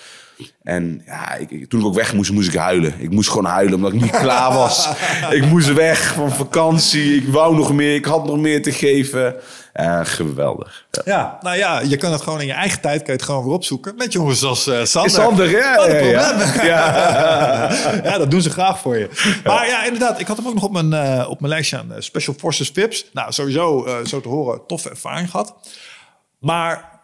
En ja, ik, toen ik ook weg moest, moest ik huilen. Ik moest gewoon huilen omdat ik niet klaar was. ik moest weg van vakantie. Ik wou nog meer. Ik had nog meer te geven. Eh, geweldig. Ja. Ja, nou ja, je kan het gewoon in je eigen tijd kan je het gewoon weer opzoeken. Met jongens als eh Sander. Sander, ja, een ja, ja. Ja, dat doen ze graag voor je. Maar ja, inderdaad, ik had hem ook nog op mijn, eh, op mijn lijstje aan Special Forces Vips. Nou, sowieso, zo te horen, toffe ervaring gehad. Maar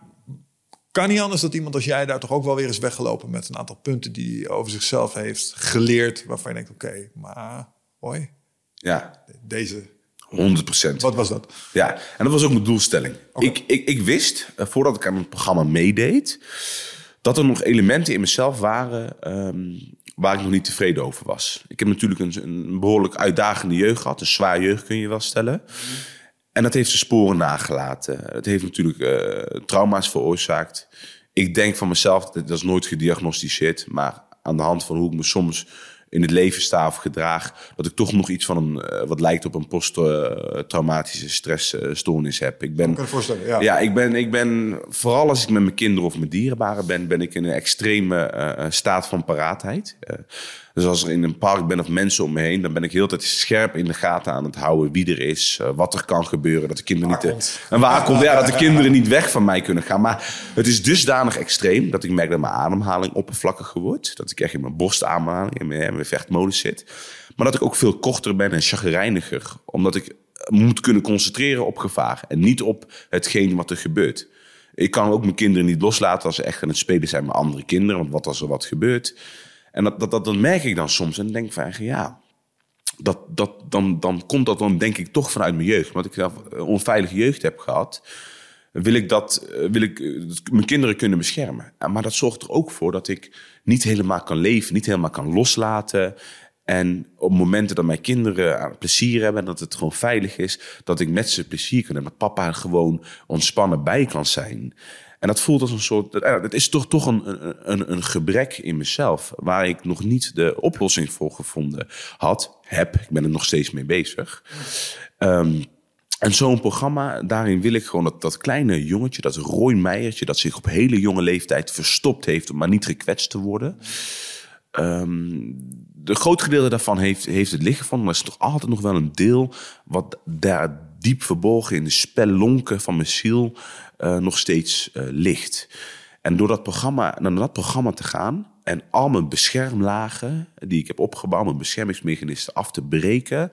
kan niet anders dat iemand als jij daar toch ook wel weer is weggelopen met een aantal punten die hij over zichzelf heeft geleerd. Waarvan je denkt, oké, maar hoi, ja, deze, 100 procent. wat was dat? Ja, en dat was ook mijn doelstelling. Ik, ik, ik wist, eh, voordat ik aan het programma meedeed, dat er nog elementen in mezelf waren ehm, waar ik nog niet tevreden over was. Ik heb natuurlijk een, een behoorlijk uitdagende jeugd gehad, een zwaar jeugd kun je wel stellen. En dat heeft zijn sporen nagelaten. Het heeft natuurlijk eh, trauma's veroorzaakt. Ik denk van mezelf, dat is nooit gediagnosticeerd, maar aan de hand van hoe ik me soms in het leven sta of gedraag, dat ik toch nog iets van een, eh, wat lijkt op een posttraumatische stressstoornis heb. Ik ben, Ik kan voorstellen, ja. ja, ik ben, ik ben, vooral als ik met mijn kinderen of mijn dierbaren ben, ben ik in een extreme eh, staat van paraatheid. Eh, dus als er in een park ben of mensen om me heen, dan ben ik heel tijd scherp in de gaten aan het houden wie er is, eh, wat er kan gebeuren, dat de kinderen niet... komt. en waar komt, ja, dat de kinderen niet weg van mij kunnen gaan. Maar het is dusdanig extreem dat ik merk dat mijn ademhaling oppervlakkiger wordt. Dat ik echt in mijn borstademhaling, in mijn, in mijn vechtmodus zit. Maar dat ik ook veel korter ben en chagrijniger. Omdat ik moet kunnen concentreren op gevaar en niet op hetgeen wat er gebeurt. Ik kan ook mijn kinderen niet loslaten als ze echt aan het spelen zijn met andere kinderen. Want wat als er wat gebeurt? En dat, dat, dat, merk ik dan soms. En denk van, ja, dat, dat, dan, dan komt dat dan denk ik toch vanuit mijn jeugd. Want ik zelf een onveilige jeugd heb gehad. Wil ik, dat, eh, wil ik eh, mijn kinderen kunnen beschermen. Maar dat zorgt er ook voor dat ik niet helemaal kan leven. Niet helemaal kan loslaten. En op momenten dat mijn kinderen plezier hebben... en dat het gewoon veilig is... dat ik met ze plezier kan hebben. Dat papa gewoon ontspannen bij kan zijn. En dat voelt als een soort... eh, Het is toch, toch een, een, een gebrek in mezelf... waar ik nog niet de oplossing voor gevonden had. Heb, ik ben er nog steeds mee bezig. Ehm, en zo'n programma, daarin wil ik gewoon dat, dat kleine jongetje, dat Roy Meijertje... dat zich op hele jonge leeftijd verstopt heeft... om maar niet gekwetst te worden... Ehm, de groot gedeelte daarvan heeft, heeft het licht gevonden, maar is toch altijd nog wel een deel wat daar diep verborgen in de spellonken van mijn ziel eh, nog steeds eh, ligt. En door dat programma, naar dat programma te gaan en al mijn beschermlagen die ik heb opgebouwd, mijn beschermingsmechanismen af te breken,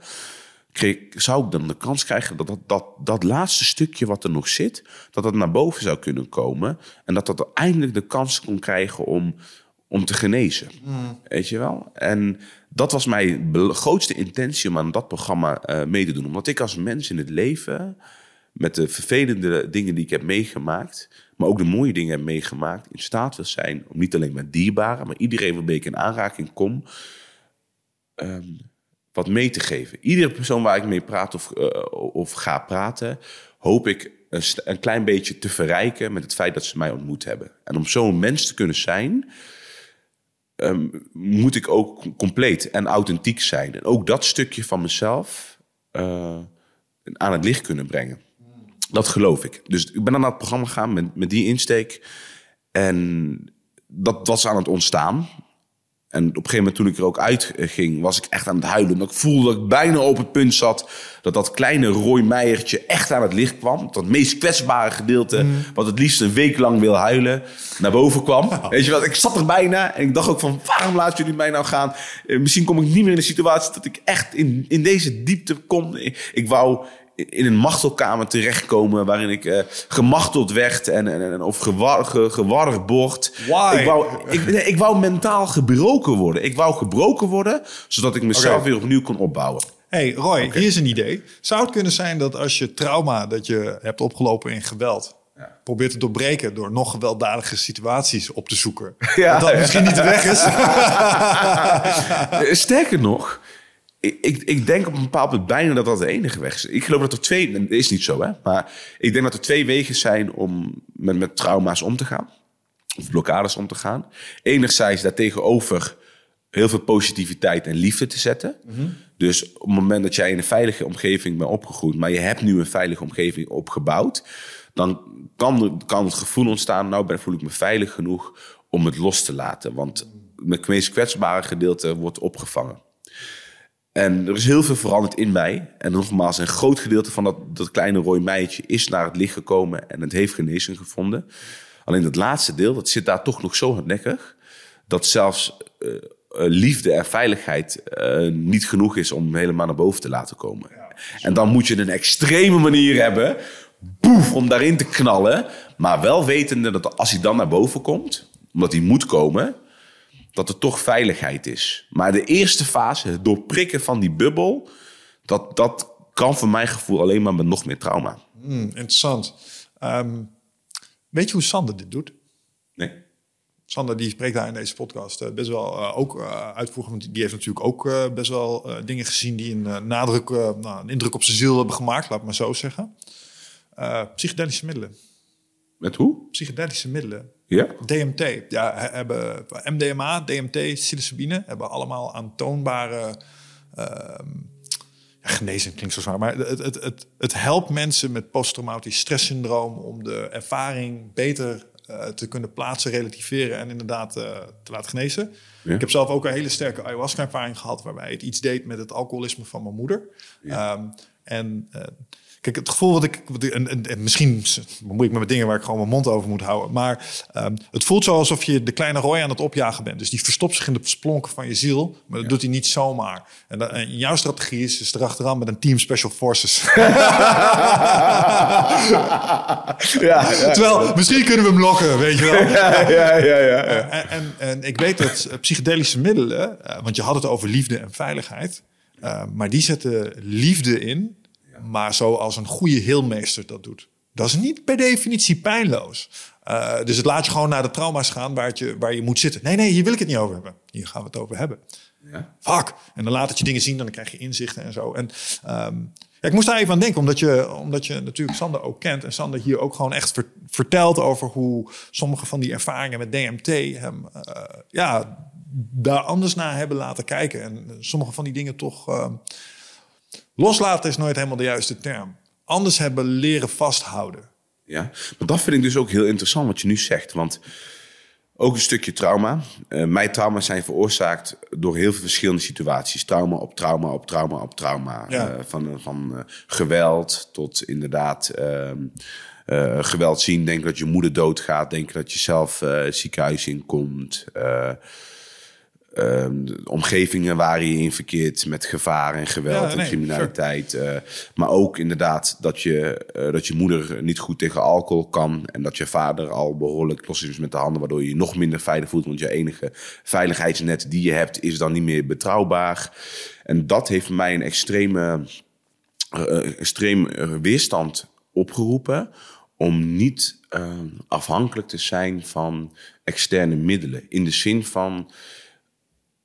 kreeg, zou ik dan de kans krijgen dat dat, dat dat laatste stukje wat er nog zit, dat dat naar boven zou kunnen komen. En dat dat eindelijk de kans kon krijgen om, om te genezen. Weet je wel? En dat was mijn grootste intentie om aan dat programma eh, mee te doen. Omdat ik als mens in het leven, met de vervelende dingen die ik heb meegemaakt, maar ook de mooie dingen heb meegemaakt, in staat wil zijn om niet alleen met dierbaren, maar iedereen waarmee ik in aanraking kom, ehm, wat mee te geven. Iedere persoon waar ik mee praat of, eh, of ga praten, hoop ik een, een klein beetje te verrijken met het feit dat ze mij ontmoet hebben. En om zo'n mens te kunnen zijn, ehm, moet ik ook compleet en authentiek zijn. En ook dat stukje van mezelf eh, aan het licht kunnen brengen. Dat geloof ik. Dus ik ben dan naar het programma gegaan met, met die insteek. En dat was aan het ontstaan. En op een gegeven moment toen ik er ook uitging, was ik echt aan het huilen. Omdat ik voelde dat ik bijna op het punt zat dat dat kleine Roy Meijertje echt aan het licht kwam. Dat meest kwetsbare gedeelte, wat het liefst een week lang wil huilen, naar boven kwam. Weet je wat, ik zat er bijna en ik dacht ook van, waarom laten jullie mij nou gaan? Eh, misschien kom ik niet meer in de situatie dat ik echt in, in deze diepte kom. Ik, ik wou in een machtelkamer terechtkomen waarin ik eh, gemachteld werd en, en, en of gewar, ge? Ik wou, ik, nee, ik wou mentaal gebroken worden. Ik wou gebroken worden, zodat ik mezelf weer opnieuw kon opbouwen. hey, Roy, hier is een idee. Zou het kunnen zijn dat als je trauma dat je hebt opgelopen in geweld... probeert te doorbreken door nog gewelddadige situaties op te zoeken... Ja, dat dat ja. misschien niet de weg is? Eh, Sterker nog, ik, ik, ik denk op een bepaald punt bijna dat dat de enige weg is. Ik geloof dat er twee, dat is niet zo hè, maar ik denk dat er twee wegen zijn om met, met trauma's om te gaan. Of blokkades om te gaan. Enerzijds daartegenover heel veel positiviteit en liefde te zetten. Dus op het moment dat jij in een veilige omgeving bent opgegroeid, maar je hebt nu een veilige omgeving opgebouwd, dan kan, kan het gevoel ontstaan, nou ben, voel ik me veilig genoeg om het los te laten. Want mijn meest kwetsbare gedeelte wordt opgevangen. En er is heel veel veranderd in mij. En nogmaals, een groot gedeelte van dat, dat kleine rooi meisje is naar het licht gekomen en het heeft genezing gevonden. Alleen dat laatste deel, dat zit daar toch nog zo hardnekkig, dat zelfs uh, liefde en veiligheid uh, niet genoeg is om helemaal naar boven te laten komen. en dan moet je een extreme manier hebben, boef, om daarin te knallen. Maar wel wetende dat als hij dan naar boven komt, omdat hij moet komen, dat er toch veiligheid is. Maar de eerste fase, het doorprikken van die bubbel, dat, dat kan voor mijn gevoel alleen maar met nog meer trauma. Hmm, interessant. Um, weet je hoe Sander dit doet? Nee. Sander die spreekt daar in deze podcast uh, best wel uh, ook uh, uitvoeren. Want die heeft natuurlijk ook best wel dingen gezien die een nadruk, nou, een indruk op zijn ziel hebben gemaakt, laat maar zo zeggen. psychedelische middelen. Met hoe? Psychedelische middelen. Ja? DMT. Ja, hebben MDMA, DMT, psilocybine hebben allemaal aantoonbare uh, ja, genezing klinkt zo zwaar, maar het, het, het, het helpt mensen met posttraumatisch stresssyndroom om de ervaring beter uh, te kunnen plaatsen, relativeren en inderdaad uh, te laten genezen. Ja. Ik heb zelf ook een hele sterke ayahuasca-ervaring gehad waarbij het iets deed met het alcoholisme van mijn moeder. Ja. Um, en uh, Kijk, het gevoel wat ik. Wat ik en, en, en, misschien bemoei ik me met dingen waar ik gewoon mijn mond over moet houden. Maar um, het voelt zo alsof je de kleine rooi aan het opjagen bent. Dus die verstopt zich in de splonken van je ziel. Maar dat ja. doet hij niet zomaar. En, dat, en, jouw strategie is, is erachteraan met een team Special Forces. ja, ja, Terwijl, misschien kunnen we hem lokken, weet je wel. ja, ja, ja. ja, En, en, ik weet dat psychedelische middelen. Uh, want je had het over liefde en veiligheid. Uh, maar die zetten liefde in maar zoals een goede heelmeester dat doet. Dat is niet per definitie pijnloos. Uh, dus het laat je gewoon naar de trauma's gaan waar, je, waar je moet zitten. Nee, nee, hier wil ik het niet over hebben. Hier gaan we het over hebben. Ja. Fuck. En dan laat het je dingen zien, dan krijg je inzichten en zo. En um, ja, ik moest daar even aan denken, omdat je, omdat je natuurlijk Sander ook kent. En Sander hier ook gewoon echt ver, vertelt over hoe sommige van die ervaringen met DMT hem uh, ja, daar anders naar hebben laten kijken. En sommige van die dingen toch. Uh, Loslaten is nooit helemaal de juiste term. Anders hebben leren vasthouden. Ja, maar dat vind ik dus ook heel interessant wat je nu zegt. Want ook een stukje trauma. Uh, mijn trauma's zijn veroorzaakt door heel veel verschillende situaties. Trauma op trauma op trauma op trauma. Ja. Uh, van van uh, geweld tot inderdaad ehm, geweld zien. Denken dat je moeder doodgaat. Denken dat je zelf ziekenhuis inkomt. Um, omgevingen waar je in verkeert met gevaar en geweld ja, en criminaliteit. Sure. Uh, maar ook inderdaad dat je, uh, dat je moeder niet goed tegen alcohol kan. En dat je vader al behoorlijk los is met de handen. Waardoor je je nog minder veilig voelt. Want je enige veiligheidsnet die je hebt is dan niet meer betrouwbaar. En dat heeft mij een extreme, uh, extreem weerstand opgeroepen. Om niet afhankelijk te zijn van externe middelen. In de zin van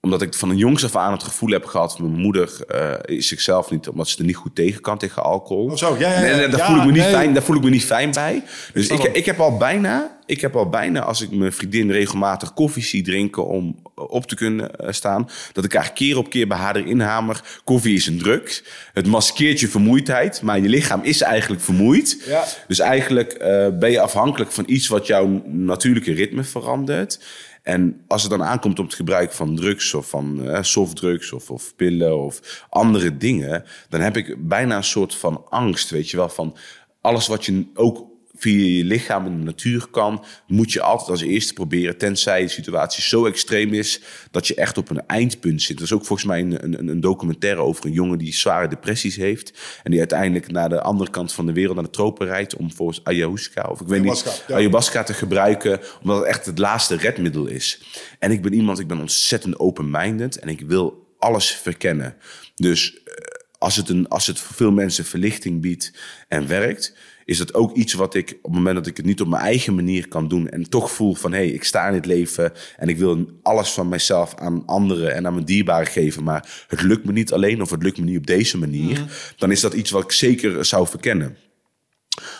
omdat ik van een jongs af aan het gevoel heb gehad... mijn moeder uh, is zichzelf niet... omdat ze er niet goed tegen kan, tegen alcohol. Oh zo, ja, ja, ja. En, en daar, ja, voel ik me niet nee. fijn, daar voel ik me niet fijn bij. Dus ik, ik heb al bijna... Ik heb al bijna, als ik mijn vriendin regelmatig koffie zie drinken... om op te kunnen uh, staan... dat ik haar keer op keer bij haar erin hamer... koffie is een druk. Het maskeert je vermoeidheid... maar je lichaam is eigenlijk vermoeid. Ja. Dus eigenlijk uh, ben je afhankelijk van iets... wat jouw natuurlijke ritme verandert... En als het dan aankomt op het gebruik van drugs of van uh, softdrugs of, of pillen of andere dingen, dan heb ik bijna een soort van angst, weet je wel, van alles wat je ook via je lichaam in de natuur kan, moet je altijd als eerste proberen, tenzij de situatie zo extreem is dat je echt op een eindpunt zit. Er is ook volgens mij een, een, een documentaire over een jongen die zware depressies heeft en die uiteindelijk naar de andere kant van de wereld, naar de tropen rijdt, om volgens ayahuasca of ik weet Ayahuasca, niet, ja. ayahuasca te gebruiken, omdat het echt het laatste redmiddel is. En ik ben iemand, ik ben ontzettend open-minded en ik wil alles verkennen. Dus eh, als het, een, als het voor veel mensen verlichting biedt en werkt, is dat ook iets wat ik op het moment dat ik het niet op mijn eigen manier kan doen en toch voel van hé, hey, ik sta in het leven en ik wil alles van mezelf aan anderen en aan mijn dierbaren geven, maar het lukt me niet alleen of het lukt me niet op deze manier, mm. dan is dat iets wat ik zeker zou verkennen.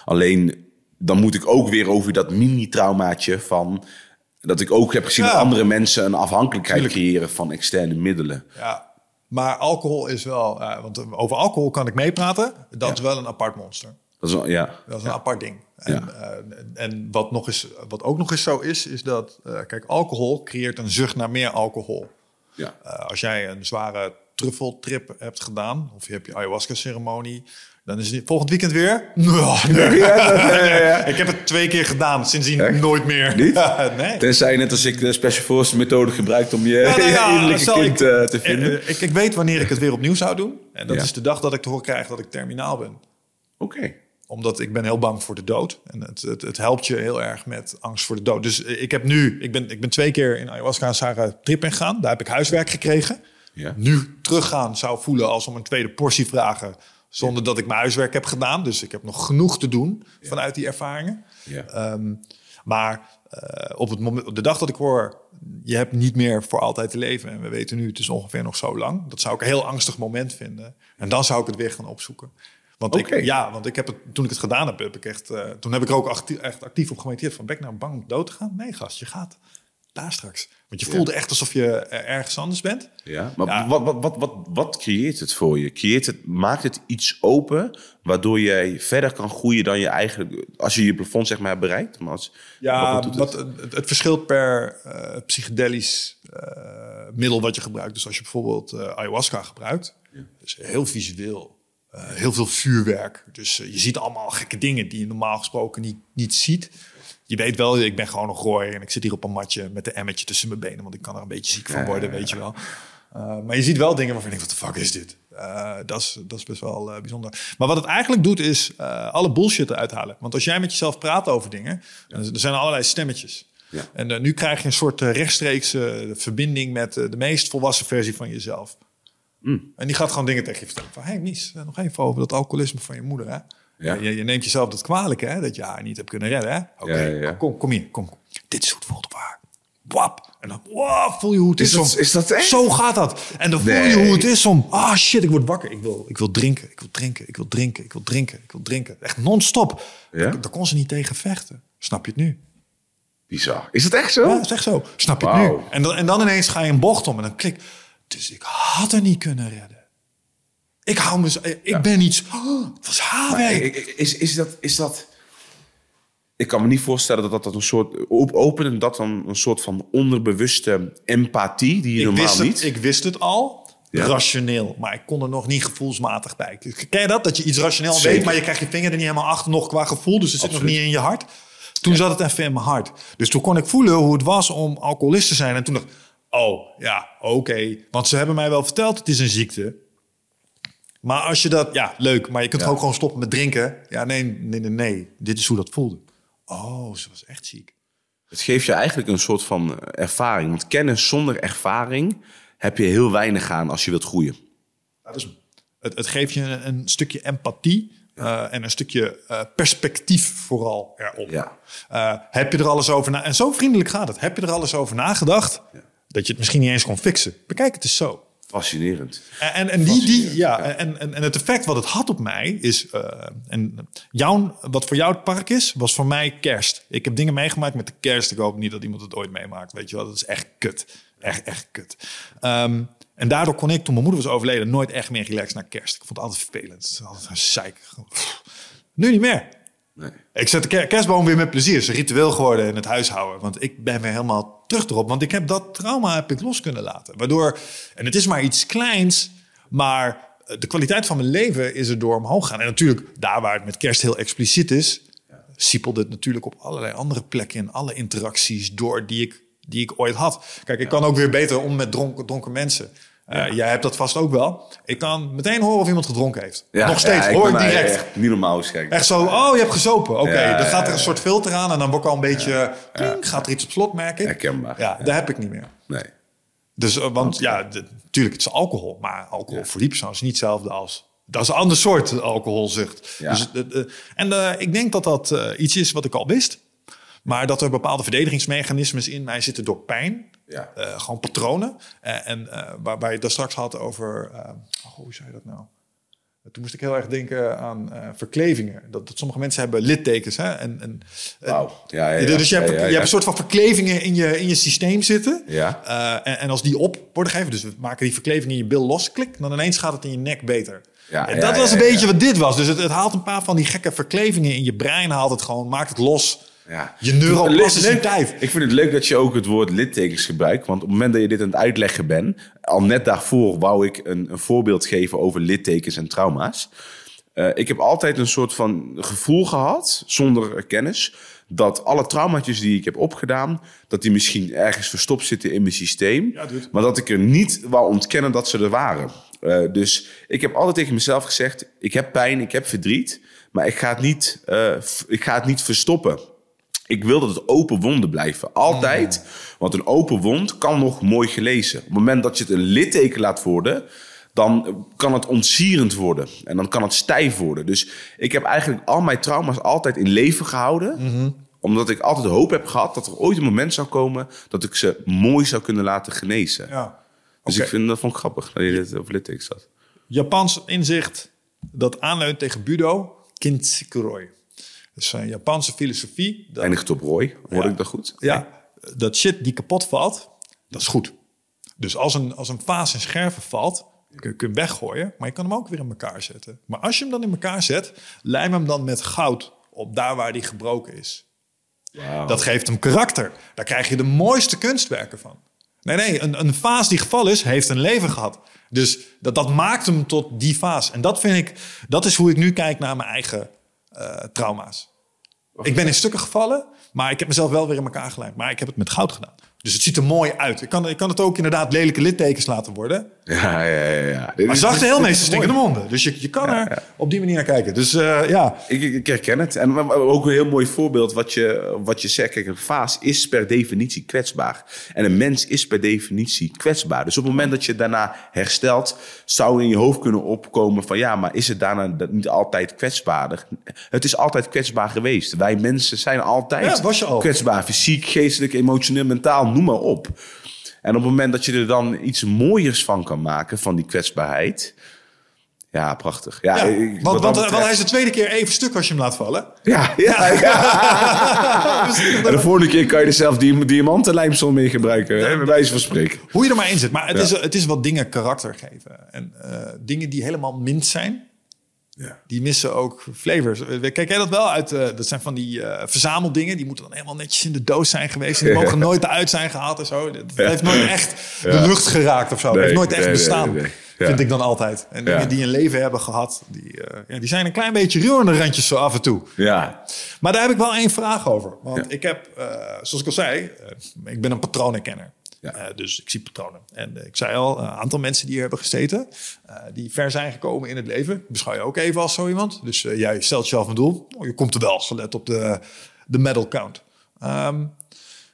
Alleen dan moet ik ook weer over dat mini-traumaatje van Dat ik ook heb gezien Ja. dat andere mensen een afhankelijkheid Tuurlijk. creëren van externe middelen. Ja, maar alcohol is wel... eh, want over alcohol kan ik meepraten. Dat Ja. is wel een apart monster. Dat is wel, ja. Dat is een apart ding. En, Ja. eh, en wat, nog eens, wat ook nog eens zo is, is dat... eh, kijk, alcohol creëert een zucht naar meer alcohol. ja. Eh, als jij een zware truffeltrip hebt gedaan... of je hebt je ayahuasca-ceremonie... dan is het volgend weekend weer... Nee. Ik heb het twee keer gedaan, sindsdien Echt? nooit meer. Niet? nee. Tenzij je net als ik de Special Forces methode gebruikt om je, Ja, nou ja, je kind ik, te vinden. ik, ik weet wanneer ik het weer opnieuw zou doen. En dat Ja. is de dag dat ik te horen krijg dat ik terminaal ben. Oké. Omdat ik ben heel bang voor de dood. En het, het, het helpt je heel erg met angst voor de dood. Dus ik heb nu, ik ben, ik ben twee keer in ayahuasca en Sarah trip ingegaan. Daar heb ik huiswerk gekregen. Ja. Nu teruggaan zou voelen als om een tweede portie vragen. Zonder dat ik mijn huiswerk heb gedaan. Dus ik heb nog genoeg te doen vanuit die ervaringen. Ja. Ehm, maar eh, op, het moment, op de dag dat ik hoor, je hebt niet meer voor altijd te leven. En we weten nu, het is ongeveer nog zo lang. Dat zou ik een heel angstig moment vinden. En dan zou ik het weer gaan opzoeken. Want Oké. ik, ja, want ik heb het, toen ik het gedaan heb, heb ik echt, eh, toen heb ik er ook actief, echt actief op gemediteerd. Van ben ik nou bang om dood te gaan? Nee, gast, je gaat daar straks. Want je voelde echt alsof je eh, ergens anders bent. Ja, maar Ja. Wat, wat, wat, wat, wat creëert het voor je? Creëert het, maakt het iets open waardoor jij verder kan groeien dan je eigenlijk, als je je plafond zeg maar hebt bereikt? Maar als, Ja, wat het? het, het verschilt per eh, psychedelisch middel wat je gebruikt. Dus als je bijvoorbeeld ayahuasca gebruikt, is heel visueel. Eh, heel veel vuurwerk. Dus eh, je ziet allemaal gekke dingen die je normaal gesproken niet, niet ziet. Je weet wel, ik ben gewoon een gooi en ik zit hier op een matje met een emmetje tussen mijn benen, want ik kan er een beetje ziek van worden, weet je wel. Uh, maar je ziet wel dingen waarvan je denkt, wat de fuck is dit? Uh, dat, is, dat is best wel uh, bijzonder. Maar wat het eigenlijk doet, is alle bullshit eruit halen. Want als jij met jezelf praat over dingen, ja. er zijn allerlei stemmetjes. Ja. En nu krijg je een soort rechtstreekse verbinding met de meest volwassen versie van jezelf. Mm. En die gaat gewoon dingen tegen je vertellen. Van, hey Mies, nog even over dat alcoholisme van je moeder. Hè? Ja. Je, je, neemt jezelf dat kwalijk, hè? Dat je haar niet hebt kunnen redden. Oké, okay, ja, kom, kom hier, kom. Dit is hoe het voelt op haar. Wap. En dan wow, voel je hoe het is, is dat, om... Is dat echt? Zo gaat dat. En dan nee. voel je hoe het is om... Ah oh, shit, ik word wakker. Ik wil, ik wil drinken, ik wil drinken, ik wil drinken, ik wil drinken, ik wil drinken. Echt non-stop. Ja? Daar, daar kon ze niet tegen vechten. Snap je het nu? Bizar. Is dat echt zo? Ja, dat is echt zo. Snap je wow. het nu? En dan, en dan ineens ga je een bocht om en dan klik. Dus ik had er niet kunnen redden. Ik hou me... Ik ja. ben iets... Oh, het was haarwerk. Is, is, dat, is dat... Ik kan me niet voorstellen dat dat, dat een soort... Openen dat dan een soort van onderbewuste empathie die je ik normaal niet... Het, ik wist het al, ja. rationeel. Maar ik kon er nog niet gevoelsmatig bij. Ken je dat? Dat je iets rationeel Zeker. weet, maar je krijgt je vinger er niet helemaal achter nog qua gevoel. Dus het zit nog niet in je hart. Toen ja. zat het even in mijn hart. Dus toen kon ik voelen hoe het was om alcoholist te zijn. En toen dacht ik, oh ja, oké. Okay. Want ze hebben mij wel verteld, het is een ziekte. Maar als je dat, ja, leuk, maar je kunt ja. ook gewoon stoppen met drinken. Ja, nee, nee, nee, nee. Dit is hoe dat voelde. Oh, ze was echt ziek. Het geeft je eigenlijk een soort van ervaring. Want kennis zonder ervaring heb je heel weinig aan als je wilt groeien. Dat is, het, het geeft je een, een stukje empathie uh, en een stukje uh, perspectief vooral erop. Ja. Uh, heb je er alles over na? En zo vriendelijk gaat het. Heb je er alles over nagedacht? Ja. Dat je het misschien niet eens kon fixen. Bekijk het eens zo. Fascinerend. En, en, en die, die, ja, ja. En, en, en het effect wat het had op mij is. Uh, en jouw, wat voor jou het park is, was voor mij kerst. Ik heb dingen meegemaakt met de kerst. Ik hoop niet dat iemand het ooit meemaakt. Weet je wel, dat is echt kut. Echt, echt kut. Um, en daardoor kon ik, toen mijn moeder was overleden, nooit echt meer relaxed naar kerst. Ik vond het altijd vervelend. Altijd een zeik. Nu niet meer. Nee. Ik zet de kerstboom weer met plezier. Het is een ritueel geworden in het huishouden. Want ik ben weer helemaal terug erop. Want ik heb dat trauma heb ik los kunnen laten. Waardoor, en het is maar iets kleins, maar de kwaliteit van mijn leven is er door omhoog gaan. En natuurlijk, daar waar het met kerst heel expliciet is, siepelde het natuurlijk op allerlei andere plekken in alle interacties door die ik, die ik ooit had. Kijk, ik kan ook weer beter om met dronken, dronken mensen. Uh, ja. Jij hebt dat vast ook wel. Ik kan meteen horen of iemand gedronken heeft. Ja, Nog steeds, ja, hoor ik direct. Echt niet normaal gek. Echt zo, oh, je hebt gezopen. Oké, okay, dan gaat er een soort filter aan en dan word ik al een beetje... Klink, gaat er iets op slot, merk ik. Herkenbaar. Ja, dat heb ik niet meer. Nee. Dus, uh, want ja, natuurlijk, het is alcohol. Maar alcohol voor die persoon is niet hetzelfde als... Dat is een ander soort alcoholzucht. Dus, uh, en ik denk dat dat iets is wat ik al wist. Maar dat er bepaalde verdedigingsmechanismes in mij zitten door pijn. Ja. Uh, gewoon patronen. Uh, en uh, waar, waar je het straks had over... oh, hoe zei je dat nou? Toen moest ik heel erg denken aan verklevingen. Dat, dat, sommige mensen hebben littekens. Hè? En, en, wow. ja, ja, ja, Dus je hebt, je hebt een soort van verklevingen in je, in je systeem zitten. Ja. En, en, als die op worden gegeven, dus we maken die verkleving in je bil los, klik, dan ineens gaat het in je nek beter. Ja, en dat was een beetje wat dit was. Dus het, het, haalt een paar van die gekke verklevingen in je brein, haalt het gewoon, maakt het los. Ja. Je neuroplasticiteit. Ik vind het leuk dat je ook het woord littekens gebruikt. Want op het moment dat je dit aan het uitleggen bent... al net daarvoor wou ik een, een voorbeeld geven over littekens en trauma's. Uh, ik heb altijd een soort van gevoel gehad, zonder kennis... dat alle traumaatjes die ik heb opgedaan... dat die misschien ergens verstopt zitten in mijn systeem. Ja, maar dat ik er niet wou ontkennen dat ze er waren. Uh, dus ik heb altijd tegen mezelf gezegd... ik heb pijn, ik heb verdriet... maar ik ga het niet, uh, ik ga het niet verstoppen... Ik wil dat het open wonden blijven. Altijd. Mm. Want een open wond kan nog mooi gelezen. Op het moment dat je het een litteken laat worden, dan kan het ontsierend worden. En dan kan het stijf worden. Dus ik heb eigenlijk al mijn trauma's altijd in leven gehouden. Mm-hmm. Omdat ik altijd hoop heb gehad dat er ooit een moment zou komen dat ik ze mooi zou kunnen laten genezen. Ja. Dus ik vind dat vond ik grappig dat je dit over littekens had. Japans inzicht dat aanleunt tegen budo, kintsukuroi. Dus een Japanse filosofie. Dat, Eindigt op rooi, hoor ik dat goed? Ja, dat shit die kapot valt, dat is goed. Dus als een, als een vaas in scherven valt, kun je hem weggooien, maar je kan hem ook weer in elkaar zetten. Maar als je hem dan in elkaar zet, lijm hem dan met goud op daar waar die gebroken is. Wow. Dat geeft hem karakter. Daar krijg je de mooiste kunstwerken van. Nee, nee, een, een vaas die gevallen is, heeft een leven gehad. Dus dat, dat maakt hem tot die vaas. En dat vind ik, dat is hoe ik nu kijk naar mijn eigen uh, trauma's. Ik ben in stukken gevallen, maar ik heb mezelf wel weer in elkaar gelijmd. Maar ik heb het met goud gedaan. Dus het ziet er mooi uit. Ik kan, ik kan het ook inderdaad lelijke littekens laten worden. Ja, ja, ja. ja. Maar zachte heel meestal stinkende monden. Dus je, je kan Ja, er ja. op die manier naar kijken. Dus eh, ja, Ik, ik, herken het. En ook een heel mooi voorbeeld wat je, wat je zegt. Kijk, een vaas is per definitie kwetsbaar. En een mens is per definitie kwetsbaar. Dus op het moment dat je daarna herstelt, zou in je hoofd kunnen opkomen van ja, maar is het daarna niet altijd kwetsbaarder? Het is altijd kwetsbaar geweest. Wij mensen zijn altijd Ja, al. kwetsbaar. Fysiek, geestelijk, emotioneel, mentaal, noem maar op. En op het moment dat je er dan iets mooiers van kan maken, van die kwetsbaarheid. Ja, prachtig. Ja, ja. ik- want, wat dat want, betreft- want hij is de tweede keer even stuk als je hem laat vallen. ja, ja, ja. En de volgende keer kan je er zelf die diamantenlijmsel mee gebruiken. hè, bij wijze van spreken. Hoe je er maar in zit. Maar het, Ja. is, het is wat dingen karakter geven. En eh, dingen die helemaal mint zijn, Ja. die missen ook flavors. Eh, Kijk jij dat wel uit? eh, dat zijn van die eh, verzameldingen. Die moeten dan helemaal netjes in de doos zijn geweest. Die mogen nooit eruit zijn gehaald en zo. Dat heeft nooit echt de lucht geraakt of zo. Nee, heeft nooit echt nee, bestaan. nee, nee. Ja. Vind ik dan altijd. En dingen die een leven hebben gehad, die, ja, die zijn een klein beetje ruw aan de randjes zo af en toe. Ja. Maar daar heb ik wel één vraag over. Want ik heb, zoals ik al zei, ik ben een patronenkenner. Ja. Eh, dus ik zie patronen. En ik zei al, een aantal mensen die hier hebben gezeten, eh, die ver zijn gekomen in het leven, beschouw je ook even als zo iemand. Dus eh, jij stelt jezelf een doel. Oh, je komt er wel, gelet op de, de medal count. Ehm,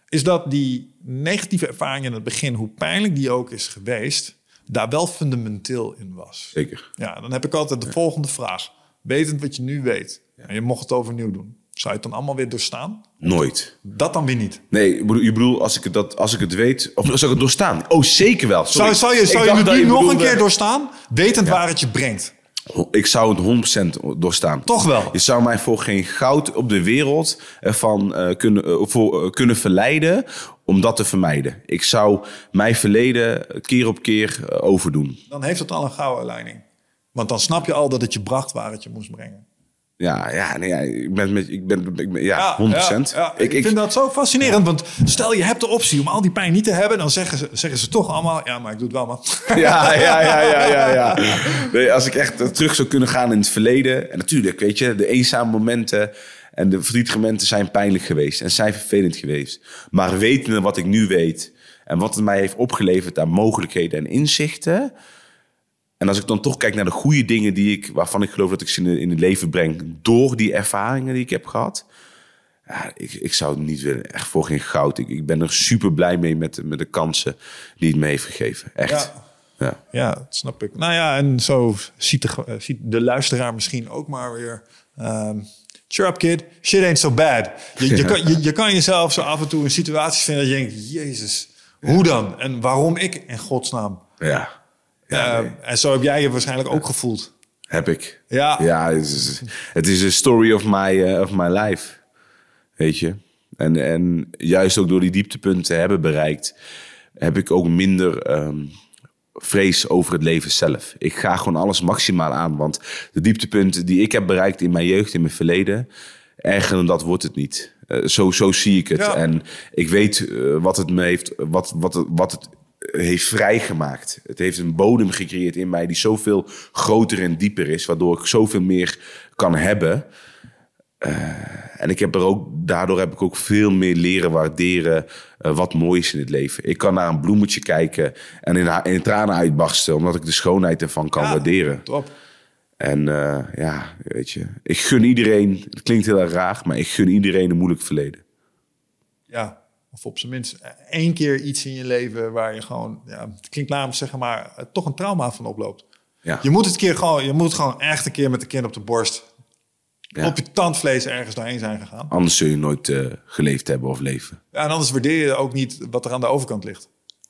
is dat die negatieve ervaring in het begin, hoe pijnlijk die ook is geweest, daar wel fundamenteel in was. Zeker. Ja, dan heb ik altijd de volgende vraag. Wetend wat je nu weet, en je mocht het overnieuw doen, zou je het dan allemaal weer doorstaan? Nooit. Dat dan weer niet. Nee, bedoel- je bedoelt als ik het, dat, als ik het weet... Of zou ik het doorstaan? Oh, zeker wel. Sorry. Zou, zou je, zou je het nu nog een keer doorstaan, wetend waar het je brengt? Ik zou het 100% doorstaan. Toch wel? Je zou mij voor geen goud op de wereld ervan eh, kunnen, eh, voor, eh, kunnen verleiden om dat te vermijden. Ik zou mijn verleden keer op keer overdoen. Dan heeft het al een gouden leiding. Want dan snap je al dat het je bracht waar het je moest brengen. Ja, ja, nee, ja ik ben met, ik ben, ik ben ja, 100%. Ja, ja. ik, vind dat zo fascinerend. Want stel je hebt de optie om al die pijn niet te hebben, dan zeggen ze, zeggen ze toch allemaal: ja, maar ik doe het wel, man. Ja, ja, ja, ja, ja. ja. Nee, als ik echt eh, terug zou kunnen gaan in het verleden. En natuurlijk, weet je, de eenzame momenten en de verdrietige momenten zijn pijnlijk geweest. En zijn vervelend geweest. Maar wetende wat ik nu weet en wat het mij heeft opgeleverd aan mogelijkheden en inzichten. En als ik dan toch kijk naar de goede dingen die ik, waarvan ik geloof dat ik ze in, in het leven breng. door die ervaringen die ik heb gehad. Ja, ik, ik zou het niet willen. Echt voor geen goud. Ik, ik ben er super blij mee met, de- met de kansen die het me heeft gegeven. Echt. Ja. Ja. Ja, dat snap ik. Nou ja, en zo ziet de, eh, ziet de luisteraar misschien ook maar weer. ehm cheer up kid, shit ain't so bad. Je, je, kan, je, je kan jezelf zo af en toe in situaties vinden dat je denkt, jezus, hoe dan? En waarom ik in godsnaam? Ja. Ja, Eh, nee. En zo heb jij je waarschijnlijk ook gevoeld. Heb ik. Ja. Ja, het is, het is een story of my, eh, of my life. Weet je? En, en juist ook door die dieptepunten te hebben bereikt, heb ik ook minder ehm, vrees over het leven zelf. Ik ga gewoon alles maximaal aan. Want de dieptepunten die ik heb bereikt in mijn jeugd, in mijn verleden, erger dan dat wordt het niet. Eh, zo, zo zie ik het. Ja. En ik weet eh, wat het me heeft, wat, wat, wat het heeft vrijgemaakt. Het heeft een bodem gecreëerd in mij die zoveel groter en dieper is, waardoor ik zoveel meer kan hebben. Eh, en ik heb er ook, daardoor heb ik ook veel meer leren waarderen eh, wat mooi is in het leven. Ik kan naar een bloemetje kijken en in, in tranen uitbarsten, omdat ik de schoonheid ervan kan Ja. waarderen. Top. En eh, ja, weet je, ik gun iedereen, het klinkt heel erg raar, maar ik gun iedereen een moeilijk verleden. Ja. Of op zijn minst één keer iets in je leven waar je gewoon, ja, het klinkt namelijk zeggen, maar eh, toch een trauma van oploopt. Ja. Je moet het keer gewoon, je moet gewoon echt een keer met de kin op de borst, Ja. op je tandvlees ergens doorheen zijn gegaan. Anders zul je nooit eh, geleefd hebben of leven. Ja, en anders waardeer je ook niet wat er aan de overkant ligt.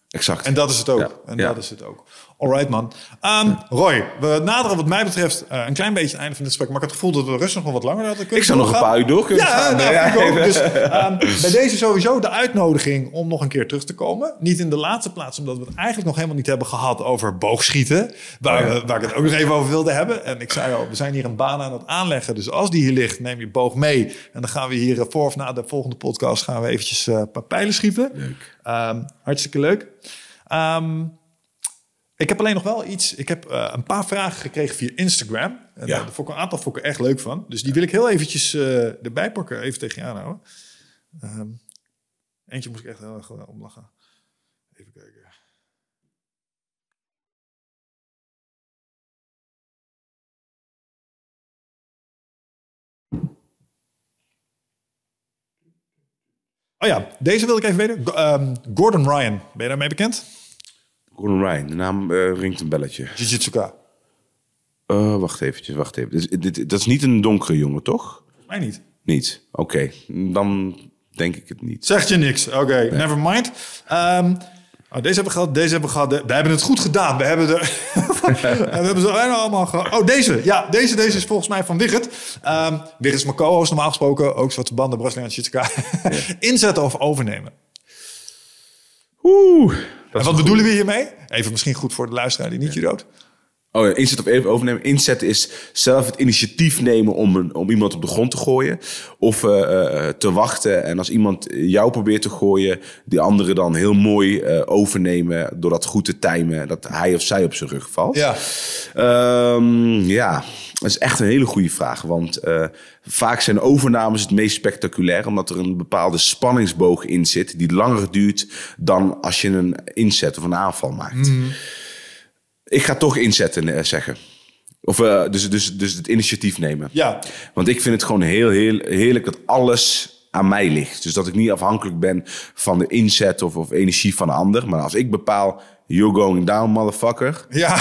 Exact. En dat is het ook. Ja, En dat is het ook. Alright, man. Ehm, Roy, we naderen wat mij betreft eh, een klein beetje het einde van dit gesprek. Maar ik had het gevoel dat we rustig nog wat langer hadden kunnen Ik zou nog een paar uur door kunnen ja, gaan. nou, Ja, ik ook. Dus, ehm, bij deze sowieso de uitnodiging om nog een keer terug te komen. Niet in de laatste plaats, omdat we het eigenlijk nog helemaal niet hebben gehad over boogschieten. Waar, Oh we, waar ik het ook nog even over wilde hebben. En ik zei al, we zijn hier een baan aan het aanleggen. Dus als die hier ligt, neem je boog mee. En dan gaan we hier eh, voor of na de volgende podcast gaan we eventjes eh, een paar pijlen schieten. Leuk. Ehm, hartstikke leuk. Ik heb alleen nog wel iets. Ik heb eh, een paar vragen gekregen via Instagram. En Ja. daar vond ik een aantal vond ik echt leuk van. Dus die wil ik heel eventjes eh, erbij pakken. Even tegen je aanhouden. Ehm, eentje moest ik echt heel erg eh, om lachen. Even kijken. Oh ja, deze wil ik even weten. Ehm, Gordon Ryan, ben je daarmee bekend? Gordon Ryan, de naam eh, ringt een belletje. Jiu-Jitsuka. Eh, wacht eventjes, wacht even. Dus, dit, dat is niet een donkere jongen, toch? Mij niet. Niet. Oké, dan denk ik het niet. Zegt je niks. Oké, never mind. Ehm, oh, deze hebben we gehad, deze hebben we gehad. We hebben het goed gedaan. We hebben, er, we hebben ze allemaal gehad. Oh, deze. Ja, deze, deze is volgens mij van Wigert. Wigert is mijn co-host normaal gesproken. Ook zwarte banden, Braziliaans Jiu-Jitsuka. Inzetten of overnemen. Oeh. En wat bedoelen we hiermee? Even misschien goed voor de luisteraar die niet judoot. Oh ja, inzet of even overnemen. Inzetten is zelf het initiatief nemen om, een, om iemand op de grond te gooien. Of eh, eh, te wachten. En als iemand jou probeert te gooien, die andere dan heel mooi eh, overnemen. Door dat goed te timen, dat hij of zij op zijn rug valt. Ja. Ehm, ja, dat is echt een hele goede vraag. Want vaak zijn overnames het meest spectaculair. Omdat er een bepaalde spanningsboog in zit. Die langer duurt dan als je een inzet of een aanval maakt. Ik ga toch inzetten eh, zeggen. Of eh, dus, dus, dus het initiatief nemen. Ja. Want ik vind het gewoon heel, heel heerlijk dat alles aan mij ligt. Dus dat ik niet afhankelijk ben van de inzet of, of energie van een ander. Maar als ik bepaal, you're going down, motherfucker. Ja.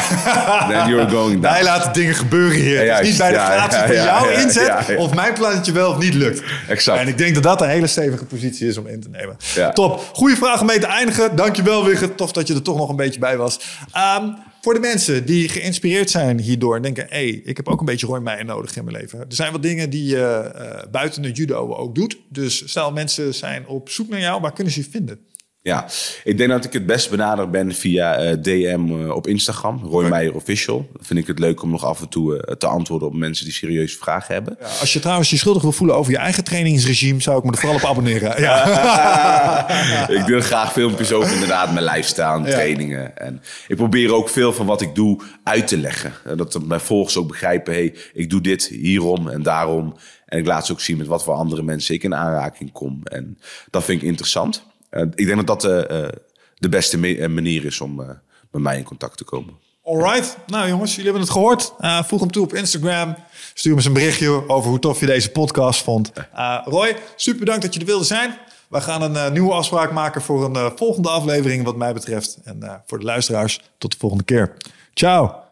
Then you're going down. Wij laten dingen gebeuren hier. Ja, het is niet bij de Ja, gratie ja, van ja, jou ja, inzet of mijn plannetje wel of niet lukt. Exact. En ik denk dat dat een hele stevige positie is om in te nemen. Top. Goeie vraag om mee te eindigen. Dankjewel Wigert. Tof dat je er toch nog een beetje bij was. Ehm, voor de mensen die geïnspireerd zijn hierdoor en denken... hey, ik heb ook een beetje Roy Meijer nodig in mijn leven. Er zijn wat dingen die je eh, buiten het judo ook doet. Dus stel mensen zijn op zoek naar jou. Waar kunnen ze je vinden? Ja, ik denk dat ik het best benader ben via eh, DM eh, op Instagram. Roy Meijer Official. Dat vind ik het leuk om nog af en toe eh, te antwoorden op mensen die serieuze vragen hebben. Ja, als je trouwens je schuldig wil voelen over je eigen trainingsregime... zou ik me er vooral op abonneren. Ja. ik deel graag filmpjes over inderdaad mijn lifestyle Ja. trainingen. En ik probeer ook veel van wat ik doe uit te leggen. En Dat mijn volgers ook begrijpen, hey, ik doe dit hierom en daarom. En ik laat ze ook zien met wat voor andere mensen ik in aanraking kom. En dat vind ik interessant. Eh, ik denk dat dat eh, eh, de beste manier is om met mij in contact te komen. Alright, nou jongens, jullie hebben het gehoord. Eh, voeg hem toe op Instagram. Stuur me eens een berichtje over hoe tof je deze podcast vond. Roy, super bedankt dat je er wilde zijn. We gaan een nieuwe afspraak maken voor een volgende aflevering wat mij betreft. En voor de luisteraars, tot de volgende keer. Ciao.